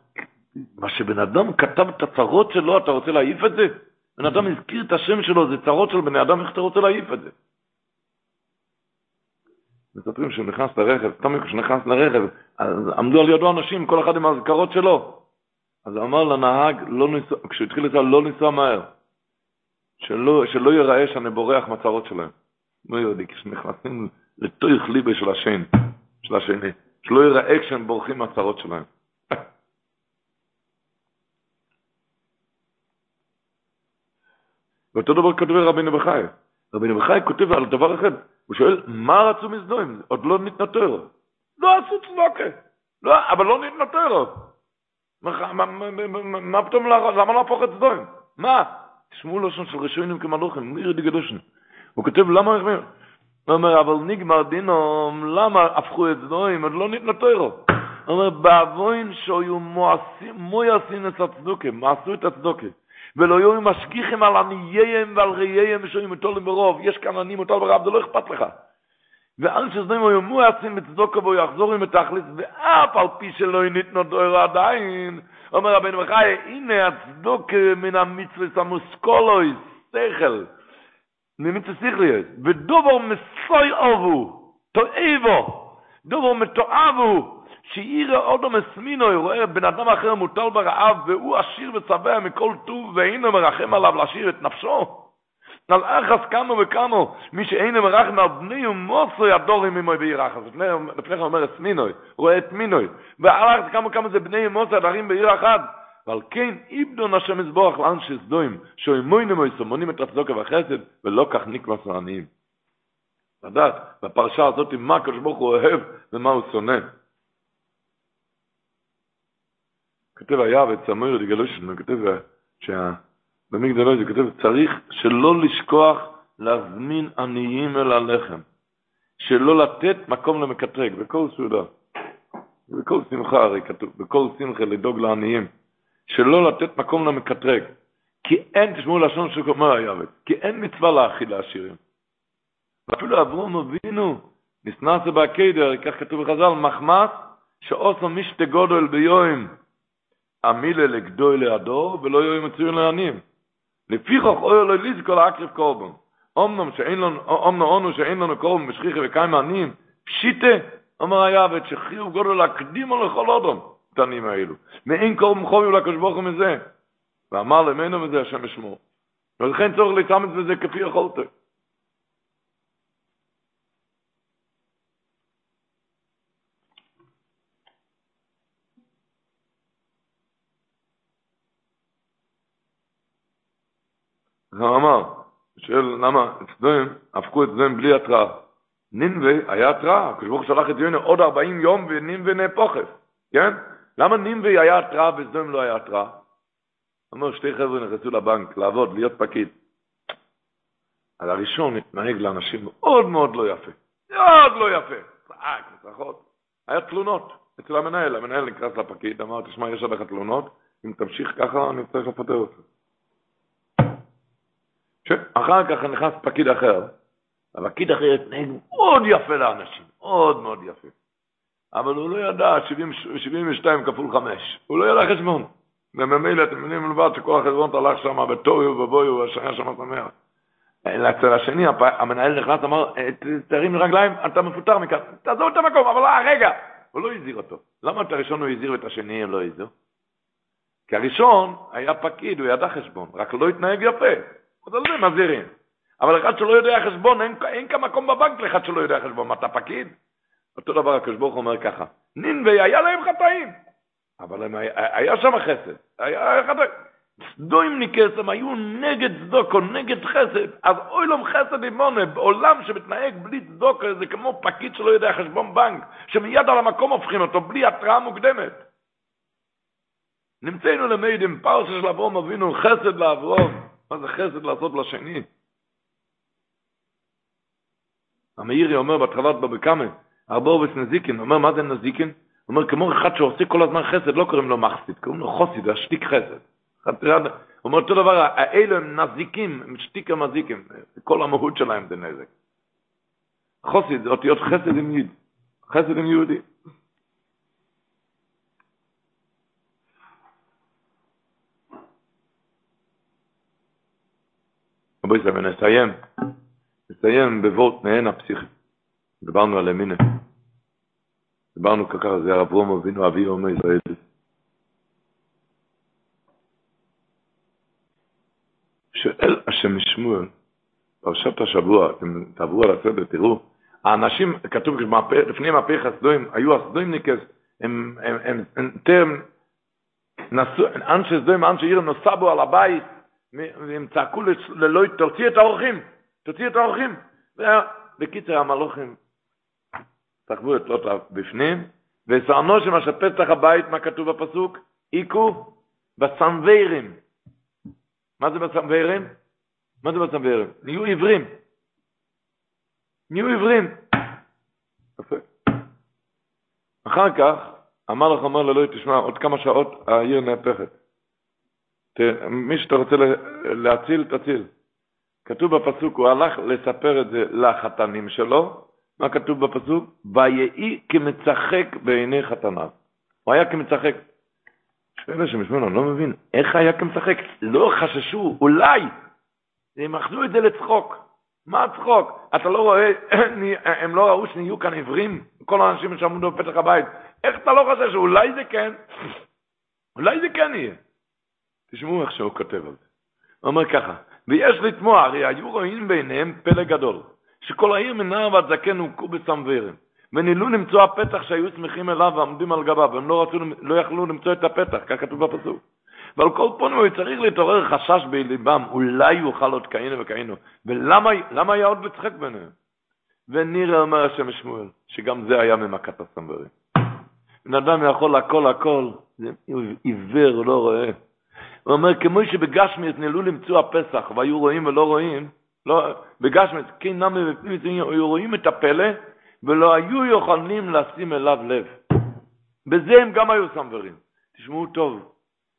מה שבן אדם כתב את הצרות שלו, אתה רוצה להעיף את זה? בן אדם הזכיר את השם שלו, זה צרות של בני אדם, איך אתה רוצה להעיף את זה? מספרים שהוא נכנס לרכב, תמיד כשהוא נכנס לרכב, אז עמדו על ידו אנשים, כל אחד עם האזכרות שלו. אז הוא אמר לנהג, לא ניסוע, כשהוא התחיל לנסוע, לא ניסוע מהר. שלא, שלא ייראה שאני בורח מהצרות שלהם. לא יודעים, כשנכנסים לתוך ליבה של השני, של השני, שלא ייראה כשהם בורחים מהצרות שלהם. ואותו דבר כותב רבינו בחי. רבינו בחי כותב על דבר אחר, הוא שואל, מה רצו מזדוים? עוד לא נתנתר. לא עשו צדוקה. לא, אבל לא נתנתר. מה פתאום, למה להפוך את סדוים? מה? תשמעו לשון של רשוינים כמלוכים, מירי דגדושן. הוא כותב, למה הוא אומר, אבל נגמר דינו, למה הפכו את סדוים? עוד לא נתנתר. הוא אומר, באבוין שהיו מועשים את הצדוקה, מעשו את הצדוקה. ולא יהיו משגיחים על ענייהם ועל ראייהם ושאוים מוטולים ברוב. יש כאן עני מוטל ברב, זה לא אכפת לך. ואל שזנאים היו מועצים בצדוקה בו יחזור עם התכלס, ואף על פי שלא ניתנו דויר עדיין, אומר רבנו מחי, הנה הצדוקה מן המצווה סמוסקולויס, שכל, ממצווה שכליות, ודובר מסוי אובו, תועבו, דובר מתועבו, שיראה אודו מסמינו, רואה בן אדם אחר מוטל ברעב, והוא עשיר ושבע מכל טוב, ואינו מרחם עליו להשאיר את נפשו. על אחס כמה וכמה, מי שאינו מרחם על בני ומוסו ידורים ממוי בעיר אחס. לפני כן אומר אסמינוי, רואה את מינוי. ועל אחס כמה וכמה זה בני ומוסו ידרים בעיר אחת. ועל כן איבדו נשם מזבוח לאנשי סדוים, שאימוינו מויסו, מונים את הצדוקה והחסד, ולא כך נקבסו עניים. לדעת, בפרשה הזאת, מה הקדוש ברוך הוא אוהב ומה הוא שונא. כותב היה וצמור דגלושן, הוא כותב שבמגדלו זה כותב, צריך שלא לשכוח להזמין עניים אל הלחם, שלא לתת מקום למקטרג, בכל סעודה, בכל שמחה הרי כתוב, בכל שמחה לדאוג לעניים, שלא לתת מקום למקטרג, כי אין, תשמעו לשון של אומר היאבד, כי אין מצווה להאכיל לעשירים. ואפילו אברום אבינו, נסנס בעקדר, כך כתוב בחז"ל, מחמס, שאוסו משתה גודל ביום, המילה לגדול לידו, ולא יהיו מצוין לעניים. לפיכך אוי לו לזכור להקריב קורבן. אמנם שאין לנו, אמנם אונו שאין לנו קורבן בשכיחה וקיים עניים, פשיטה, אומר היעבד, שחיוב גודל להקדים על לכל אודום, את העניים האלו. ואין קורבן חובי הוא מזה. ואמר למנו מזה השם ישמור. ולכן צורך להתאמץ בזה כפי יכולת. הוא אמר, שואל למה אצלם הפכו זה בלי התראה. נינווה היה התראה, הקדוש ברוך שלח את יונה עוד 40 יום ונינווה נהפוכת, כן? למה נינווה היה התראה וסדום לא היה התראה? אומר שתי חבר'ה נכנסו לבנק לעבוד, להיות פקיד. על הראשון התנהג לאנשים מאוד מאוד לא יפה. מאוד לא יפה. צעק, מצרחות. היה תלונות אצל המנהל. המנהל נכנס לפקיד, אמר, תשמע, יש עליך תלונות, אם תמשיך ככה, אני צריך לפטר אותך. אחר כך נכנס פקיד אחר, הפקיד אחר התנהג מאוד יפה לאנשים, מאוד מאוד יפה. אבל הוא לא ידע 70, 72 כפול 5, הוא לא ידע חשבון. וממילא אתם מבינים לבד שכל החשבון הלך שם בתוהו ובואו, והשנה שם שמח. אצל השני, המנהל נכנס, אמר, תרים רגליים, אתה מפוטר מכאן, תעזוב את המקום, אבל אה, רגע, הוא לא הזהיר אותו. למה את הראשון הוא הזהיר ואת השני הם לא הזהירו? כי הראשון היה פקיד, הוא ידע חשבון, רק לא התנהג יפה. אז על זה מזהירים. אבל אחד שלא יודע חשבון, אין, אין כאן מקום בבנק לאחד שלא יודע חשבון. מה, אתה פקיד? אותו דבר הקדוש ברוך אומר ככה, נינבי היה להם חטאים, אבל הם, היה שם חסד. היה חטאים. סדוים ניקסם היו נגד צדוקו, נגד חסד, אז אוי להם חסד אימונה, בעולם שמתנהג בלי צדוקו, זה כמו פקיד שלא יודע חשבון בנק, שמיד על המקום הופכים אותו, בלי התראה מוקדמת. נמצאנו למדים, פרשה של אברום אבינו, חסד לאברום, מה זה חסד לעשות לשני? המאירי אומר בתחילת בבקמה, ארבורבס נזיקין, אומר מה זה נזיקין? הוא אומר כמו אחד שעושה כל הזמן חסד, לא קוראים לו מחסיד, קוראים לו חוסיד, השתיק חסד. הוא אומר אותו דבר, האלו הם נזיקים, הם שתיק המזיקים, כל המהות שלהם זה נזק. חוסיד אותיות חסד עם יהודי, חסד עם יהודי. רבו ישראל, ונסיים, נסיים בבורט מעין הפסיכי. דיברנו על אמינה. דיברנו ככה, זה הרב רום אבינו אבי עומר ישראל. שואל השם שמואל, פרשת השבוע, אתם תעברו על הסדר, תראו, האנשים, כתוב לפני מהפך הסדוים, היו הסדוים ניקס, הם, הם, הם, הם סדוים, אנשי עיר נוסבו על הבית, והם צעקו ללא, תוציא את האורחים, תוציא את האורחים. בקיצר, המלוכים סחבו את לוט בפנים, וסענו שם אשר פתח הבית, מה כתוב בפסוק? היכו בסנווירים. מה זה בסנווירים? מה זה בסנווירים? נהיו עיוורים. נהיו עיוורים. אחר כך, אמר לך, אומר ללוי, תשמע, עוד כמה שעות העיר נהפכת. מי שאתה רוצה להציל, תציל. כתוב בפסוק, הוא הלך לספר את זה לחתנים שלו, מה כתוב בפסוק? ויהי כמצחק בעיני חתניו. הוא היה כמצחק. שואל השם ישמעון, אני לא מבין, איך היה כמצחק? לא חששו, אולי, הם אכלו את זה לצחוק. מה הצחוק? אתה לא רואה, הם לא ראו שנהיו כאן עיוורים? כל האנשים שעמדו בפתח הבית. איך אתה לא חושב שאולי זה כן? אולי זה כן יהיה. תשמעו איך שהוא כותב על זה. הוא אומר ככה, ויש לתמוע, הרי היו רואים ביניהם פלא גדול, שכל העיר מנער ועד זקן הוכו בסמברים, ונילו למצוא הפתח שהיו שמחים אליו ועמדים על גביו, והם לא, רצו, לא יכלו למצוא את הפתח, כך כתוב בפסוק. ועל כל פונים הוא צריך להתעורר חשש בליבם, אולי יוכל עוד כהנה וכהנה. ולמה היה עוד לצחק ביניהם? ונראה אומר השם שמואל, שגם זה היה ממכת הסמברים. בן אדם יכול הכל הכל, זה עיוור, לא רואה. הוא אומר, כמו שבגשמיס נעלו למצוא הפסח, והיו רואים ולא רואים, לא, בגשמיס, כן נמי בפנים, היו רואים את הפלא, ולא היו יכולים לשים אליו לב. בזה הם גם היו סנוורים. תשמעו טוב,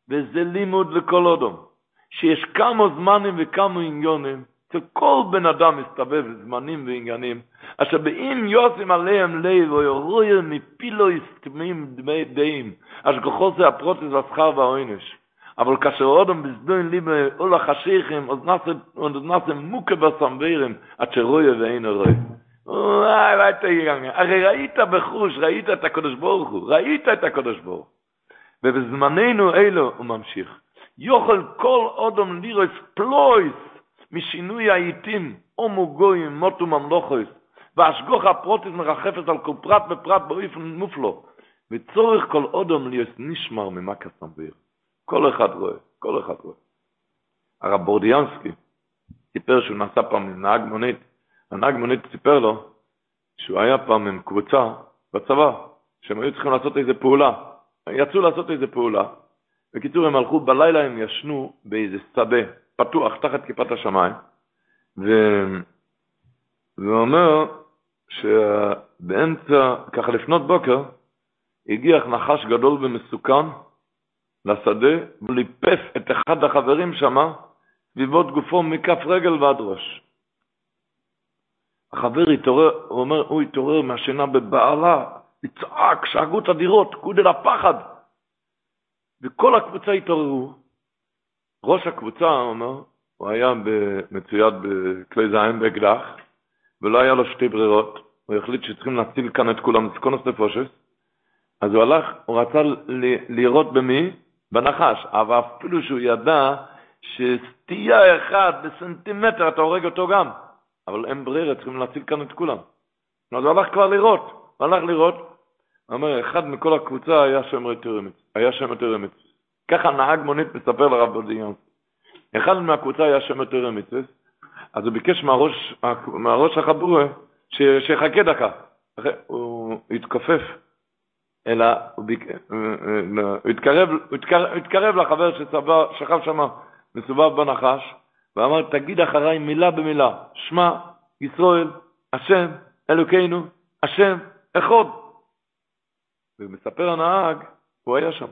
וזה לימוד לכל אודום, שיש כמה זמנים וכמה עניונים, אצל כל בן אדם מסתובב זמנים ועניינים, אשר באם יוסים עליהם לב, או ירויר מפילו יסתמים דמי דעים, אשר ככל זה הפרוטס והשכר והעונש. אבל כאשר אודם בזדוין ליבה אול החשיכים, אז נעשה מוכה בסמבירים, עד שרויה ואין רואה. וואי, וואי, תגיד, הרי ראית בחוש, ראית את הקדוש ברוך הוא, ראית את הקדוש ברוך ובזמננו אלו, הוא ממשיך, יוכל כל אודם לירוס פלויס משינוי העיתים, הומו גויים, מוטו ממלוכויס, והשגוך הפרוטיס מרחפת על כל פרט ופרט באופן מופלו, וצורך כל אודם להיות נשמר ממכה סמביר. כל אחד רואה, כל אחד רואה. הרב בורדיאנסקי סיפר שהוא נסע פעם עם נהג מונית, הנהג מונית סיפר לו שהוא היה פעם עם קבוצה בצבא, שהם היו צריכים לעשות איזו פעולה. יצאו לעשות איזו פעולה. בקיצור, הם הלכו, בלילה הם ישנו באיזה שדה פתוח, תחת כיפת השמיים, ו... והוא אומר שבאמצע, ככה לפנות בוקר, הגיח נחש גדול ומסוכן לשדה, וליפף את אחד החברים שמה, סביבות גופו מכף רגל ועד ראש. החבר התעורר, הוא אומר, הוא התעורר מהשינה בבעלה, לצעק, שאגו את הדירות, גודל הפחד. וכל הקבוצה התעוררו. ראש הקבוצה, הוא אומר, הוא היה מצויד בכלי זין, באקדח, ולא היה לו שתי ברירות. הוא החליט שצריכים להציל כאן את כולם, סקונוס נפושס. אז הוא הלך, הוא רצה לירות במי? בנחש. אבל אפילו שהוא ידע שסטייה אחת בסנטימטר, אתה הורג אותו גם. אבל אין ברירה, צריכים להציל כאן את כולם. אז הוא הלך כבר לראות, הוא הלך לראות, אומר, אחד מכל הקבוצה היה שם יותר אמת, היה שם יותר אמת. ככה נהג מונית מספר לרב בודיון. אחד מהקבוצה היה שם יותר אמת, אז הוא ביקש מהראש, מהראש החבורה שיחכה דקה. הוא התכופף, אלא הוא, ביק... הוא, התקרב, הוא, התקרב, הוא התקרב לחבר ששכב שם מסובב בנחש, ואמר, תגיד אחריי מילה במילה, שמע, ישראל, השם, אלוקינו, השם, אחד. ומספר הנהג, הוא היה שם,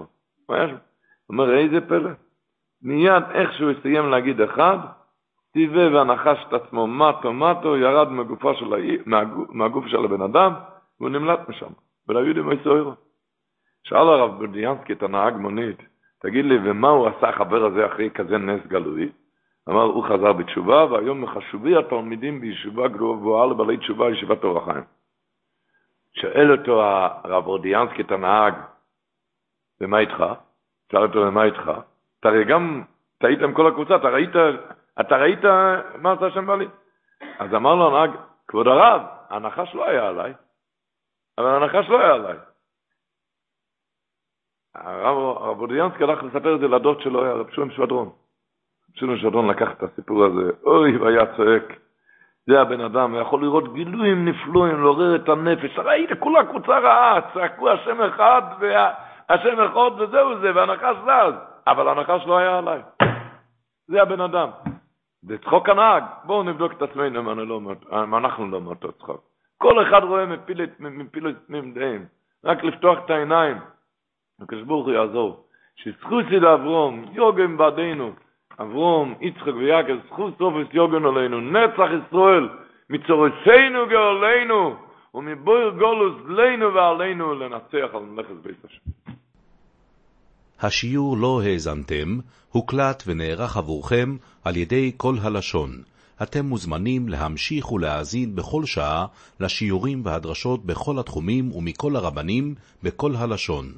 הוא היה שם. הוא אומר, איזה פלא. מיד איך שהוא הסיים להגיד אחד, טיבה והנחש את עצמו מטו מטו, ירד מהגופה של, מהגוף של הבן אדם, והוא נמלט משם. ולא יודעים מה יסוירו. שאל הרב בודיאנסקי את הנהג מונית, תגיד לי, ומה הוא עשה החבר הזה אחרי כזה נס גלוי? אמר, הוא חזר בתשובה, והיום מחשובי התלמידים בישיבה גבוהה לבעלי תשובה, ישיבת אור החיים. שואל אותו הרב רודיאנסקי, את הנהג, ומה איתך? שאל אותו, ומה איתך? אתה הרי גם, אתה היית עם כל הקבוצה, אתה ראית, אתה ראית מה עשה שם בעלי? אז אמר לו הנהג, כבוד הרב, הנחש לא היה עליי, אבל הנחש לא היה עליי. הרב רודיאנסקי הלך לספר את זה לדוד שלו, הרב שולם שבדרון. שלום שדון לקח את הסיפור הזה, אוי, והיה צועק. זה הבן אדם, הוא יכול לראות גילויים נפלואים, לעורר את הנפש. ראית, כולה קבוצה רעה, צעקו השם אחד, והשם אחד וזהו זה, והנחש זז. אבל הנחש לא היה עליי. זה הבן אדם. זה צחוק הנהג. בואו נבדוק את עצמנו אם לא אנחנו לא מאותו צחוק. כל אחד רואה מפיל את ממדיהם. רק לפתוח את העיניים. הקדוש ברוך הוא יעזור. שזכוסי לאברום, יוגם בעדינו. אברום, יצחק ויעקב, זכות סופס יוגן עלינו, נצח ישראל, מצורסנו גאולנו, ומבויר גולוס לנו ועלינו לנצח על מלאכת בית השם. השיעור לא האזנתם, הוקלט ונערך עבורכם על ידי כל הלשון. אתם מוזמנים להמשיך ולהאזין בכל שעה לשיעורים והדרשות בכל התחומים ומכל הרבנים בכל הלשון.